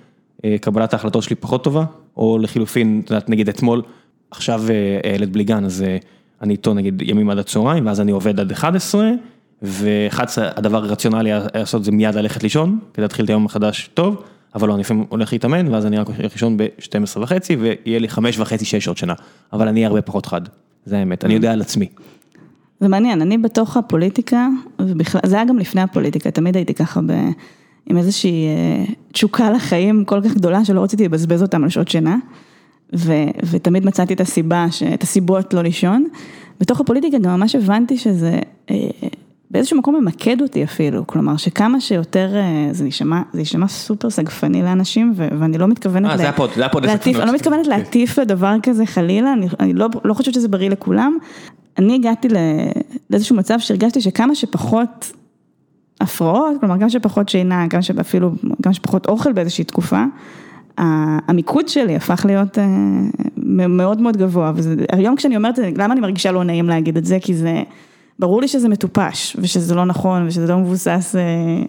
קבלת ההחלטות שלי פחות טובה, או לחילופין, את יודעת, נגיד אתמול, עכשיו אה, ילד בלי גן, אז אה, אני איתו נגיד ימים עד הצהריים, ואז אני עובד עד 11, ו-11 הדבר הרציונלי לעשות זה מיד ללכת לישון, כדי להתחיל את היום מחדש טוב, אבל לא, אני לפעמים הולך להתאמן, ואז אני רק הולך לישון ב-12 וחצי, ויהיה לי 5 וחצי, 6 שעות שינה, אבל אני הרבה פחות חד, זה האמת, אני יודע על עצמי. זה מעניין, אני בתוך הפוליטיקה, ובכלל, זה היה גם לפני הפוליטיקה, תמיד הייתי ככה ב... עם איזושהי אה, תשוקה לחיים כל כך גדולה שלא רציתי לבזבז אותם על שעות שינה. ו, ותמיד מצאתי את הסיבה, את הסיבות לא לישון. בתוך הפוליטיקה גם ממש הבנתי שזה אה, באיזשהו מקום ממקד אותי אפילו, כלומר שכמה שיותר, אה, זה יישמע, זה יישמע סופר סגפני לאנשים ו, ואני לא מתכוונת, אה, זה הפוך, זה הפוך מלהטיף, אני לא מתכוונת כן. להטיף לדבר כזה חלילה, אני, אני לא, לא חושבת שזה בריא לכולם. אני הגעתי לאיזשהו מצב שהרגשתי שכמה שפחות הפרעות, כלומר גם שפחות שינה, גם שאפילו, גם שפחות אוכל באיזושהי תקופה, המיקוד שלי הפך להיות אה, מאוד מאוד גבוה, והיום כשאני אומרת, למה אני מרגישה לא נעים להגיד את זה, כי זה... ברור לי שזה מטופש, ושזה לא נכון, ושזה לא מבוסס, אה,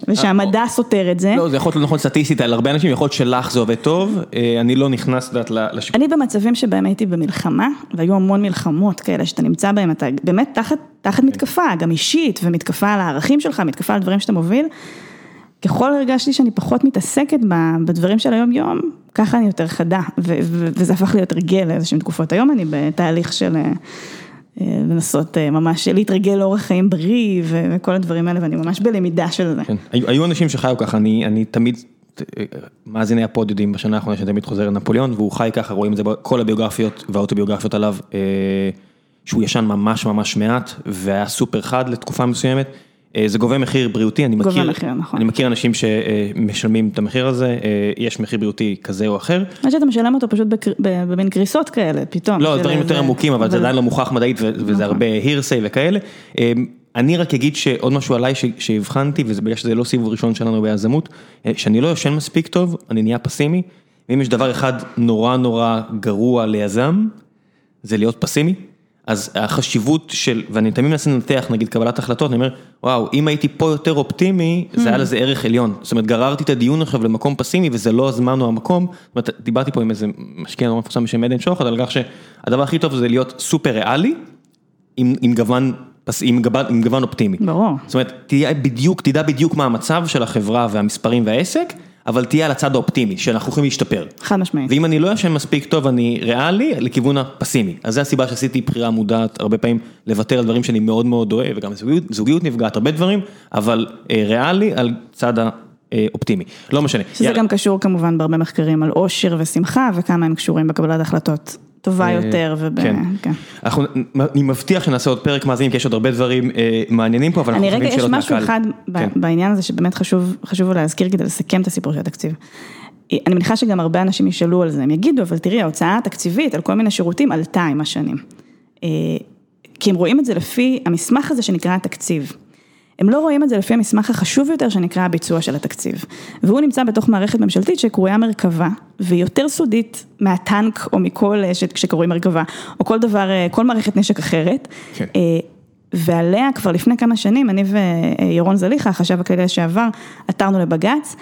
ושהמדע סותר את זה. לא, זה יכול להיות לא נכון סטטיסטית על הרבה אנשים, יכול להיות שלך זה עובד טוב, אה, אני לא נכנס, יודעת, לשפ... אני במצבים שבהם הייתי במלחמה, והיו המון מלחמות כאלה שאתה נמצא בהם, אתה באמת תחת, תחת מתקפה, גם אישית, ומתקפה על הערכים שלך, מתקפה על דברים שאתה מוביל. ככל הרגשתי שאני פחות מתעסקת בדברים של היום יום, ככה אני יותר חדה, וזה הפך להיות הרגל לאיזשהם תקופות. היום אני בתהליך של אה, לנסות ממש להתרגל לאורח חיים בריא וכל הדברים האלה, ואני ממש בלמידה של זה. כן, היו אנשים שחיו ככה, אני תמיד, מאזיני הפוד יודעים בשנה האחרונה שאני תמיד חוזר לנפוליאון, והוא חי ככה, רואים את זה בכל הביוגרפיות והאוטוביוגרפיות עליו. שהוא ישן ממש ממש מעט והיה סופר חד לתקופה מסוימת. אה, זה גובה מחיר בריאותי, אני מכיר, מחיר, נכון. אני מכיר אנשים שמשלמים את המחיר הזה, אה, יש מחיר בריאותי כזה או אחר. מה שאתה משלם אותו פשוט במין קריסות כאלה, פתאום. לא, דברים יותר עמוקים, אבל זה עדיין לא מוכח מדעית וזה נכון. הרבה הירסי וכאלה. אה, אני רק אגיד שעוד משהו עליי שהבחנתי, וזה בגלל שזה לא סיבוב ראשון שלנו ביזמות, שאני לא יושן מספיק טוב, אני נהיה פסימי, ואם יש דבר אחד נורא נורא גרוע ליזם, זה להיות פסימי. אז החשיבות של, ואני תמיד מנסה לנתח נגיד קבלת החלטות, אני אומר, וואו, אם הייתי פה יותר אופטימי, זה היה mm. לזה ערך עליון. זאת אומרת, גררתי את הדיון עכשיו למקום פסימי וזה לא הזמן או המקום. זאת אומרת, דיברתי פה עם איזה משקיע נורא מפורסם בשם עדן שוחד, על כך שהדבר הכי טוב זה להיות סופר ריאלי, עם, עם גוון. עם גוון, עם גוון אופטימי. ברור. זאת אומרת, תדע בדיוק, תדע בדיוק מה המצב של החברה והמספרים והעסק, אבל תהיה על הצד האופטימי, שאנחנו יכולים להשתפר. חד משמעית. ואם אני לא ישן מספיק טוב, אני ריאלי, לכיוון הפסימי. אז זו הסיבה שעשיתי בחירה מודעת, הרבה פעמים לוותר על דברים שאני מאוד מאוד אוהב, וגם זוגיות, זוגיות נפגעת, הרבה דברים, אבל אה, ריאלי על צד האופטימי. לא משנה. שזה יאללה. גם קשור כמובן בהרבה מחקרים על אושר ושמחה, וכמה הם קשורים בקבלת החלטות. טובה אה, יותר וב... כן. כן. אנחנו, אני מבטיח שנעשה עוד פרק מאזינים, כי יש עוד הרבה דברים אה, מעניינים פה, אבל אנחנו חושבים שאלות מהקהל. אני רגע, יש משהו אחד כן. בעניין הזה שבאמת חשוב, חשוב להזכיר כדי לסכם את הסיפור של התקציב. אני מניחה שגם הרבה אנשים ישאלו על זה, הם יגידו, אבל תראי, ההוצאה התקציבית על כל מיני שירותים עלתה עם השנים. אה, כי הם רואים את זה לפי המסמך הזה שנקרא התקציב. הם לא רואים את זה לפי המסמך החשוב יותר שנקרא הביצוע של התקציב. והוא נמצא בתוך מערכת ממשלתית שקרויה מרכבה, והיא יותר סודית מהטנק או מכל אה, שקרוי מרכבה, או כל דבר, אה, כל מערכת נשק אחרת. כן. אה, ועליה כבר לפני כמה שנים, אני וירון זליכה, החשב הכללי לשעבר, עתרנו לבג"ץ.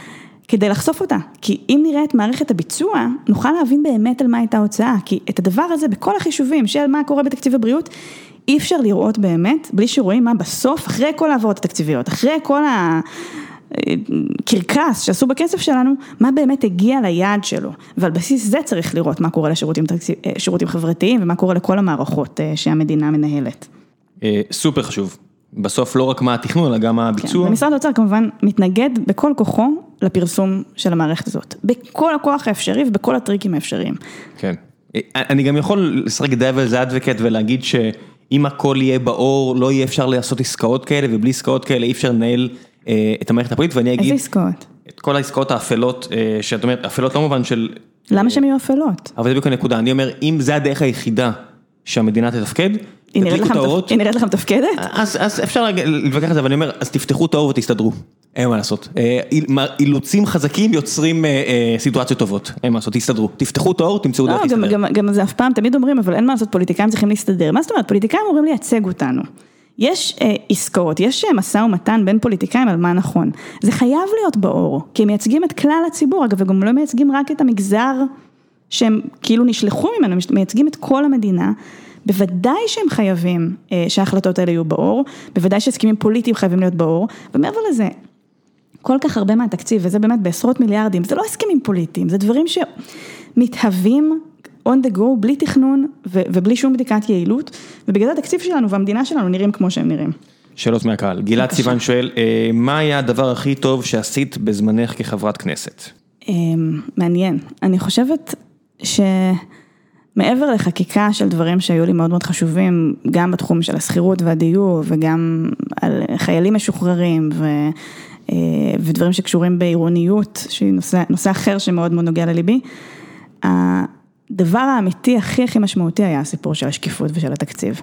כדי לחשוף אותה, כי אם נראה את מערכת הביצוע, נוכל להבין באמת על מה הייתה ההוצאה, כי את הדבר הזה בכל החישובים של מה קורה בתקציב הבריאות, אי אפשר לראות באמת, בלי שרואים מה בסוף, אחרי כל העברות התקציביות, אחרי כל הקרקס שעשו בכסף שלנו, מה באמת הגיע ליעד שלו. ועל בסיס זה צריך לראות מה קורה לשירותים תקציב, חברתיים ומה קורה לכל המערכות אה, שהמדינה מנהלת. אה, סופר חשוב. בסוף לא רק מה התכנון, אלא גם מה הביצוע. כן, ומשרד האוצר כמובן מתנגד בכל כוחו לפרסום של המערכת הזאת. בכל הכוח האפשרי ובכל הטריקים האפשריים. כן. אה, אני גם יכול לשחק devil's advocate ולהגיד ש... אם הכל יהיה באור, לא יהיה אפשר לעשות עסקאות כאלה, ובלי עסקאות כאלה אי אפשר לנהל אה, את המערכת הפוליטית, ואני אגיד... איזה עסקאות? את כל העסקאות האפלות, אה, שאת אומרת, אפלות לא מובן של... למה שהן יהיו אפלות? אבל זה בדיוק הנקודה, אני אומר, אם זה הדרך היחידה שהמדינה תתפקד, היא נראית לך מתפקדת? אז אפשר להתווכח על זה, אבל אני אומר, אז תפתחו את האור ותסתדרו. אין מה לעשות. אה, אילוצים חזקים יוצרים אה, אה, סיטואציות טובות, אין מה לעשות, תסתדרו. תפתחו את האור, תמצאו דרך להסתדר. גם זה אף פעם תמיד אומרים, אבל אין מה לעשות, פוליטיקאים צריכים להסתדר. מה זאת אומרת? פוליטיקאים אמורים לייצג אותנו. יש אה, עסקאות, יש משא ומתן בין פוליטיקאים על מה נכון. זה חייב להיות באור, כי הם מייצגים את כלל הציבור, אגב, וגם לא מייצגים רק את המגזר שהם כאילו נשלחו ממנו, מייצגים את כל המדינה. בוודאי שהם חייבים אה, שההחלטות האלה יהיו באור, בוודאי שהסכמים פוליטיים חייבים להיות באור, ומעבר לזה, כל כך הרבה מהתקציב, וזה באמת בעשרות מיליארדים, זה לא הסכמים פוליטיים, זה דברים שמתהווים on the go, בלי תכנון ו- ובלי שום בדיקת יעילות, ובגלל התקציב שלנו והמדינה שלנו נראים כמו שהם נראים. שאלות מהקהל, גלעד סיוון שואל, אה, מה היה הדבר הכי טוב שעשית בזמנך כחברת כנסת? אמ, מעניין, אני חושבת ש... מעבר לחקיקה של דברים שהיו לי מאוד מאוד חשובים, גם בתחום של השכירות והדיור וגם על חיילים משוחררים ו, אה, ודברים שקשורים בעירוניות, שהיא נושא, נושא אחר שמאוד מאוד נוגע לליבי, הדבר האמיתי הכי הכי משמעותי היה הסיפור של השקיפות ושל התקציב.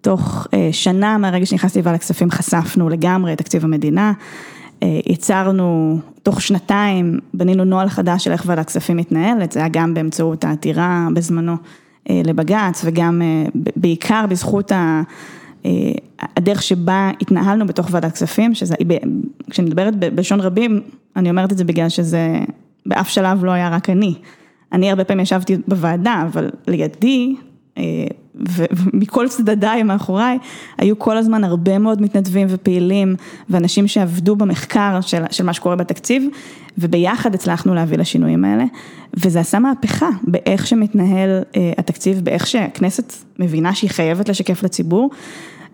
תוך אה, שנה מהרגע שנכנסתי לוועדת הכספים חשפנו לגמרי את תקציב המדינה. אה, יצרנו, תוך שנתיים בנינו נוהל חדש של איך ועדת כספים מתנהלת, זה היה גם באמצעות העתירה בזמנו אה, לבג"ץ וגם אה, בעיקר בזכות הדרך שבה התנהלנו בתוך ועדת כספים, שזה, כשאני מדברת בלשון רבים, אני אומרת את זה בגלל שזה באף שלב לא היה רק אני. אני הרבה פעמים ישבתי בוועדה, אבל לידי ומכל צדדיי מאחוריי, היו כל הזמן הרבה מאוד מתנדבים ופעילים, ואנשים שעבדו במחקר של, של מה שקורה בתקציב, וביחד הצלחנו להביא לשינויים האלה, וזה עשה מהפכה באיך שמתנהל אה, התקציב, באיך שהכנסת מבינה שהיא חייבת לשקף לציבור.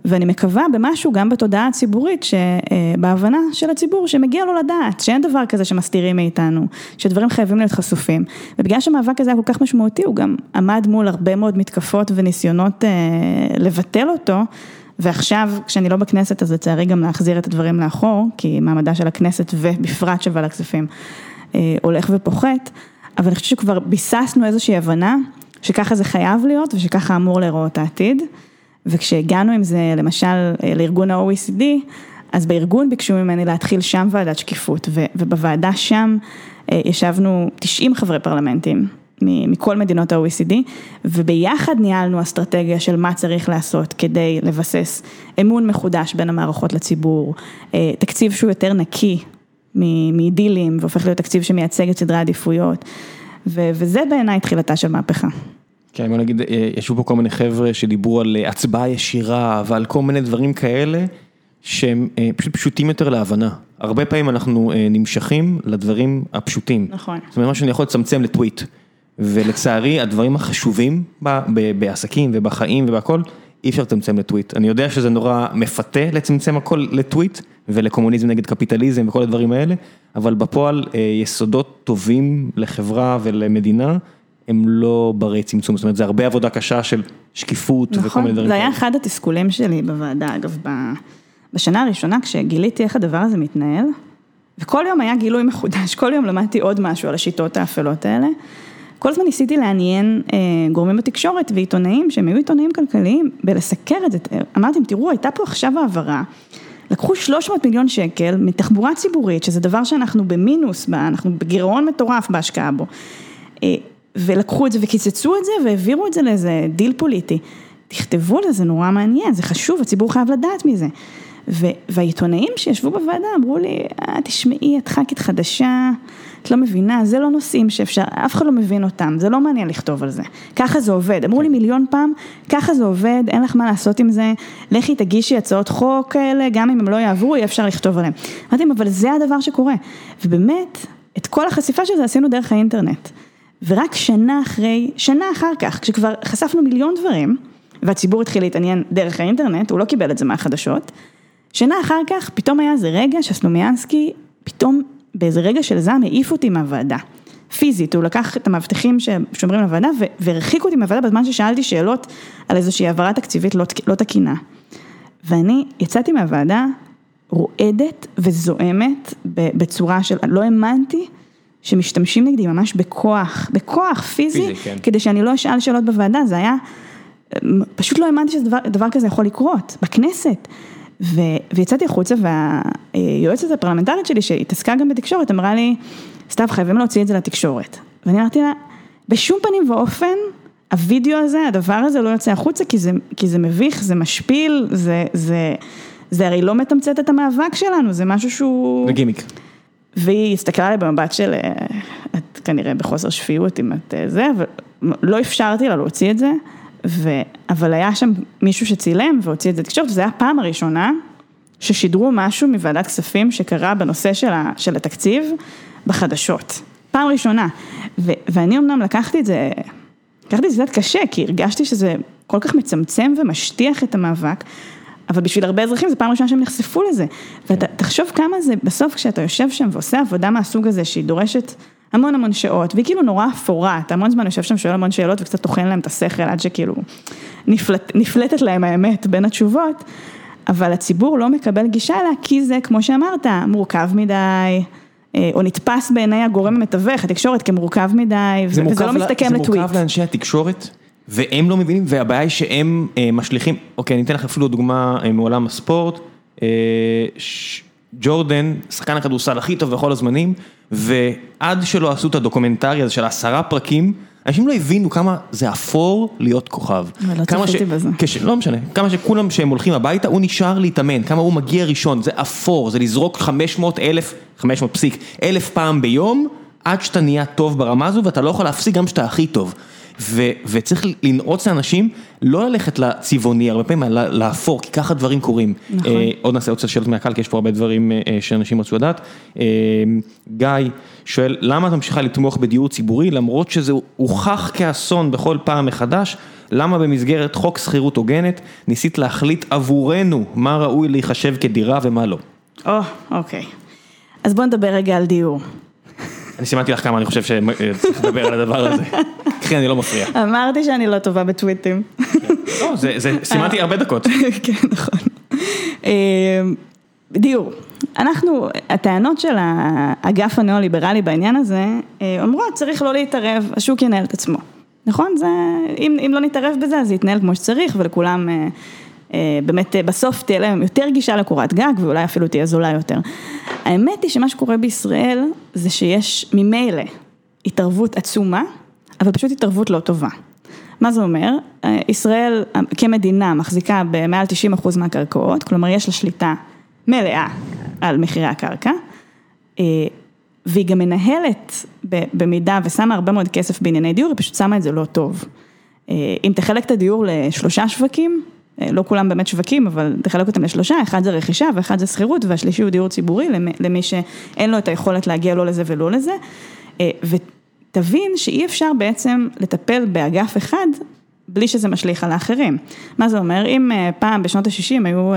ואני מקווה במשהו גם בתודעה הציבורית, שבהבנה של הציבור שמגיע לו לדעת, שאין דבר כזה שמסתירים מאיתנו, שדברים חייבים להיות חשופים. ובגלל שהמאבק הזה היה כל כך משמעותי, הוא גם עמד מול הרבה מאוד מתקפות וניסיונות אה, לבטל אותו. ועכשיו, כשאני לא בכנסת, אז לצערי גם להחזיר את הדברים לאחור, כי מעמדה של הכנסת ובפרט ועדת הכספים אה, הולך ופוחת, אבל אני חושבת שכבר ביססנו איזושהי הבנה שככה זה חייב להיות ושככה אמור להיראות העתיד. וכשהגענו עם זה למשל אה, לארגון ה-OECD, אז בארגון ביקשו ממני להתחיל שם ועדת שקיפות, ובוועדה שם אה, ישבנו 90 חברי פרלמנטים מכל מדינות ה-OECD, וביחד ניהלנו אסטרטגיה של מה צריך לעשות כדי לבסס אמון מחודש בין המערכות לציבור, אה, תקציב שהוא יותר נקי מדילים, והופך להיות תקציב שמייצג את סדרי העדיפויות, וזה בעיניי תחילתה של מהפכה. כן, בוא נגיד, אה, ישבו פה כל מיני חבר'ה שדיברו על אה, הצבעה ישירה ועל כל מיני דברים כאלה, שהם אה, פשוט פשוטים יותר להבנה. הרבה פעמים אנחנו נמשכים לדברים הפשוטים. נכון. זאת אומרת, מה שאני יכול לצמצם לטוויט. ולצערי, הדברים החשובים בעסקים ובחיים ובהכל, אי אפשר לצמצם לטוויט. אני יודע שזה נורא מפתה לצמצם הכל לטוויט, ולקומוניזם נגד קפיטליזם וכל הדברים האלה, אבל בפועל יסודות טובים לחברה ולמדינה. הם לא ברי צמצום, זאת אומרת זה הרבה עבודה קשה של שקיפות נכון, וכל מיני דברים. זה היה אחד התסכולים שלי בוועדה, אגב, בשנה הראשונה כשגיליתי איך הדבר הזה מתנהל, וכל יום היה גילוי מחודש, כל יום למדתי עוד משהו על השיטות האפלות האלה. כל הזמן ניסיתי לעניין אה, גורמים בתקשורת ועיתונאים, שהם היו עיתונאים כלכליים, בלסקר את זה. אמרתי להם, תראו, הייתה פה עכשיו העברה, לקחו 300 מיליון שקל מתחבורה ציבורית, שזה דבר שאנחנו במינוס, אנחנו בגירעון מטורף בהשקעה בו. ולקחו את זה וקיצצו את זה והעבירו את זה לאיזה דיל פוליטי. תכתבו על זה, זה נורא מעניין, זה חשוב, הציבור חייב לדעת מזה. והעיתונאים שישבו בוועדה אמרו לי, אה, תשמעי, את ח"כית חדשה, את לא מבינה, זה לא נושאים שאפשר, אף אחד לא מבין אותם, זה לא מעניין לכתוב על זה. ככה זה עובד, אמרו לי מיליון פעם, ככה זה עובד, אין לך מה לעשות עם זה, לכי תגישי הצעות חוק כאלה, גם אם הם לא יעברו, יהיה אפשר לכתוב עליהם. אמרתי אבל זה הדבר שקורה. ובאמת, את כל החשיפה של זה עשינו דרך האינטרנט. ורק שנה אחרי, שנה אחר כך, כשכבר חשפנו מיליון דברים, והציבור התחיל להתעניין דרך האינטרנט, הוא לא קיבל את זה מהחדשות, שנה אחר כך פתאום היה איזה רגע שסלומיאנסקי פתאום באיזה רגע של זעם העיף אותי מהוועדה. פיזית, הוא לקח את המאבטחים ששומרים לוועדה והרחיק אותי מהוועדה בזמן ששאלתי שאלות על איזושהי העברה תקציבית לא, לא תקינה. ואני יצאתי מהוועדה רועדת וזועמת בצורה של, לא האמנתי שמשתמשים נגדי ממש בכוח, בכוח פיזי, פיזי כן. כדי שאני לא אשאל שאלות בוועדה, זה היה, פשוט לא האמנתי שדבר כזה יכול לקרות, בכנסת. ו, ויצאתי החוצה והיועצת הפרלמנטרית שלי שהתעסקה גם בתקשורת אמרה לי, סתיו חייבים להוציא את זה לתקשורת. ואני אמרתי לה, בשום פנים ואופן הווידאו הזה, הדבר הזה לא יוצא החוצה כי זה, כי זה מביך, זה משפיל, זה, זה, זה הרי לא מתמצת את המאבק שלנו, זה משהו שהוא... זה גימיק. והיא הסתכלה עליי במבט של, אה, את כנראה בחוסר שפיות אם את אה, זה, ולא אפשרתי לה להוציא את זה, ו... אבל היה שם מישהו שצילם והוציא את זה לתקשורת, וזו הייתה הפעם הראשונה ששידרו משהו מוועדת כספים שקרה בנושא של, ה... של התקציב בחדשות. פעם ראשונה. ו... ואני אמנם לקחתי את זה, לקחתי את זה קצת קשה, כי הרגשתי שזה כל כך מצמצם ומשטיח את המאבק. אבל בשביל הרבה אזרחים זו פעם ראשונה שהם נחשפו לזה. ותחשוב כמה זה, בסוף כשאתה יושב שם ועושה עבודה מהסוג הזה שהיא דורשת המון המון שעות, והיא כאילו נורא אפורה, אתה המון זמן יושב שם, שואל המון שאלות וקצת טוחן להם את השכל עד שכאילו נפלט, נפלטת להם האמת בין התשובות, אבל הציבור לא מקבל גישה אליה כי זה, כמו שאמרת, מורכב מדי. אה, או נתפס בעיני הגורם המתווך, התקשורת כמורכב מדי, וזה לא מסתכם לטוויט. זה מורכב לאנשי התקשורת? והם לא מבינים, והבעיה היא שהם אה, משליכים, אוקיי, אני אתן לך אפילו דוגמה אה, מעולם הספורט, אה, ג'ורדן, שחקן הכדורסל הכי טוב בכל הזמנים, ועד שלא עשו את הדוקומנטרי הזה של עשרה פרקים, אנשים לא הבינו כמה זה אפור להיות כוכב. לא צפיתי בזה. כש, לא משנה, כמה שכולם שהם הולכים הביתה, הוא נשאר להתאמן, כמה הוא מגיע ראשון, זה אפור, זה לזרוק 500 אלף, 500 פסיק, אלף פעם ביום, עד שאתה נהיה טוב ברמה הזו, ואתה לא יכול להפסיק גם שאתה הכי טוב. וצריך לנעוץ לאנשים לא ללכת לצבעוני, הרבה פעמים לאפור, כי ככה דברים קורים. נכון. עוד נעשה עוד קצת שאלות מהקהל, כי יש פה הרבה דברים שאנשים רצו לדעת. גיא שואל, למה את ממשיכה לתמוך בדיור ציבורי, למרות שזה הוכח כאסון בכל פעם מחדש, למה במסגרת חוק שכירות הוגנת, ניסית להחליט עבורנו מה ראוי להיחשב כדירה ומה לא? או, אוקיי. אז בוא נדבר רגע על דיור. אני סימנתי לך כמה אני חושב שצריך לדבר על הדבר הזה. קחי, אני לא מפריע. אמרתי שאני לא טובה בטוויטים. לא, זה, סימנתי הרבה דקות. כן, נכון. אה, דיור. אנחנו, הטענות של האגף הניאו-ליברלי בעניין הזה, אה, אומרות צריך לא להתערב, השוק ינהל את עצמו. נכון? זה, אם, אם לא נתערב בזה, אז זה יתנהל כמו שצריך ולכולם אה, אה, באמת בסוף תהיה להם יותר גישה לקורת גג ואולי אפילו תהיה זולה יותר. האמת היא שמה שקורה בישראל זה שיש ממילא התערבות עצומה, אבל פשוט התערבות לא טובה. מה זה אומר? ישראל כמדינה מחזיקה במעל 90% מהקרקעות, כלומר יש לה שליטה מלאה על מחירי הקרקע, אה, והיא גם מנהלת במידה ושמה הרבה מאוד כסף בענייני דיור, היא פשוט שמה את זה לא טוב. אה, אם תחלק את הדיור לשלושה שווקים, אה, לא כולם באמת שווקים, אבל תחלק אותם לשלושה, אחד זה רכישה ואחד זה שכירות והשלישי הוא דיור ציבורי למי שאין לו את היכולת להגיע לא לזה ולא לזה. ותבין שאי אפשר בעצם לטפל באגף אחד בלי שזה משליך על האחרים. מה זה אומר? אם פעם בשנות ה-60 היו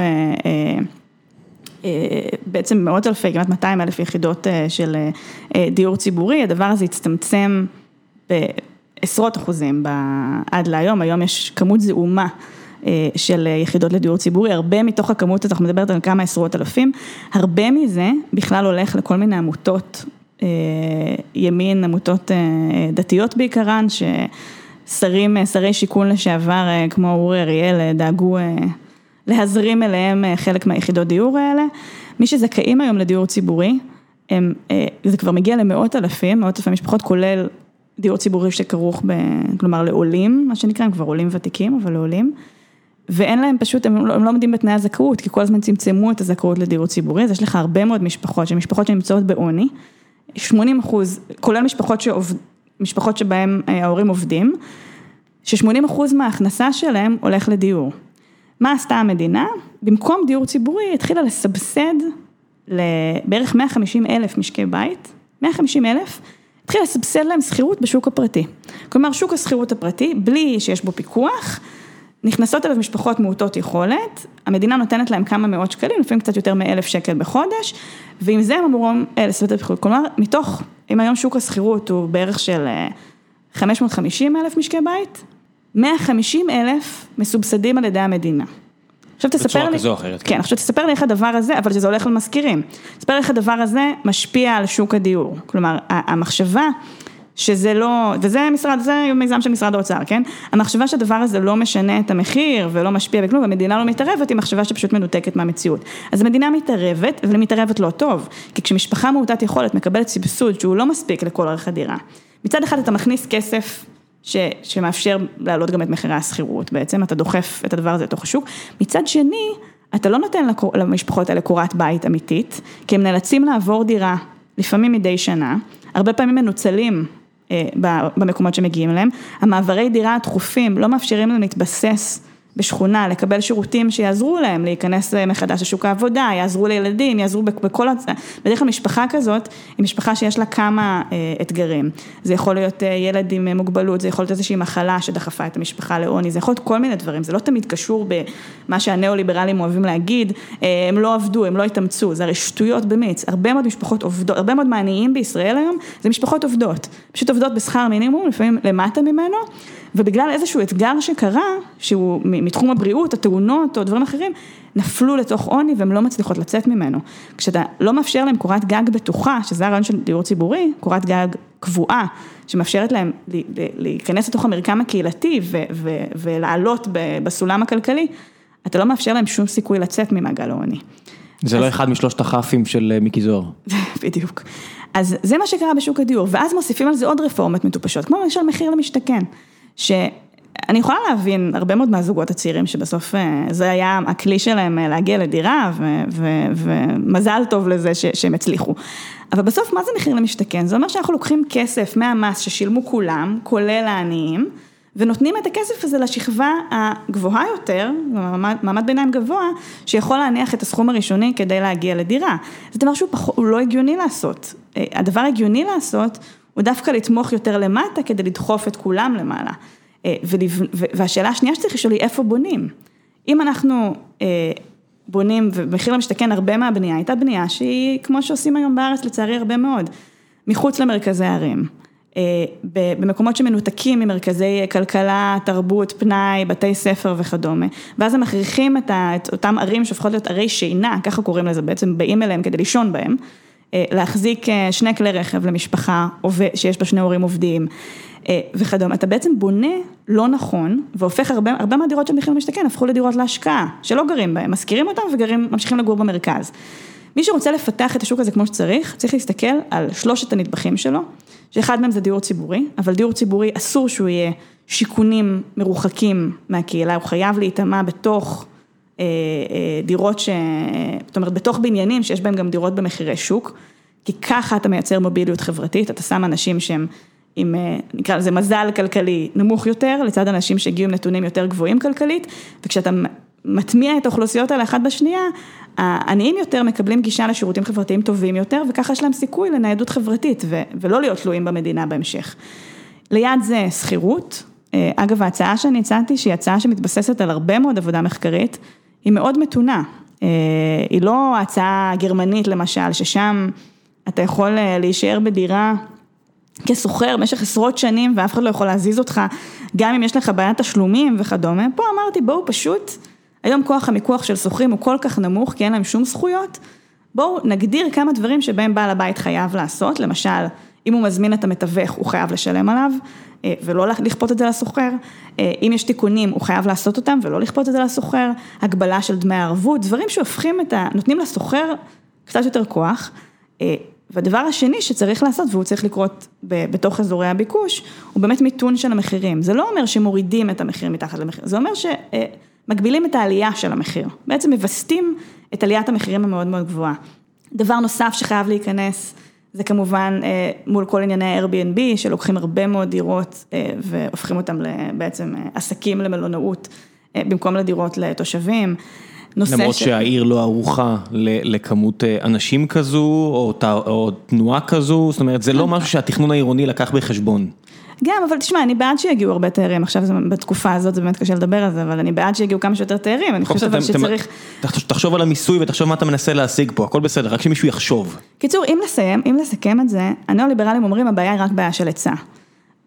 אה, בעצם מאות אלפי, כמעט 200 אלף יחידות אה, של אה, דיור ציבורי, הדבר הזה הצטמצם בעשרות אחוזים עד להיום, היום יש כמות זעומה של יחידות לדיור ציבורי, הרבה מתוך הכמות הזאת, אנחנו מדברת על כמה עשרות אלפים, הרבה מזה בכלל הולך לכל מיני עמותות ימין, עמותות דתיות בעיקרן, ששרים, שרי שיכון לשעבר כמו אורי אריאל דאגו להזרים אליהם אה, חלק מהיחידות דיור האלה. מי שזכאים היום לדיור ציבורי, הם, אה, זה כבר מגיע למאות אלפים, מאות אלפי משפחות, כולל דיור ציבורי שכרוך, ב, כלומר לעולים, מה שנקרא, הם כבר עולים ותיקים, אבל לעולים. ואין להם פשוט, הם לא, הם לא עומדים בתנאי הזכאות, כי כל הזמן צמצמו את הזכאות לדיור ציבורי, אז יש לך הרבה מאוד משפחות, שמשפחות שנמצאות בעוני, 80 אחוז, כולל משפחות שעובד, משפחות שבהן אה, ההורים עובדים, ש-80 אחוז מההכנסה שלהם הולך לדיור. מה עשתה המדינה? במקום דיור ציבורי התחילה לסבסד לבערך 150 אלף משקי בית, 150 אלף, התחילה לסבסד להם שכירות בשוק הפרטי. כלומר שוק השכירות הפרטי, בלי שיש בו פיקוח, נכנסות אליו משפחות מעוטות יכולת, המדינה נותנת להם כמה מאות שקלים, לפעמים קצת יותר מאלף שקל בחודש, ועם זה הם אמורים אה, לסבסד את הפיקוח. כלומר, מתוך, אם היום שוק השכירות הוא בערך של 550 אה, אלף משקי בית, 150 אלף מסובסדים על ידי המדינה. עכשיו תספר לי, בצורה כזו או אחרת. כן, עכשיו תספר לי איך הדבר הזה, אבל שזה הולך למשכירים, תספר לי איך הדבר הזה משפיע על שוק הדיור, כלומר המחשבה שזה לא, וזה משרד, זה מיזם של משרד האוצר, כן? המחשבה שהדבר הזה לא משנה את המחיר ולא משפיע בכלום, והמדינה לא מתערבת, היא מחשבה שפשוט מנותקת מהמציאות. אז המדינה מתערבת, אבל היא מתערבת לא טוב, כי כשמשפחה מעוטת יכולת מקבלת סבסוד שהוא לא מספיק לכל ערך הדירה, מצד אחד אתה מכניס כסף ש, שמאפשר להעלות גם את מחירי השכירות בעצם, אתה דוחף את הדבר הזה לתוך השוק. מצד שני, אתה לא נותן למשפחות האלה קורת בית אמיתית, כי הם נאלצים לעבור דירה, לפעמים מדי שנה, הרבה פעמים מנוצלים במקומות שמגיעים אליהם, המעברי דירה התכופים לא מאפשרים להם להתבסס בשכונה, לקבל שירותים שיעזרו להם להיכנס מחדש לשוק העבודה, יעזרו לילדים, יעזרו בכל, בדרך כלל משפחה כזאת היא משפחה שיש לה כמה אה, אתגרים, זה יכול להיות אה, ילד עם מוגבלות, זה יכול להיות איזושהי מחלה שדחפה את המשפחה לעוני, זה יכול להיות כל מיני דברים, זה לא תמיד קשור במה שהניאו-ליברלים אוהבים להגיד, אה, הם לא עבדו, הם לא התאמצו, זה הרי שטויות במיץ, הרבה מאוד משפחות עובדות, הרבה מאוד מעניים בישראל היום, זה משפחות עובדות, פשוט עובדות בשכר מינימום, לפעמים למטה ממנו. ובגלל איזשהו אתגר שקרה, שהוא מתחום הבריאות, התאונות או דברים אחרים, נפלו לתוך עוני והן לא מצליחות לצאת ממנו. כשאתה לא מאפשר להם קורת גג בטוחה, שזה הרעיון של דיור ציבורי, קורת גג קבועה, שמאפשרת להם להיכנס לתוך המרקם הקהילתי ולעלות בסולם הכלכלי, אתה לא מאפשר להם שום סיכוי לצאת ממעגל העוני. זה לא אז... לא אחד משלושת הכ"פים של אה, מיקי זוהר. בדיוק. אז זה מה שקרה בשוק הדיור, ואז מוסיפים על זה עוד רפורמות מטופשות, כמו למשל מחיר למשתכן. שאני יכולה להבין הרבה מאוד מהזוגות הצעירים שבסוף אה, זה היה הכלי שלהם אה, להגיע לדירה ומזל טוב לזה שהם הצליחו. אבל בסוף מה זה מחיר למשתכן? זה אומר שאנחנו לוקחים כסף מהמס ששילמו כולם, כולל העניים, ונותנים את הכסף הזה לשכבה הגבוהה יותר, מעמד ביניים גבוה, שיכול להניח את הסכום הראשוני כדי להגיע לדירה. זה דבר שהוא פחות, לא הגיוני לעשות. הדבר הגיוני לעשות הוא דווקא לתמוך יותר למטה כדי לדחוף את כולם למעלה. והשאלה השנייה שצריך לשאול היא איפה בונים. אם אנחנו בונים, ומחיר למשתכן הרבה מהבנייה הייתה בנייה שהיא כמו שעושים היום בארץ לצערי הרבה מאוד, מחוץ למרכזי הערים. במקומות שמנותקים ממרכזי כלכלה, תרבות, פנאי, בתי ספר וכדומה, ואז הם מכריחים את אותם ערים שהופכות להיות ערי שינה, ככה קוראים לזה, בעצם באים אליהם כדי לישון בהם, להחזיק שני כלי רכב למשפחה שיש בה שני הורים עובדים וכדומה, אתה בעצם בונה לא נכון והופך הרבה, הרבה מהדירות של מחיר למשתכן הפכו לדירות להשקעה, שלא גרים בהם, משכירים אותם וגרים, ממשיכים לגור במרכז. מי שרוצה לפתח את השוק הזה כמו שצריך, צריך להסתכל על שלושת הנדבכים שלו, שאחד מהם זה דיור ציבורי, אבל דיור ציבורי אסור שהוא יהיה שיכונים מרוחקים מהקהילה, הוא חייב להיטמע בתוך דירות ש... זאת אומרת, בתוך בניינים שיש בהם גם דירות במחירי שוק, כי ככה אתה מייצר מוביליות חברתית, אתה שם אנשים שהם עם, נקרא לזה מזל כלכלי נמוך יותר, לצד אנשים שהגיעו עם נתונים יותר גבוהים כלכלית, וכשאתה מטמיע את האוכלוסיות האלה אחת בשנייה, העניים יותר מקבלים גישה לשירותים חברתיים טובים יותר, וככה יש להם סיכוי לניידות חברתית, ולא להיות תלויים במדינה בהמשך. ליד זה שכירות, אגב ההצעה שאני הצעתי, שהיא הצעה שמתבססת על הרבה מאוד עבודה מחקרית, היא מאוד מתונה, היא לא הצעה גרמנית למשל, ששם אתה יכול להישאר בדירה כשוכר במשך עשרות שנים ואף אחד לא יכול להזיז אותך, גם אם יש לך בעיית תשלומים וכדומה, פה אמרתי בואו פשוט, היום כוח המיקוח של שוכרים הוא כל כך נמוך כי אין להם שום זכויות, בואו נגדיר כמה דברים שבהם בעל הבית חייב לעשות, למשל אם הוא מזמין את המתווך הוא חייב לשלם עליו ולא לכפות את זה לשוכר, אם יש תיקונים הוא חייב לעשות אותם ולא לכפות את זה לשוכר, הגבלה של דמי הערבות, דברים שהופכים את ה... נותנים לשוכר קצת יותר כוח. והדבר השני שצריך לעשות, והוא צריך לקרות בתוך אזורי הביקוש, הוא באמת מיתון של המחירים. זה לא אומר שמורידים את המחיר מתחת למחיר, זה אומר שמגבילים את העלייה של המחיר. בעצם מבסטים את עליית המחירים המאוד מאוד גבוהה. דבר נוסף שחייב להיכנס, זה כמובן מול כל ענייני Airbnb, שלוקחים הרבה מאוד דירות והופכים אותם בעצם עסקים למלונאות, במקום לדירות לתושבים. למרות שהעיר לא ערוכה לכמות אנשים כזו, או תנועה כזו, זאת אומרת, זה לא משהו שהתכנון העירוני לקח בחשבון. גם, אבל תשמע, אני בעד שיגיעו הרבה תיירים, עכשיו בתקופה הזאת זה באמת קשה לדבר על זה, אבל אני בעד שיגיעו כמה שיותר תיירים, אני חושבת שצריך... תחשוב על המיסוי ותחשוב מה אתה מנסה להשיג פה, הכל בסדר, רק שמישהו יחשוב. קיצור, אם נסיים, אם נסכם את זה, הניאו-ליברלים אומרים, הבעיה היא רק בעיה של היצע.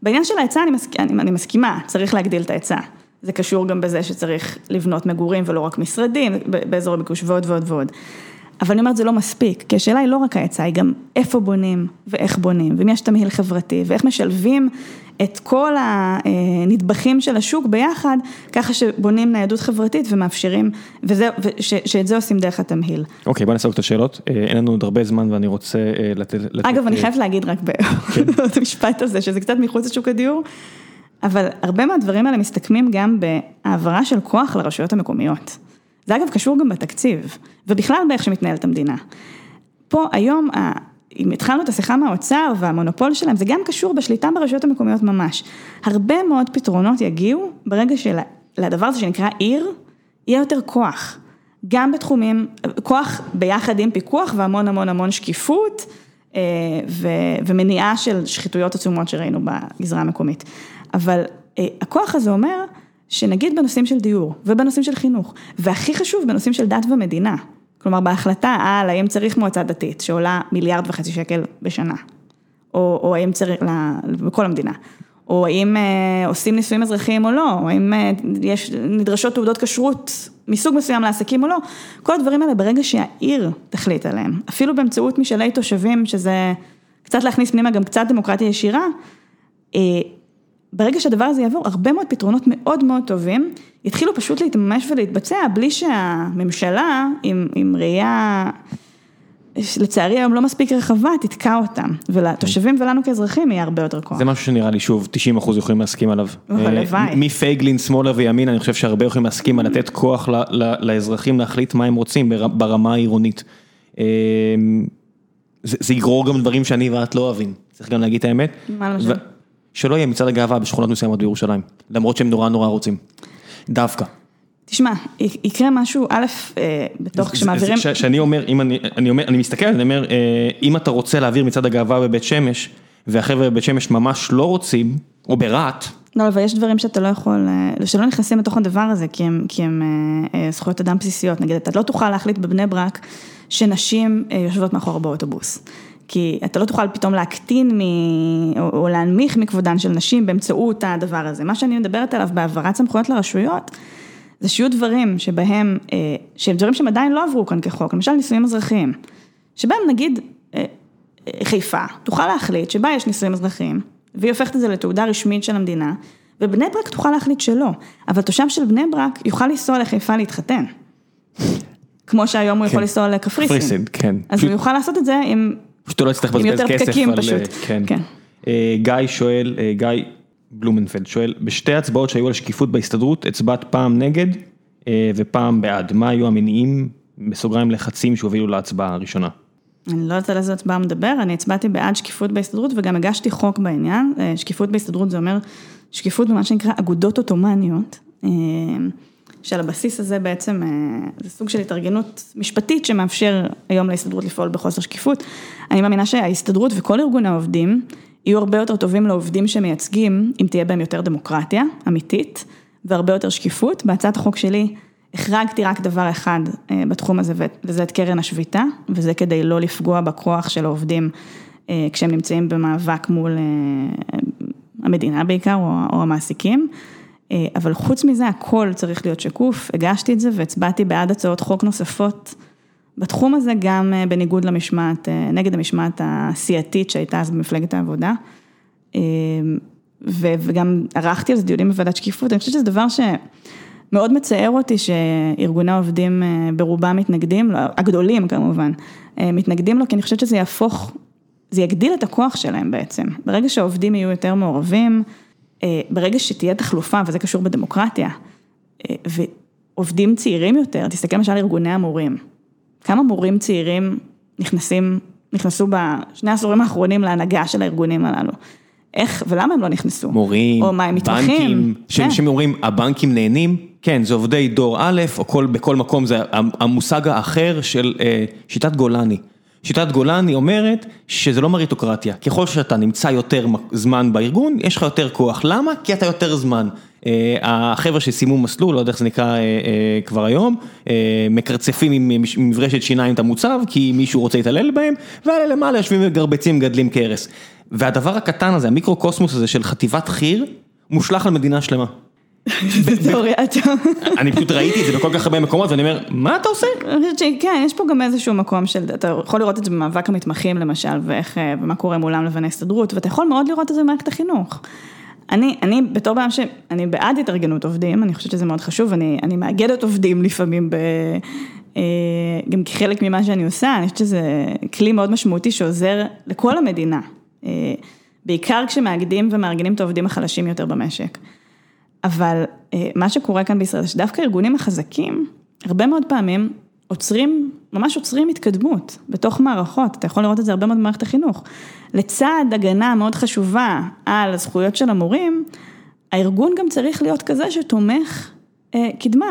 בעניין של ההיצע אני מסכימה, צריך להגדיל את ההיצע. זה קשור גם בזה שצריך לבנות מגורים ולא רק משרדים, באזור הביקוש ועוד ועוד ועוד. אבל אני אומרת זה לא מספיק, כי השאלה היא לא רק ההצעה, היא גם איפה בונים ואיך בונים, ואם יש תמהיל חברתי, ואיך משלבים את כל הנדבכים של השוק ביחד, ככה שבונים ניידות חברתית ומאפשרים, ושאת זה עושים דרך התמהיל. אוקיי, בוא נסוג את השאלות, אין לנו עוד הרבה זמן ואני רוצה לתת... אגב, אני חייבת להגיד רק בעוד משפט הזה, שזה קצת מחוץ לשוק הדיור. אבל הרבה מהדברים האלה מסתכמים גם בהעברה של כוח לרשויות המקומיות. זה אגב קשור גם בתקציב, ובכלל באיך שמתנהלת המדינה. פה היום, אם התחלנו את השיחה מהאוצר והמונופול שלהם, זה גם קשור בשליטה ברשויות המקומיות ממש. הרבה מאוד פתרונות יגיעו ברגע שלדבר הזה שנקרא עיר, יהיה יותר כוח. גם בתחומים, כוח ביחד עם פיקוח והמון המון המון שקיפות, ומניעה של שחיתויות עצומות שראינו בגזרה המקומית. אבל הכוח הזה אומר שנגיד בנושאים של דיור ובנושאים של חינוך, והכי חשוב בנושאים של דת ומדינה, כלומר בהחלטה על האם צריך מועצה דתית שעולה מיליארד וחצי שקל בשנה, או, או האם צריך, בכל המדינה, או האם עושים נישואים אזרחיים או לא, או האם יש, נדרשות תעודות כשרות מסוג מסוים לעסקים או לא, כל הדברים האלה ברגע שהעיר תחליט עליהם, אפילו באמצעות משאלי תושבים, שזה קצת להכניס פנימה גם קצת דמוקרטיה ישירה, ברגע שהדבר הזה יעבור, הרבה מאוד פתרונות מאוד מאוד טובים, יתחילו פשוט להתממש ולהתבצע, בלי שהממשלה עם, עם ראייה, לצערי היום לא מספיק רחבה, תתקע אותם, ולתושבים ולנו כאזרחים יהיה הרבה יותר כוח. זה משהו שנראה לי שוב, 90 אחוז יכולים להסכים עליו. הלוואי. מפייגלין, שמאלה וימין, אני חושב שהרבה יכולים להסכים על לתת כוח לאזרחים להחליט מה הם רוצים ברמה העירונית. זה יגרור גם דברים שאני ואת לא אוהבים, צריך גם להגיד את האמת. מה למשל? שלא יהיה מצעד הגאווה בשכונות מסוימות בירושלים, למרות שהם נורא נורא רוצים. דווקא. תשמע, יקרה משהו, א', אה, בתוך כשמעבירים... שאני אומר, אם אני, אני אומר, אני מסתכל, אני אומר, אה, אם אתה רוצה להעביר מצעד הגאווה בבית שמש, והחבר'ה בבית שמש ממש לא רוצים, או ברהט. לא, אבל יש דברים שאתה לא יכול, אה, שלא נכנסים לתוך הדבר הזה, כי הם, כי הם זכויות אדם בסיסיות. נגיד, אתה לא תוכל להחליט בבני ברק שנשים יושבות מאחור באוטובוס. כי אתה לא תוכל פתאום להקטין מ... או, או להנמיך מכבודן של נשים באמצעות הדבר הזה. מה שאני מדברת עליו בהעברת סמכויות לרשויות, זה שיהיו דברים שבהם, אה, שהם דברים שהם עדיין לא עברו כאן כחוק, למשל נישואים אזרחיים, שבהם נגיד אה, אה, חיפה תוכל להחליט שבה יש נישואים אזרחיים, והיא הופכת את זה לתעודה רשמית של המדינה, ובני ברק תוכל להחליט שלא, אבל תושב של בני ברק יוכל לנסוע לחיפה להתחתן. כמו שהיום הוא יכול כן. לנסוע לקפריסין. קפריסין, כן. אז הוא יוכל לעשות את זה עם... פשוט לא יצטרך לבזבז כסף. עם יותר פקקים פשוט. כן. כן. גיא שואל, גיא בלומנפלד שואל, בשתי הצבעות שהיו על שקיפות בהסתדרות, הצבעת פעם נגד אה, ופעם בעד, מה היו המניעים, בסוגריים לחצים שהובילו להצבעה הראשונה? אני לא יודעת על איזה הצבעה מדבר, אני הצבעתי בעד שקיפות בהסתדרות וגם הגשתי חוק בעניין, אה, שקיפות בהסתדרות זה אומר שקיפות במה שנקרא אגודות עות'מאניות, אה, שעל הבסיס הזה בעצם זה סוג של התארגנות משפטית שמאפשר היום להסתדרות לפעול בחוסר שקיפות. אני מאמינה שההסתדרות וכל ארגוני העובדים יהיו הרבה יותר טובים לעובדים שמייצגים, אם תהיה בהם יותר דמוקרטיה אמיתית, והרבה יותר שקיפות. בהצעת החוק שלי החרגתי רק דבר אחד אה, בתחום הזה, וזה את קרן השביתה, וזה כדי לא לפגוע בכוח של העובדים אה, כשהם נמצאים במאבק מול אה, המדינה בעיקר, או, או המעסיקים. אבל חוץ מזה, הכל צריך להיות שקוף, הגשתי את זה והצבעתי בעד הצעות חוק נוספות. בתחום הזה גם אה, בניגוד למשמעת, אה, נגד המשמעת הסיעתית שהייתה אז במפלגת העבודה. אה, וגם ערכתי על זה דיונים בוועדת שקיפות, אני חושבת שזה דבר שמאוד מצער אותי שארגוני העובדים ברובם מתנגדים, הגדולים כמובן, מתנגדים לו, כי אני חושבת שזה יהפוך, זה יגדיל את הכוח שלהם בעצם. ברגע שהעובדים יהיו יותר מעורבים, ברגע שתהיה תחלופה, וזה קשור בדמוקרטיה, ועובדים צעירים יותר, תסתכל למשל על ארגוני המורים. כמה מורים צעירים נכנסים, נכנסו בשני העשורים האחרונים להנהגה של הארגונים הללו. איך ולמה הם לא נכנסו? מורים, או מה הם מתמחים? בנקים, כן. אומרים הבנקים נהנים, כן זה עובדי דור א', או כל, בכל מקום זה המושג האחר של אה, שיטת גולני. שיטת גולני אומרת שזה לא מריטוקרטיה, ככל שאתה נמצא יותר זמן בארגון, יש לך יותר כוח, למה? כי אתה יותר זמן. אה, החבר'ה שסיימו מסלול, לא יודע איך זה נקרא אה, אה, כבר היום, מקרצפים עם מברשת שיניים את המוצב, כי מישהו רוצה להתעלל בהם, ואלה למעלה יושבים וגרבצים מגדלים כרס. והדבר הקטן הזה, המיקרו קוסמוס הזה של חטיבת חי"ר, מושלך על מדינה שלמה. זה תיאוריה טוב. אני פשוט ראיתי את זה בכל כך הרבה מקומות ואני אומר, מה אתה עושה? אני חושבת שכן, יש פה גם איזשהו מקום של, אתה יכול לראות את זה במאבק המתמחים למשל, ואיך, ומה קורה מולם לבין ההסתדרות, ואתה יכול מאוד לראות את זה במערכת החינוך. אני, אני בתור בעם שאני בעד התארגנות עובדים, אני חושבת שזה מאוד חשוב, אני, אני מאגדת עובדים לפעמים ב... אה, גם כחלק ממה שאני עושה, אני חושבת שזה כלי מאוד משמעותי שעוזר לכל המדינה, אה, בעיקר כשמאגדים ומארגנים את העובדים החלשים יותר במשק. אבל אה, מה שקורה כאן בישראל שדווקא הארגונים החזקים, הרבה מאוד פעמים עוצרים, ממש עוצרים התקדמות בתוך מערכות, אתה יכול לראות את זה הרבה מאוד במערכת החינוך. לצד הגנה מאוד חשובה על הזכויות של המורים, הארגון גם צריך להיות כזה שתומך אה, קדמה.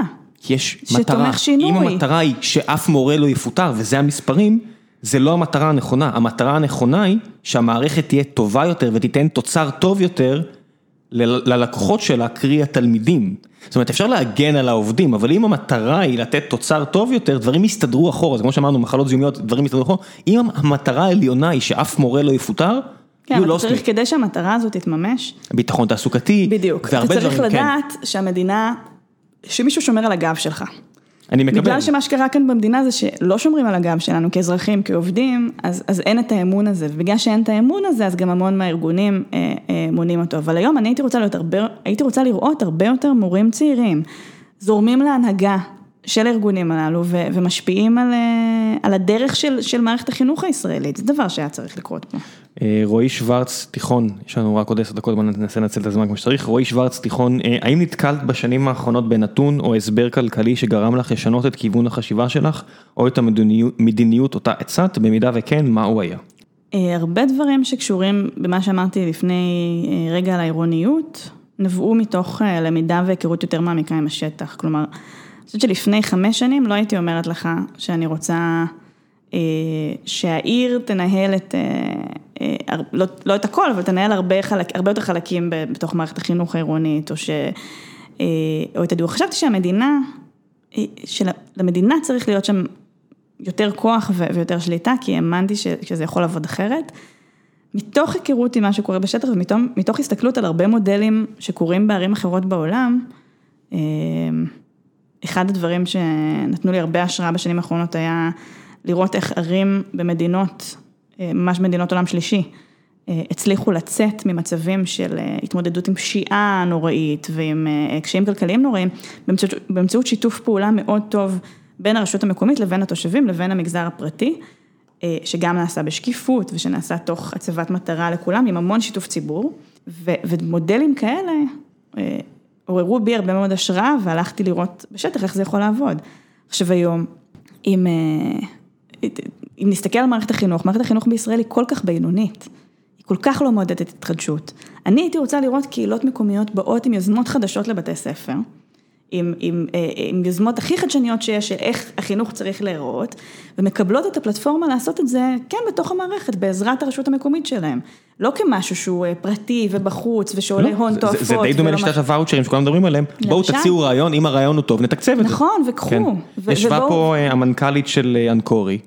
יש מטרה, שינוי. אם המטרה היא שאף מורה לא יפוטר, וזה המספרים, זה לא המטרה הנכונה, המטרה הנכונה היא שהמערכת תהיה טובה יותר ותיתן תוצר טוב יותר ללקוחות שלה, קרי התלמידים. זאת אומרת, אפשר להגן על העובדים, אבל אם המטרה היא לתת תוצר טוב יותר, דברים יסתדרו אחורה, זה כמו שאמרנו, מחלות זיהומיות, דברים יסתדרו אחורה, אם המטרה העליונה היא שאף מורה לא יפוטר, כן, אבל צריך, כדי שהמטרה הזאת תתממש. ביטחון תעסוקתי, בדיוק, אתה צריך לדעת כן. שהמדינה, שמישהו שומר על הגב שלך. אני מקבל. בגלל שמה שקרה כאן במדינה זה שלא שומרים על הגב שלנו כאזרחים, כעובדים, אז, אז אין את האמון הזה, ובגלל שאין את האמון הזה, אז גם המון מהארגונים אה, אה, מונים אותו. אבל היום אני הייתי רוצה, הרבה, הייתי רוצה לראות הרבה יותר מורים צעירים, זורמים להנהגה של הארגונים הללו ו, ומשפיעים על, אה, על הדרך של, של מערכת החינוך הישראלית, זה דבר שהיה צריך לקרות פה. אה, רועי שוורץ תיכון, יש לנו רק עוד עשר דקות, בוא ננסה לנצל את הזמן כמו שצריך, רועי שוורץ תיכון, אה, האם נתקלת בשנים האחרונות בנתון או הסבר כלכלי שגרם לך לשנות את כיוון החשיבה שלך, או את המדיניות אותה הצעת, במידה וכן, מה הוא היה? הרבה דברים שקשורים במה שאמרתי לפני רגע על העירוניות, נבעו מתוך למידה והיכרות יותר מעמיקה עם השטח. כלומר, חושבת שלפני חמש שנים לא הייתי אומרת לך שאני רוצה שהעיר תנהל את, לא, לא את הכל, אבל תנהל הרבה, חלק, הרבה יותר חלקים בתוך מערכת החינוך העירונית, או, ש, או את הדיור. חשבתי שהמדינה, שלמדינה צריך להיות שם יותר כוח ויותר שליטה, כי האמנתי שזה יכול לעבוד אחרת. מתוך היכרות עם מה שקורה בשטח ומתוך הסתכלות על הרבה מודלים שקורים בערים אחרות בעולם, אחד הדברים שנתנו לי הרבה השראה בשנים האחרונות היה לראות איך ערים במדינות, ממש מדינות עולם שלישי, הצליחו לצאת ממצבים של התמודדות עם פשיעה נוראית ועם קשיים כלכליים נוראים, באמצעות שיתוף פעולה מאוד טוב בין הרשות המקומית לבין התושבים לבין המגזר הפרטי, שגם נעשה בשקיפות ושנעשה תוך הצבת מטרה לכולם עם המון שיתוף ציבור, ומודלים כאלה עוררו בי הרבה מאוד השראה והלכתי לראות בשטח איך זה יכול לעבוד. עכשיו היום, אם נסתכל על מערכת החינוך, מערכת החינוך בישראל היא כל כך בינונית, היא כל כך לא מעודדת התחדשות. אני הייתי רוצה לראות קהילות מקומיות באות עם יוזמות חדשות לבתי ספר. עם, עם, עם יוזמות הכי חדשניות שיש, של איך החינוך צריך להיראות, ומקבלות את הפלטפורמה לעשות את זה, כן, בתוך המערכת, בעזרת הרשות המקומית שלהם. לא כמשהו שהוא פרטי ובחוץ, ושעולה הון תועפות. זה די דומה לשיטת הוואוצ'רים שכולם מדברים עליהם, בואו תציעו רעיון, אם הרעיון הוא טוב, נתקצב את זה. נכון, וקחו. ישבה פה המנכ"לית של אנקורי,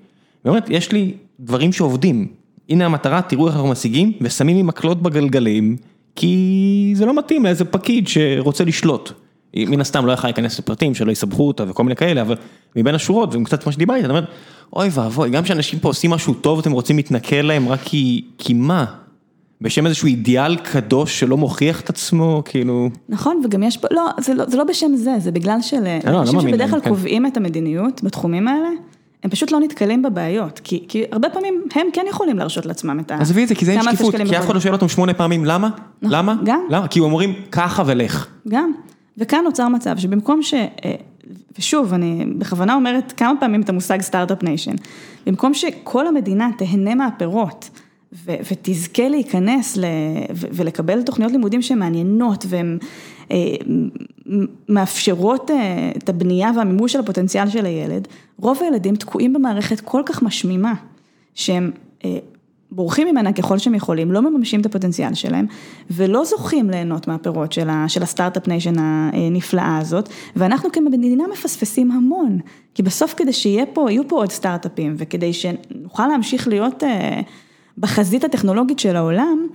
ואומרת, יש לי דברים שעובדים, הנה המטרה, תראו איך אנחנו משיגים, ושמים לי מקלות בגלגלים, כי זה לא מתאים לאיזה פקיד שרוצה לשלוט. מן הסתם לא יכולה להיכנס לפרטים שלא יסבכו אותה וכל מיני כאלה, אבל מבין השורות, וקצת כמו שדיברתי, אתה אומר, אוי ואבוי, גם כשאנשים פה עושים משהו טוב, אתם רוצים להתנכל להם רק כי, כי מה? בשם איזשהו אידיאל קדוש שלא מוכיח את עצמו, כאילו... נכון, וגם יש פה, לא, זה לא, זה לא בשם זה, זה בגלל של... אנשים שבדרך כלל קובעים את המדיניות בתחומים האלה, הם פשוט לא נתקלים בבעיות, כי, כי הרבה פעמים הם כן יכולים להרשות לעצמם את ה... עזבי את זה, כי זה אין שקיפות, כי אף אחד לא שואל אותם שמונה פעמים, למה? למה? גם. למה? כי הם אומרים, ככה ולך. גם. וכאן נוצר מצב שבמקום ש... ושוב, אני בכוונה אומרת כמה פעמים את המושג start-up nation, במקום שכל המדינה תהנה מהפירות ו- ותזכה להיכנס ל- ו- ולקבל תוכניות לימודים שהן מעניינות והן אה, מאפשרות אה, את הבנייה והמימוש של הפוטנציאל של הילד, רוב הילדים תקועים במערכת כל כך משמימה, שהם אה, בורחים ממנה ככל שהם יכולים, לא מממשים את הפוטנציאל שלהם, ולא זוכים ליהנות מהפירות של ה start-up nation הנפלאה הזאת, ואנחנו כמדינה מפספסים המון, כי בסוף כדי שיהיה פה, פה עוד סטארט-אפים, וכדי שנוכל להמשיך להיות בחזית הטכנולוגית של העולם,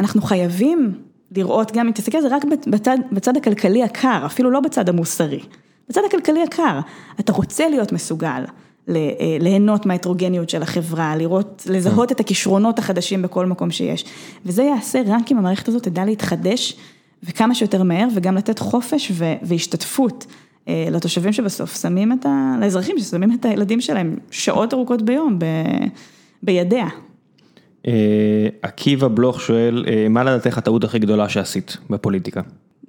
אנחנו חייבים לראות גם, אם תסתכל על זה רק בצד, בצד הכלכלי הקר, אפילו לא בצד המוסרי, בצד הכלכלי הקר, אתה רוצה להיות מסוגל. ליהנות מההטרוגניות של החברה, לראות, לזהות את הכישרונות החדשים בכל מקום שיש. וזה יעשה רק אם המערכת הזאת תדע להתחדש וכמה שיותר מהר וגם לתת חופש והשתתפות לתושבים שבסוף שמים את ה... לאזרחים ששמים את הילדים שלהם שעות ארוכות ביום ב... בידיה. עקיבא בלוך שואל, מה לדעתך הטעות הכי גדולה שעשית בפוליטיקה?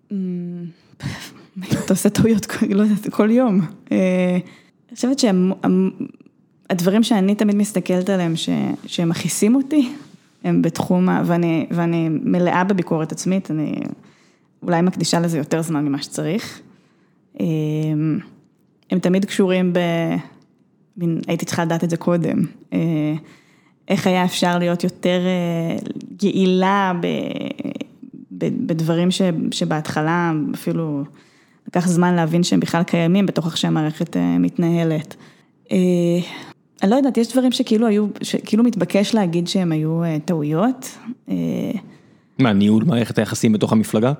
אתה עושה טעויות כל יום. אני חושבת שהדברים שאני תמיד מסתכלת עליהם, שהם מכעיסים אותי, הם בתחום, ואני, ואני מלאה בביקורת עצמית, אני אולי מקדישה לזה יותר זמן ממה שצריך. הם תמיד קשורים ב... הייתי צריכה לדעת את זה קודם. איך היה אפשר להיות יותר יעילה בדברים שבהתחלה אפילו... לקח זמן להבין שהם בכלל קיימים בתוך איך שהמערכת מתנהלת. אני לא יודעת, יש דברים שכאילו היו, שכאילו מתבקש להגיד שהם היו טעויות. מה, ניהול מערכת היחסים בתוך המפלגה?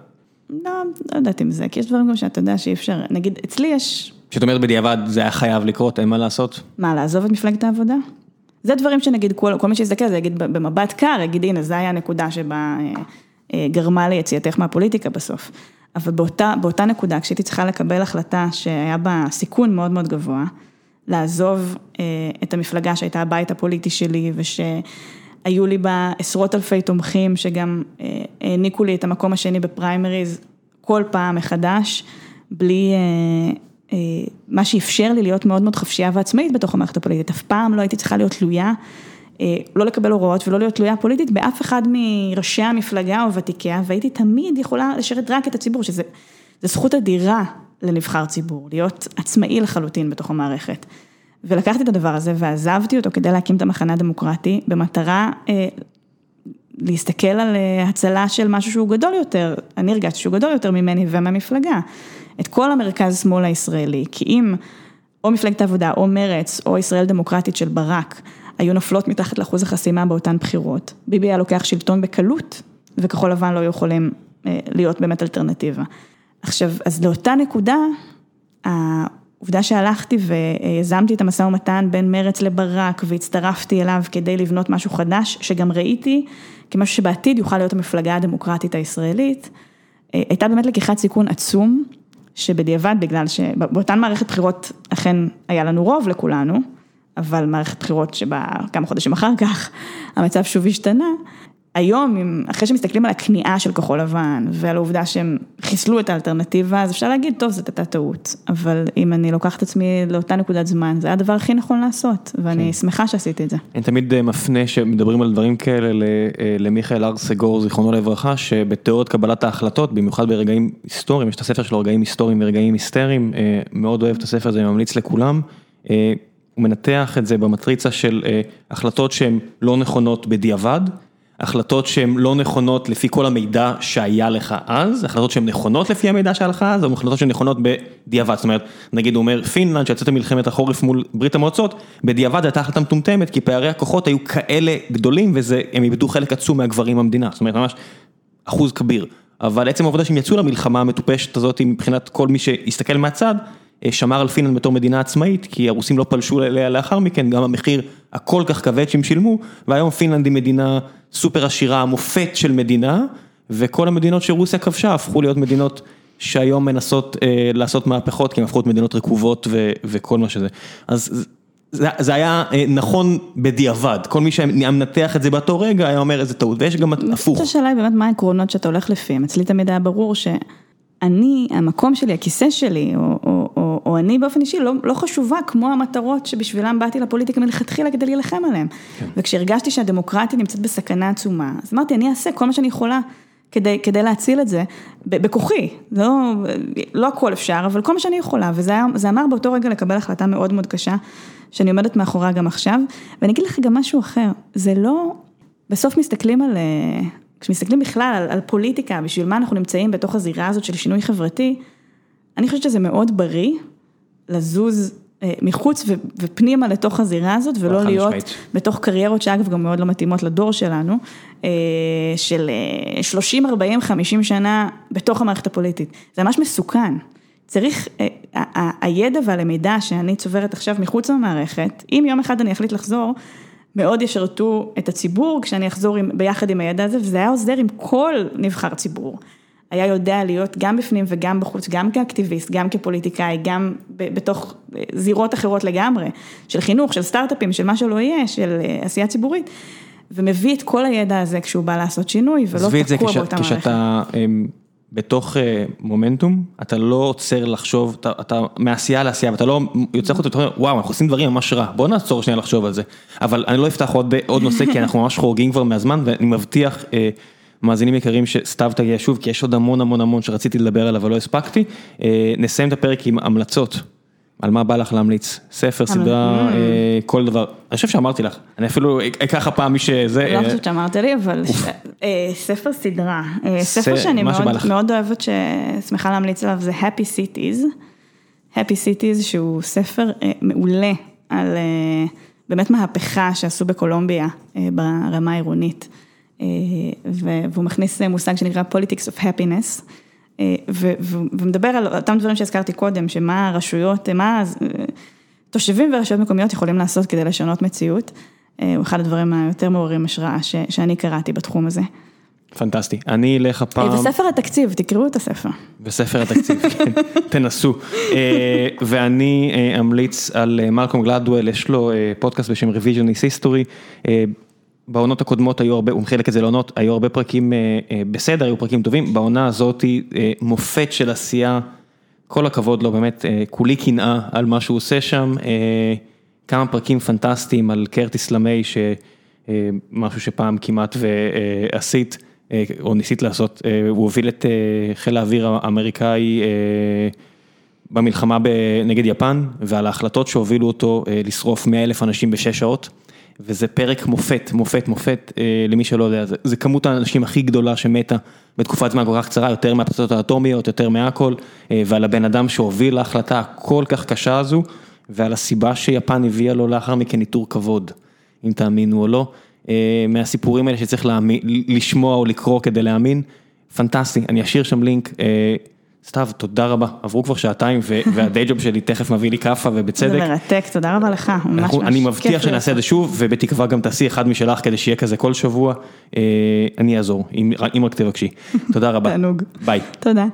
לא, לא יודעת אם זה, כי יש דברים גם שאתה יודע שאי אפשר, נגיד, אצלי יש... כשאת אומרת בדיעבד זה היה חייב לקרות, אין מה לעשות? מה, לעזוב את מפלגת העבודה? זה דברים שנגיד, כל, כל מי שיסתכל, זה יגיד במבט קר, יגיד, הנה, זו הייתה הנקודה שבה גרמה ליציאתך מהפוליטיקה בסוף. אבל באותה, באותה נקודה, כשהייתי צריכה לקבל החלטה שהיה בה סיכון מאוד מאוד גבוה, לעזוב את המפלגה שהייתה הבית הפוליטי שלי, ושהיו לי בה עשרות אלפי תומכים, שגם העניקו לי את המקום השני בפריימריז כל פעם מחדש, בלי, מה שאפשר לי להיות מאוד מאוד חפשייה ועצמאית בתוך המערכת הפוליטית, אף פעם לא הייתי צריכה להיות תלויה לא לקבל הוראות ולא להיות תלויה פוליטית באף אחד מראשי המפלגה או ותיקיה, והייתי תמיד יכולה לשרת רק את הציבור, שזה זכות אדירה לנבחר ציבור, להיות עצמאי לחלוטין בתוך המערכת. ולקחתי את הדבר הזה ועזבתי אותו כדי להקים את המחנה הדמוקרטי, במטרה אה, להסתכל על אה, הצלה של משהו שהוא גדול יותר, אני הרגשתי שהוא גדול יותר ממני ומהמפלגה. את כל המרכז שמאל הישראלי, כי אם או מפלגת העבודה או מרץ או ישראל דמוקרטית של ברק היו נופלות מתחת לאחוז החסימה באותן בחירות, ביבי היה לוקח שלטון בקלות וכחול לבן לא היו יכולים אה, להיות באמת אלטרנטיבה. עכשיו, אז לאותה נקודה, העובדה שהלכתי ויזמתי את המשא ומתן בין מרץ לברק והצטרפתי אליו כדי לבנות משהו חדש, שגם ראיתי כמשהו שבעתיד יוכל להיות המפלגה הדמוקרטית הישראלית, אה, הייתה באמת לקיחת סיכון עצום, שבדיעבד, בגלל שבאותן מערכת בחירות אכן היה לנו רוב לכולנו, אבל מערכת בחירות שבה כמה חודשים אחר כך המצב שוב השתנה, היום, אחרי שמסתכלים על הכניעה של כחול לבן ועל העובדה שהם חיסלו את האלטרנטיבה, אז אפשר להגיד, טוב, זאת הייתה טעות, אבל אם אני לוקחת את עצמי לאותה נקודת זמן, זה היה הדבר הכי נכון לעשות, ואני כן. שמחה שעשיתי את זה. אני תמיד אה, מפנה שמדברים על דברים כאלה אה, למיכאל הר סגור, זיכרונו לברכה, שבתיאוריות קבלת ההחלטות, במיוחד ברגעים היסטוריים, יש את הספר שלו, רגעים היסטוריים ורגעים היסטריים, אה, מאוד אוהב את הספר הזה, ממליץ לכולם. הוא מנתח את זה במטריצה של החלטות שהן לא נכונות בדיעבד. החלטות שהן לא נכונות לפי כל המידע שהיה לך אז, החלטות שהן נכונות לפי המידע שהיה לך אז, או החלטות שהן נכונות בדיעבד, זאת אומרת, נגיד הוא אומר פינלנד שיצאת מלחמת החורף מול ברית המועצות, בדיעבד הייתה החלטה מטומטמת, כי פערי הכוחות היו כאלה גדולים והם איבדו חלק עצום מהגברים במדינה, זאת אומרת ממש אחוז כביר, אבל עצם העובדה שהם יצאו למלחמה המטופשת הזאת מבחינת כל מי שהסתכל מהצד, שמר על פינלנד בתור מדינה עצמאית, כי הרוסים לא פלשו אליה לאחר מכן, גם המחיר הכל כך כבד שהם שילמו, והיום פינלנד היא מדינה סופר עשירה, המופת של מדינה, וכל המדינות שרוסיה כבשה הפכו להיות מדינות שהיום מנסות אה, לעשות מהפכות, כי הן הפכו להיות מדינות רקובות ו, וכל מה שזה. אז זה, זה היה אה, נכון בדיעבד, כל מי שהיה מנתח את זה באותו רגע היה אומר איזה טעות, ויש גם הפוך. השאלה היא באמת מה העקרונות שאתה הולך לפיהם, אצלי תמיד היה ברור שאני, המקום שלי, הכיסא שלי, או, או, או, או אני באופן אישי לא, לא חשובה כמו המטרות שבשבילם באתי לפוליטיקה מלכתחילה כדי להילחם עליהן. כן. וכשהרגשתי שהדמוקרטיה נמצאת בסכנה עצומה, אז אמרתי, אני אעשה כל מה שאני יכולה כדי, כדי להציל את זה, בכוחי, לא, לא הכל אפשר, אבל כל מה שאני יכולה, וזה אמר באותו רגע לקבל החלטה מאוד מאוד קשה, שאני עומדת מאחוריה גם עכשיו, ואני אגיד לך גם משהו אחר, זה לא, בסוף מסתכלים על, כשמסתכלים בכלל על, על פוליטיקה, בשביל מה אנחנו נמצאים בתוך הזירה הזאת של שינוי חברתי, אני חושבת שזה מאוד בריא לזוז אה, מחוץ ופנימה לתוך הזירה הזאת, ולא להיות משמעית. בתוך קריירות שאגב גם מאוד לא מתאימות לדור שלנו, אה, של 30, 40, 50 שנה בתוך המערכת הפוליטית. זה ממש מסוכן. צריך, אה, הידע והלמידה שאני צוברת עכשיו מחוץ למערכת, אם יום אחד אני אחליט לחזור, מאוד ישרתו את הציבור כשאני אחזור עם, ביחד עם הידע הזה, וזה היה עוזר עם כל נבחר ציבור. היה יודע להיות גם בפנים וגם בחוץ, גם כאקטיביסט, גם כפוליטיקאי, גם בתוך זירות אחרות לגמרי, של חינוך, של סטארט-אפים, של מה שלא יהיה, של אה, עשייה ציבורית, ומביא את כל הידע הזה כשהוא בא לעשות שינוי, ולא תקוע באותה מערכת. כשאתה אמ, בתוך אה, מומנטום, אתה לא עוצר לחשוב, אתה, מעשייה לעשייה, ואתה לא יוצא חוץ ואתה אומר, וואו, אנחנו עושים דברים ממש רע, בוא נעצור שנייה לחשוב על זה. אבל אני לא אפתח עוד, נושא, כי אנחנו ממש חורגים כבר מהזמן, ואני מבטיח, אה, מאזינים יקרים, שסתיו תגיע שוב, כי יש עוד המון המון המון שרציתי לדבר עליו ולא הספקתי. אה, נסיים את הפרק עם המלצות. על מה בא לך להמליץ? ספר, סדרה, אה, כל דבר. אני חושב שאמרתי לך, אני אפילו אקח הפעם מי שזה... לא חושבת שאמרת לי, אבל אה, ספר סדרה. ספר שאני מאוד אוהבת, ששמחה להמליץ עליו, זה Happy Cities. Happy Cities, שהוא ספר מעולה על באמת מהפכה שעשו בקולומביה ברמה העירונית. אה, והוא מכניס מושג שנקרא Politics of Happiness, אה, ומדבר על אותם דברים שהזכרתי קודם, שמה הרשויות, מה תושבים ורשויות מקומיות יכולים לעשות כדי לשנות מציאות, אה, הוא אחד הדברים היותר מעוררים השראה שאני קראתי בתחום הזה. פנטסטי, אני אלך הפעם... וספר התקציב, תקראו את הספר. וספר התקציב, כן, תנסו. ואני אמליץ על מלקום גלדוול, יש לו פודקאסט בשם Revisionist History. בעונות הקודמות היו הרבה, הוא מחלק את זה לעונות, היו הרבה פרקים אה, אה, בסדר, היו פרקים טובים, בעונה הזאת אה, מופת של עשייה, כל הכבוד לו, באמת, כולי קנאה על מה שהוא עושה שם, כמה פרקים פנטסטיים על קרטיס למי, משהו שפעם כמעט ועשית, או ניסית לעשות, הוא הוביל את חיל האוויר האמריקאי במלחמה נגד יפן, ועל ההחלטות שהובילו אותו לשרוף 100 אלף אנשים בשש שעות. וזה פרק מופת, מופת, מופת, למי שלא יודע, זה כמות האנשים הכי גדולה שמתה בתקופת זמן כל כך קצרה, יותר מהפצצות האטומיות, יותר מהכל, ועל הבן אדם שהוביל להחלטה הכל כך קשה הזו, ועל הסיבה שיפן הביאה לו לאחר מכן עיטור כבוד, אם תאמינו או לא, מהסיפורים האלה שצריך לשמוע או לקרוא כדי להאמין, פנטסטי, אני אשאיר שם לינק. סתיו, תודה רבה, עברו כבר שעתיים והדיי ג'וב שלי תכף מביא לי כאפה ובצדק. זה מרתק, תודה רבה לך, ממש ממש כיף. אני מבטיח שנעשה את זה שוב ובתקווה גם תעשי אחד משלך כדי שיהיה כזה כל שבוע, אני אעזור, אם רק תבקשי. תודה רבה. תענוג. ביי. תודה.